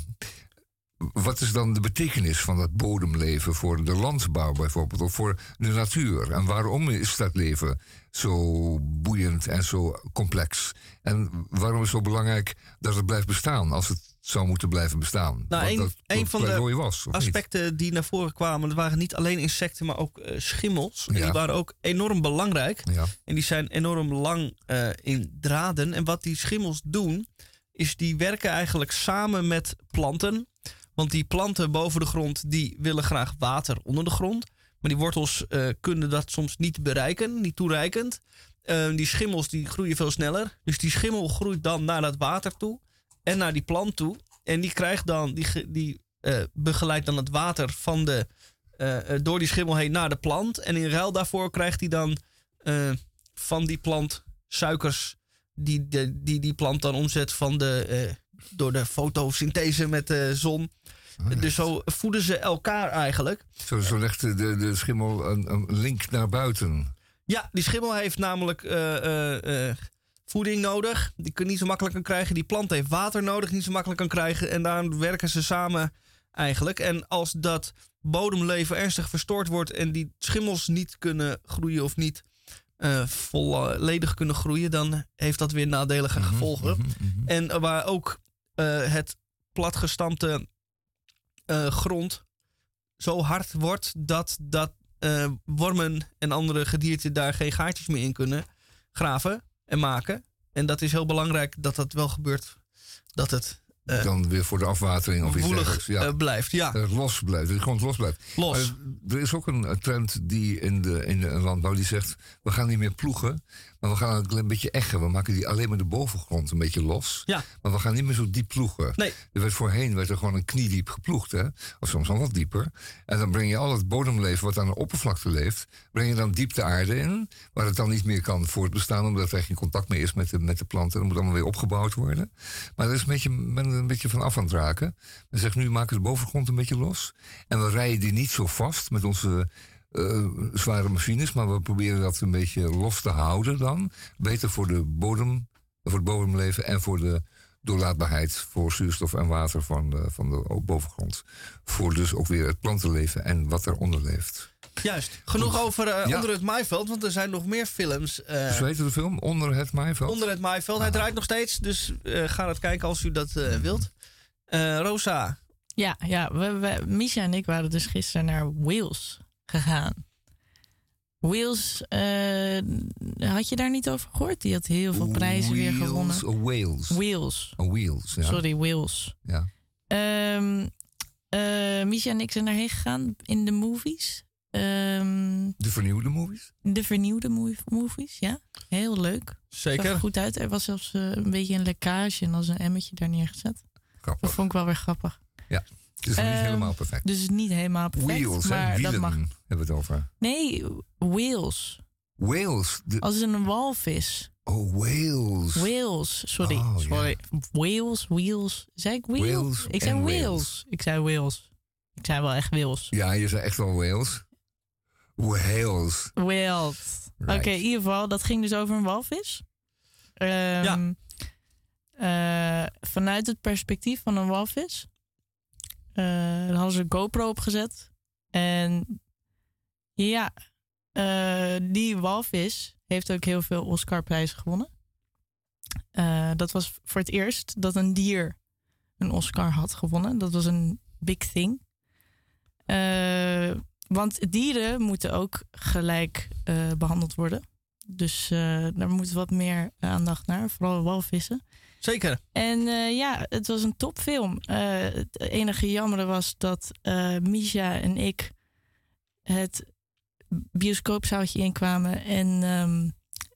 [SPEAKER 2] wat is dan de betekenis van dat bodemleven voor de landbouw bijvoorbeeld, of voor de natuur? En waarom is dat leven zo boeiend en zo complex? En waarom is het zo belangrijk dat het blijft bestaan als het zou moeten blijven bestaan?
[SPEAKER 1] Nou, een,
[SPEAKER 2] dat
[SPEAKER 1] een van de
[SPEAKER 2] was, of niet?
[SPEAKER 1] aspecten die naar voren kwamen, dat waren niet alleen insecten, maar ook eh, schimmels. En die waren ook enorm belangrijk.
[SPEAKER 2] Ja.
[SPEAKER 1] En die zijn enorm lang eh, in draden. En wat die schimmels doen, is die werken eigenlijk samen met planten. Want die planten boven de grond, die willen graag water onder de grond. Maar die wortels eh, kunnen dat soms niet bereiken, niet toereikend. Eh, die schimmels die groeien veel sneller. Dus die schimmel groeit dan naar dat water toe en naar die plant toe. En die krijgt dan, die, die eh, begeleidt dan het water van de, eh, door die schimmel heen naar de plant. En in ruil daarvoor krijgt hij dan van die plant suikers die de, die, die plant dan omzet van de, door de fotosynthese met de zon. Dus zo voeden ze elkaar eigenlijk.
[SPEAKER 2] Zo, zo legt de, de, schimmel een, een link naar buiten.
[SPEAKER 1] Ja, die schimmel heeft namelijk eh, eh, eh, voeding nodig. Die kun je niet zo makkelijk kan krijgen. Die plant heeft water nodig, niet zo makkelijk kan krijgen. En daarom werken ze samen eigenlijk. En als dat bodemleven ernstig verstoord wordt en die schimmels niet kunnen groeien of niet eh, volledig kunnen groeien, dan heeft dat weer nadelige gevolgen. En waar ook eh, het platgestampte eh, grond zo hard wordt dat, dat eh, wormen en andere gedierte daar geen gaatjes meer in kunnen graven en maken. En dat is heel belangrijk dat dat wel gebeurt. Dat het eh,
[SPEAKER 2] Dan weer voor de afwatering of iets dergelijks. Ja.
[SPEAKER 1] eh, blijft. Ja.
[SPEAKER 2] Los blijft, dat het gewoon los blijft.
[SPEAKER 1] Los.
[SPEAKER 2] Er is ook een eh, trend die in de, in de landbouw die zegt... we gaan niet meer ploegen, maar we gaan een klein beetje eggen. We maken die alleen maar de bovengrond een beetje los.
[SPEAKER 1] Ja.
[SPEAKER 2] Maar we gaan niet meer zo diep ploegen.
[SPEAKER 1] Nee.
[SPEAKER 2] Er werd voorheen werd er gewoon een kniediep geploegd, hè? of soms nog wat dieper. En dan breng je al het bodemleven wat aan de oppervlakte leeft... breng je dan diep de aarde in, waar het dan niet meer kan voortbestaan... omdat er geen contact meer is met de, met de planten. Dat moet allemaal weer opgebouwd worden. Maar daar is een beetje, men er een beetje van af aan het raken. Men zegt nu maken we de bovengrond een beetje los. En we rijden die niet zo vast met onze eh, zware machines... maar we proberen dat een beetje los te houden dan. Beter voor, de bodem, voor het bodemleven en voor de doorlaatbaarheid... voor zuurstof en water van de, van de bovengrond. Voor dus ook weer het plantenleven en wat eronder leeft.
[SPEAKER 1] Juist. Genoeg over eh,
[SPEAKER 2] Ja.
[SPEAKER 1] Onder het Maaiveld, want er zijn nog meer films. eh,
[SPEAKER 2] Zo heet de film, Onder het Maaiveld.
[SPEAKER 1] Onder het Maaiveld. Hij draait nog steeds, dus eh, ga het kijken als u dat eh, wilt. Eh, Rosa.
[SPEAKER 3] Ja, ja we, we, Misha en ik waren dus gisteren naar Wales gegaan. Wales, eh, had je daar niet over gehoord? Die had heel veel prijzen weer gewonnen.
[SPEAKER 2] Wales?
[SPEAKER 3] Wales.
[SPEAKER 2] Oh, Wheels, ja.
[SPEAKER 3] Sorry, Wales.
[SPEAKER 2] Ja.
[SPEAKER 3] Misha en ik zijn daarheen gegaan in de movies. Ehm,
[SPEAKER 2] De vernieuwde movies?
[SPEAKER 3] de vernieuwde mov- movies, ja. Heel leuk.
[SPEAKER 1] Zeker.
[SPEAKER 3] Zag er goed uit. Er was zelfs eh, een beetje een lekkage en als een emmetje daar neergezet.
[SPEAKER 2] Grappig.
[SPEAKER 3] Dat vond ik wel weer grappig.
[SPEAKER 2] Ja, het is niet
[SPEAKER 3] Ehm,
[SPEAKER 2] helemaal perfect.
[SPEAKER 3] Dus het is niet helemaal perfect.
[SPEAKER 2] Wheels, hè?
[SPEAKER 3] maar
[SPEAKER 2] Wielen
[SPEAKER 3] dat mag.
[SPEAKER 2] hebben we het over.
[SPEAKER 3] Nee, Wales.
[SPEAKER 2] Wales. De...
[SPEAKER 3] Als een walvis.
[SPEAKER 2] Oh, Wales.
[SPEAKER 3] Wales, sorry.
[SPEAKER 2] Oh, ja.
[SPEAKER 3] sorry. Wales, Wales. Zei ik Wales?
[SPEAKER 2] Wales
[SPEAKER 3] ik zei. Wales. Ik zei Wales. Ik zei wel echt Wales.
[SPEAKER 2] Ja, je zei echt wel Wales. Whales.
[SPEAKER 3] Wild. Oké, in ieder geval, dat ging dus over een walvis. Ehm, eh, vanuit het perspectief van een walvis. Daar hadden ze een GoPro opgezet. En ja, eh, die walvis heeft ook heel veel Oscarprijzen gewonnen. Eh, dat was voor het eerst dat een dier een Oscar had gewonnen. Dat was een big thing. Want dieren moeten ook gelijk eh, behandeld worden. Dus daar moet wat meer aandacht naar, vooral walvissen.
[SPEAKER 1] Zeker.
[SPEAKER 3] En eh, ja, het was een topfilm. Eh, het enige jammer was dat Misha en ik het bioscoopzaaltje inkwamen. En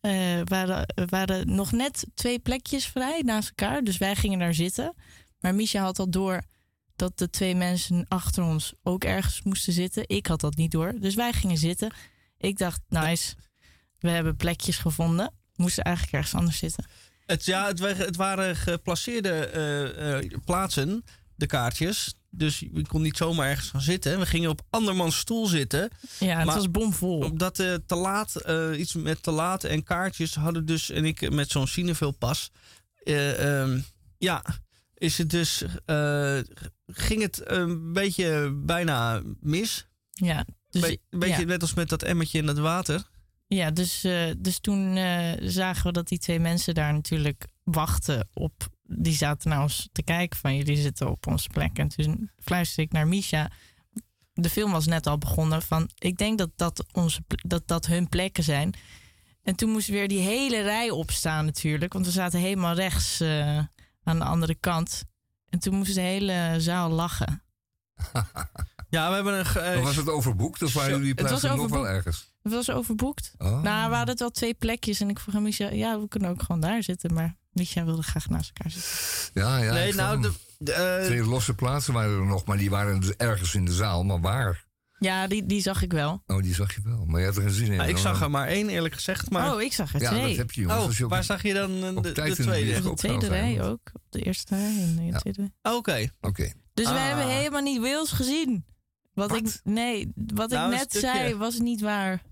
[SPEAKER 3] eh, waren, waren nog net twee plekjes vrij naast elkaar. Dus wij gingen daar zitten. Maar Misha had al door dat de twee mensen achter ons ook ergens moesten zitten. Ik had dat niet door. Dus wij gingen zitten. Ik dacht, nice, we hebben plekjes gevonden. Moesten eigenlijk ergens anders zitten.
[SPEAKER 1] Het, ja, het, wa- het waren geplaceerde eh, eh, plaatsen, de kaartjes. Dus je kon niet zomaar ergens gaan zitten. We gingen op andermans stoel zitten.
[SPEAKER 3] Ja, het was bomvol.
[SPEAKER 1] Omdat eh, te laat, iets met te laat en kaartjes hadden dus... En ik met zo'n Cineville pas. eh, ehm, ja, is het dus... ging het een beetje bijna mis.
[SPEAKER 3] Ja, dus,
[SPEAKER 1] Be- beetje
[SPEAKER 3] ja.
[SPEAKER 1] net als met dat emmertje in het water.
[SPEAKER 3] Ja, dus, eh, dus toen eh, zagen we dat die twee mensen daar natuurlijk wachten op. Die zaten naar ons te kijken van jullie zitten op onze plek. En toen fluisterde ik naar Misha. De film was net al begonnen van ik denk dat dat, onze, dat, dat hun plekken zijn. En toen moest weer die hele rij opstaan natuurlijk. Want we zaten helemaal rechts eh, aan de andere kant. En toen moest de hele zaal lachen.
[SPEAKER 1] Ja, we hebben een...
[SPEAKER 2] was het overboekt of waren jullie
[SPEAKER 3] Het was
[SPEAKER 2] plaatsen nog wel ergens?
[SPEAKER 3] Het was overboekt.
[SPEAKER 2] Oh.
[SPEAKER 3] Nou, we hadden wel twee plekjes. En ik vroeg aan Misha, ja, we kunnen ook gewoon daar zitten. Maar Misha wilde graag naast elkaar zitten.
[SPEAKER 2] Ja, ja.
[SPEAKER 1] Nee, nou, de, de, eh,
[SPEAKER 2] Twee losse plaatsen waren er nog, maar die waren dus ergens in de zaal. Maar waar?
[SPEAKER 3] Ja, die, die zag ik wel.
[SPEAKER 2] Oh, die zag je wel. Maar je had er geen zin in.
[SPEAKER 1] nou, ik zag er maar één, eerlijk gezegd. Maar...
[SPEAKER 3] Oh, ik zag er
[SPEAKER 2] Ja,
[SPEAKER 3] twee.
[SPEAKER 2] dat heb je, jongens.
[SPEAKER 1] Oh,
[SPEAKER 2] op-
[SPEAKER 1] waar zag je dan eh, de, de
[SPEAKER 2] de
[SPEAKER 1] tweede?
[SPEAKER 3] Op de tweede rij ook. Op de eerste rij en de tweede.
[SPEAKER 1] Oké.
[SPEAKER 2] Oké.
[SPEAKER 3] Dus wij
[SPEAKER 1] Ah.
[SPEAKER 3] hebben helemaal niet Wales gezien. Wat, ik, nee, wat
[SPEAKER 1] Nou,
[SPEAKER 3] ik net
[SPEAKER 1] stukje.
[SPEAKER 3] zei was niet waar.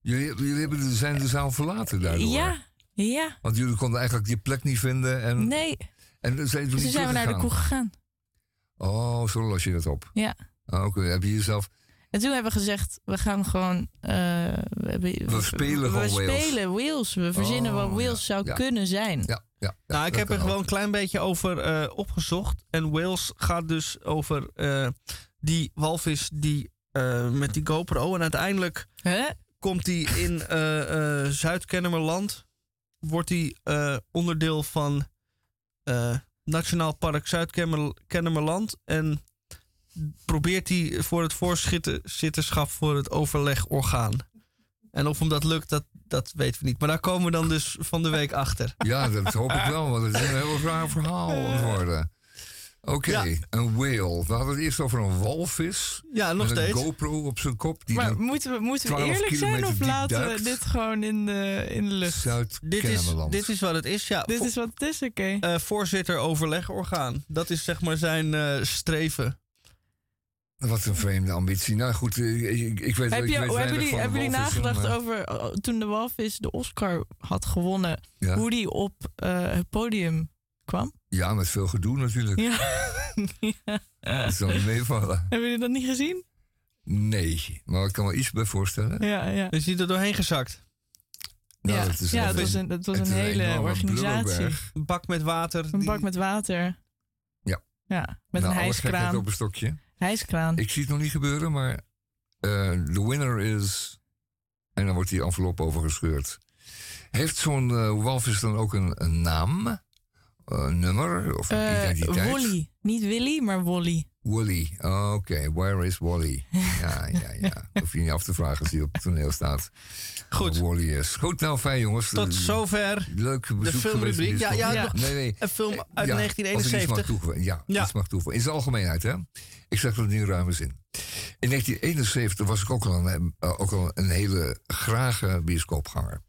[SPEAKER 2] Jullie, jullie hebben de, zijn de zaal verlaten daardoor.
[SPEAKER 3] Ja, ja.
[SPEAKER 2] Want jullie konden eigenlijk die plek niet vinden. En,
[SPEAKER 3] Nee,
[SPEAKER 2] en zijn,
[SPEAKER 3] dus toen zijn we naar de koe gegaan.
[SPEAKER 2] Oh, zo los je dat op.
[SPEAKER 3] Ja.
[SPEAKER 2] Ah, Oké, heb je jezelf...
[SPEAKER 3] En toen hebben we gezegd, we gaan gewoon... eh, we, hebben-
[SPEAKER 2] We spelen
[SPEAKER 3] we
[SPEAKER 2] gewoon Wales.
[SPEAKER 3] spelen Wales. We verzinnen
[SPEAKER 2] Oh,
[SPEAKER 3] wat Wales
[SPEAKER 2] ja,
[SPEAKER 3] zou
[SPEAKER 2] ja.
[SPEAKER 3] kunnen zijn.
[SPEAKER 2] Ja, ja.
[SPEAKER 1] Nou, ik heb er gewoon een klein beetje over eh, opgezocht. En Wales gaat dus over eh, die walvis die eh, met die GoPro. En uiteindelijk
[SPEAKER 3] Hè?
[SPEAKER 1] Komt die in eh, Zuid-Kennemerland. Wordt die eh, onderdeel van Nationaal Park Zuid-Kennemerland. En probeert hij voor het voorzitterschap voor het overlegorgaan. En of hem dat lukt, dat, dat weten we niet. Maar daar komen we dan dus van de week achter.
[SPEAKER 2] Ja, dat hoop ik wel, want het is een heel raar verhaal aan Oké, een whale. We hadden het eerst over een walvis.
[SPEAKER 1] Ja, nog
[SPEAKER 2] met
[SPEAKER 1] steeds.
[SPEAKER 2] een GoPro op zijn kop. Die
[SPEAKER 3] Maar moeten we, moeten we
[SPEAKER 2] 12
[SPEAKER 3] eerlijk zijn of laten we dit gewoon in de, in de lucht?
[SPEAKER 1] Dit is, dit is wat het is, ja.
[SPEAKER 3] Dit is wat het is, oké.
[SPEAKER 1] eh, voorzitter overlegorgaan. Dat is zeg maar zijn eh, streven.
[SPEAKER 2] Wat een vreemde ambitie. Nou goed, eh, ik, ik weet,
[SPEAKER 3] Heb
[SPEAKER 2] ik
[SPEAKER 3] je,
[SPEAKER 2] weet
[SPEAKER 3] hebben jullie, hebben jullie nagedacht
[SPEAKER 2] maar-
[SPEAKER 3] over toen de walvis de Oscar had gewonnen,
[SPEAKER 2] Ja.
[SPEAKER 3] hoe die op eh, het podium kwam?
[SPEAKER 2] Ja, met veel gedoe natuurlijk.
[SPEAKER 3] Ja.
[SPEAKER 2] Dat zal niet meevallen.
[SPEAKER 3] Hebben jullie dat niet gezien?
[SPEAKER 2] Nee, maar ik kan me iets bij voorstellen.
[SPEAKER 3] Ja, ja.
[SPEAKER 1] Is hij er doorheen gezakt?
[SPEAKER 2] Nou,
[SPEAKER 3] ja,
[SPEAKER 2] dat is
[SPEAKER 3] ja was een, was hele organisatie.
[SPEAKER 1] Een bak met water.
[SPEAKER 3] Een
[SPEAKER 1] die-
[SPEAKER 3] bak met water.
[SPEAKER 2] Ja.
[SPEAKER 3] Ja, met
[SPEAKER 2] Nou,
[SPEAKER 3] een
[SPEAKER 2] gekheid
[SPEAKER 3] hijskraan.
[SPEAKER 2] op een stokje.
[SPEAKER 3] Hijskraan.
[SPEAKER 2] Ik zie het nog niet gebeuren, maar eh, de winner is... En dan wordt die envelop overgescheurd. Heeft zo'n eh, walvis dan ook een, een naam? Een nummer of
[SPEAKER 3] Eh,
[SPEAKER 2] identiteit?
[SPEAKER 3] Wally. Niet Willy, maar Wally.
[SPEAKER 2] Wally. Oh, Oké, where is Wally? Ja, ja, ja. Hoef je niet af te vragen als hij op het toneel staat.
[SPEAKER 1] Goed.
[SPEAKER 2] Wally is. Goed, nou fijn jongens.
[SPEAKER 1] Tot
[SPEAKER 2] Eh,
[SPEAKER 1] zover
[SPEAKER 2] Leuk bezoek
[SPEAKER 1] de filmrubriek. Ja, ja,
[SPEAKER 2] Nee, nee.
[SPEAKER 1] een film uit
[SPEAKER 2] Ja, Als ik iets mag
[SPEAKER 1] 1971.
[SPEAKER 2] toevoegen. Ja,
[SPEAKER 1] Ja.
[SPEAKER 2] iets mag toevoegen. In zijn algemeenheid, hè? Ik zeg dat in ruime zin. In 1971 was ik ook al een, eh, ook al een hele grage bioscoopganger.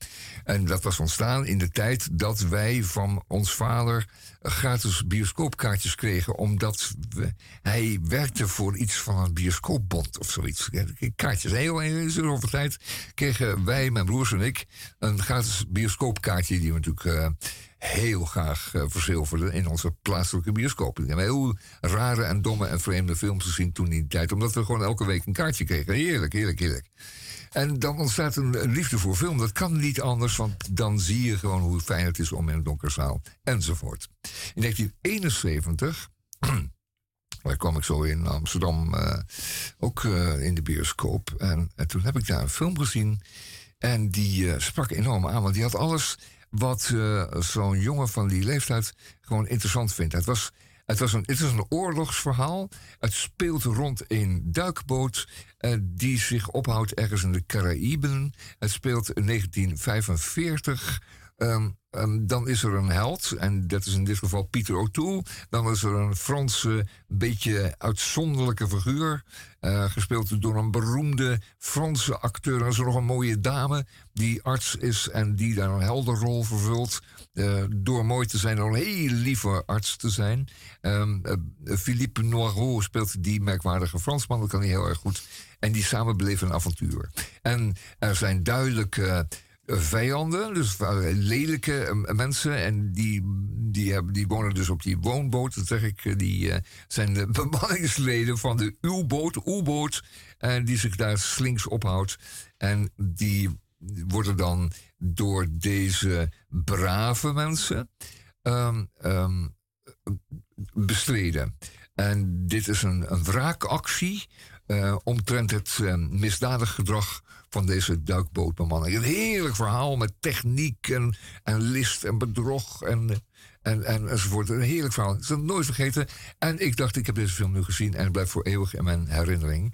[SPEAKER 2] En dat was ontstaan in de tijd dat wij van ons vader gratis bioscoopkaartjes kregen. Omdat hij werkte voor iets van een bioscoopbond of zoiets. Kaartjes. Heel heel zoveel tijd kregen wij, mijn broers en ik, een gratis bioscoopkaartje. Die we natuurlijk eh, heel graag verzilverden in onze plaatselijke bioscoop. Hebben heel rare en domme en vreemde films gezien toen in die tijd. Omdat we gewoon elke week een kaartje kregen. Heerlijk, heerlijk, heerlijk. En dan ontstaat een, liefde voor film. Dat kan niet anders, want dan zie je gewoon hoe fijn het is om in een donkere zaal enzovoort. In 1971, daar kwam ik zo in Amsterdam eh, ook eh, in de bioscoop. En, en toen heb ik daar een film gezien. En die sprak enorm aan, want die had alles wat eh, zo'n jongen van die leeftijd gewoon interessant vindt. Het was, het, was een, het is een oorlogsverhaal. Het speelt rond een duikboot eh, die zich ophoudt ergens in de Caraïben. Het speelt in 1945. Ehm, ehm, dan is er een held, en dat is in dit geval Pieter O'Toole. Dan is er een Franse, beetje uitzonderlijke figuur. eh, gespeeld door een beroemde Franse acteur. Dan is nog een mooie dame die arts is en die daar een helderrol vervult. eh, door mooi te zijn en een hele lieve arts te zijn. Ehm, eh, Philippe Noirot speelt die merkwaardige Fransman, dat kan hij heel erg goed. En die samen beleven een avontuur. En er zijn duidelijke vijanden, dus lelijke eh, mensen. En die, die, die wonen dus op die woonboot. Dat zeg ik, eh, die eh, zijn de bemanningsleden van de U-boot, U-boot. En die zich daar slinks ophoudt. En die worden dan door deze brave mensen ehm, bestreden. En dit is een, wraakactie omtrent het misdadig gedrag van deze duikbootbemanning. Een heerlijk verhaal met techniek en, en list en bedrog en, en, en enzovoort. Een heerlijk verhaal. Ik zal het nooit vergeten. En ik dacht, ik heb deze film nu gezien en het blijft voor eeuwig in mijn herinnering.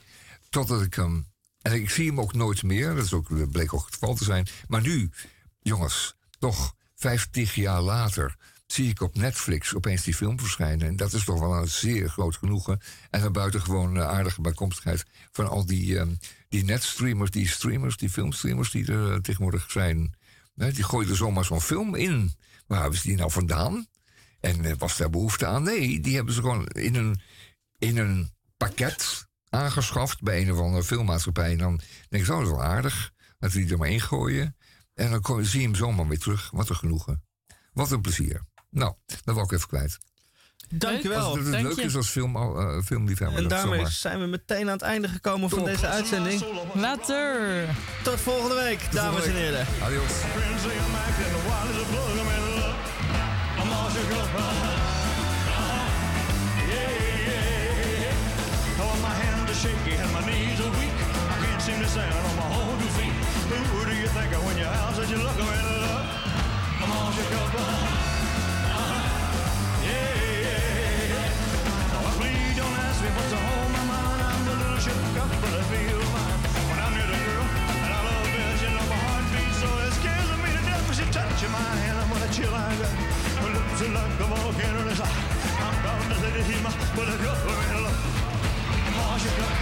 [SPEAKER 2] Totdat ik hem... En ik zie hem ook nooit meer. Dat is ook, bleek ook het geval te zijn. Maar nu, jongens, toch 50 jaar later zie ik op Netflix opeens die film verschijnen. En dat is toch wel een zeer groot genoegen. En een buitengewoon eh, aardige bijkomstigheid van al die, ehm, die netstreamers, die streamers, die filmstreamers die er eh, tegenwoordig zijn. Hè, die gooien er zomaar zo'n film in. Waar hebben ze die nou vandaan? En eh, was daar behoefte aan? Nee, die hebben ze gewoon in een, in een pakket aangeschaft bij een of andere filmmaatschappij. En dan denk ik, zo, dat is wel aardig. Dat we die er maar in gooien. En dan zie je hem zomaar weer terug. Wat een genoegen. Wat een plezier. Nou, dat wil ik even kwijt.
[SPEAKER 1] Dankjewel.
[SPEAKER 2] Als het leuk is als film, uh, filmliefhebber.
[SPEAKER 1] En
[SPEAKER 2] dat
[SPEAKER 1] daarmee
[SPEAKER 2] zomaar.
[SPEAKER 1] zijn we meteen aan het einde gekomen van deze uitzending.
[SPEAKER 3] Later.
[SPEAKER 1] Tot volgende week, dames en heren.
[SPEAKER 2] Adios.
[SPEAKER 9] Oh, my hands are shaky and my knees are weak. I can't seem to stand on my own two feet. Who do you think of when you're out such a look at love? I'm all shook up. Her lips are like a volcano. and it's like I'm bound to say that he's my, but I go in love. I'm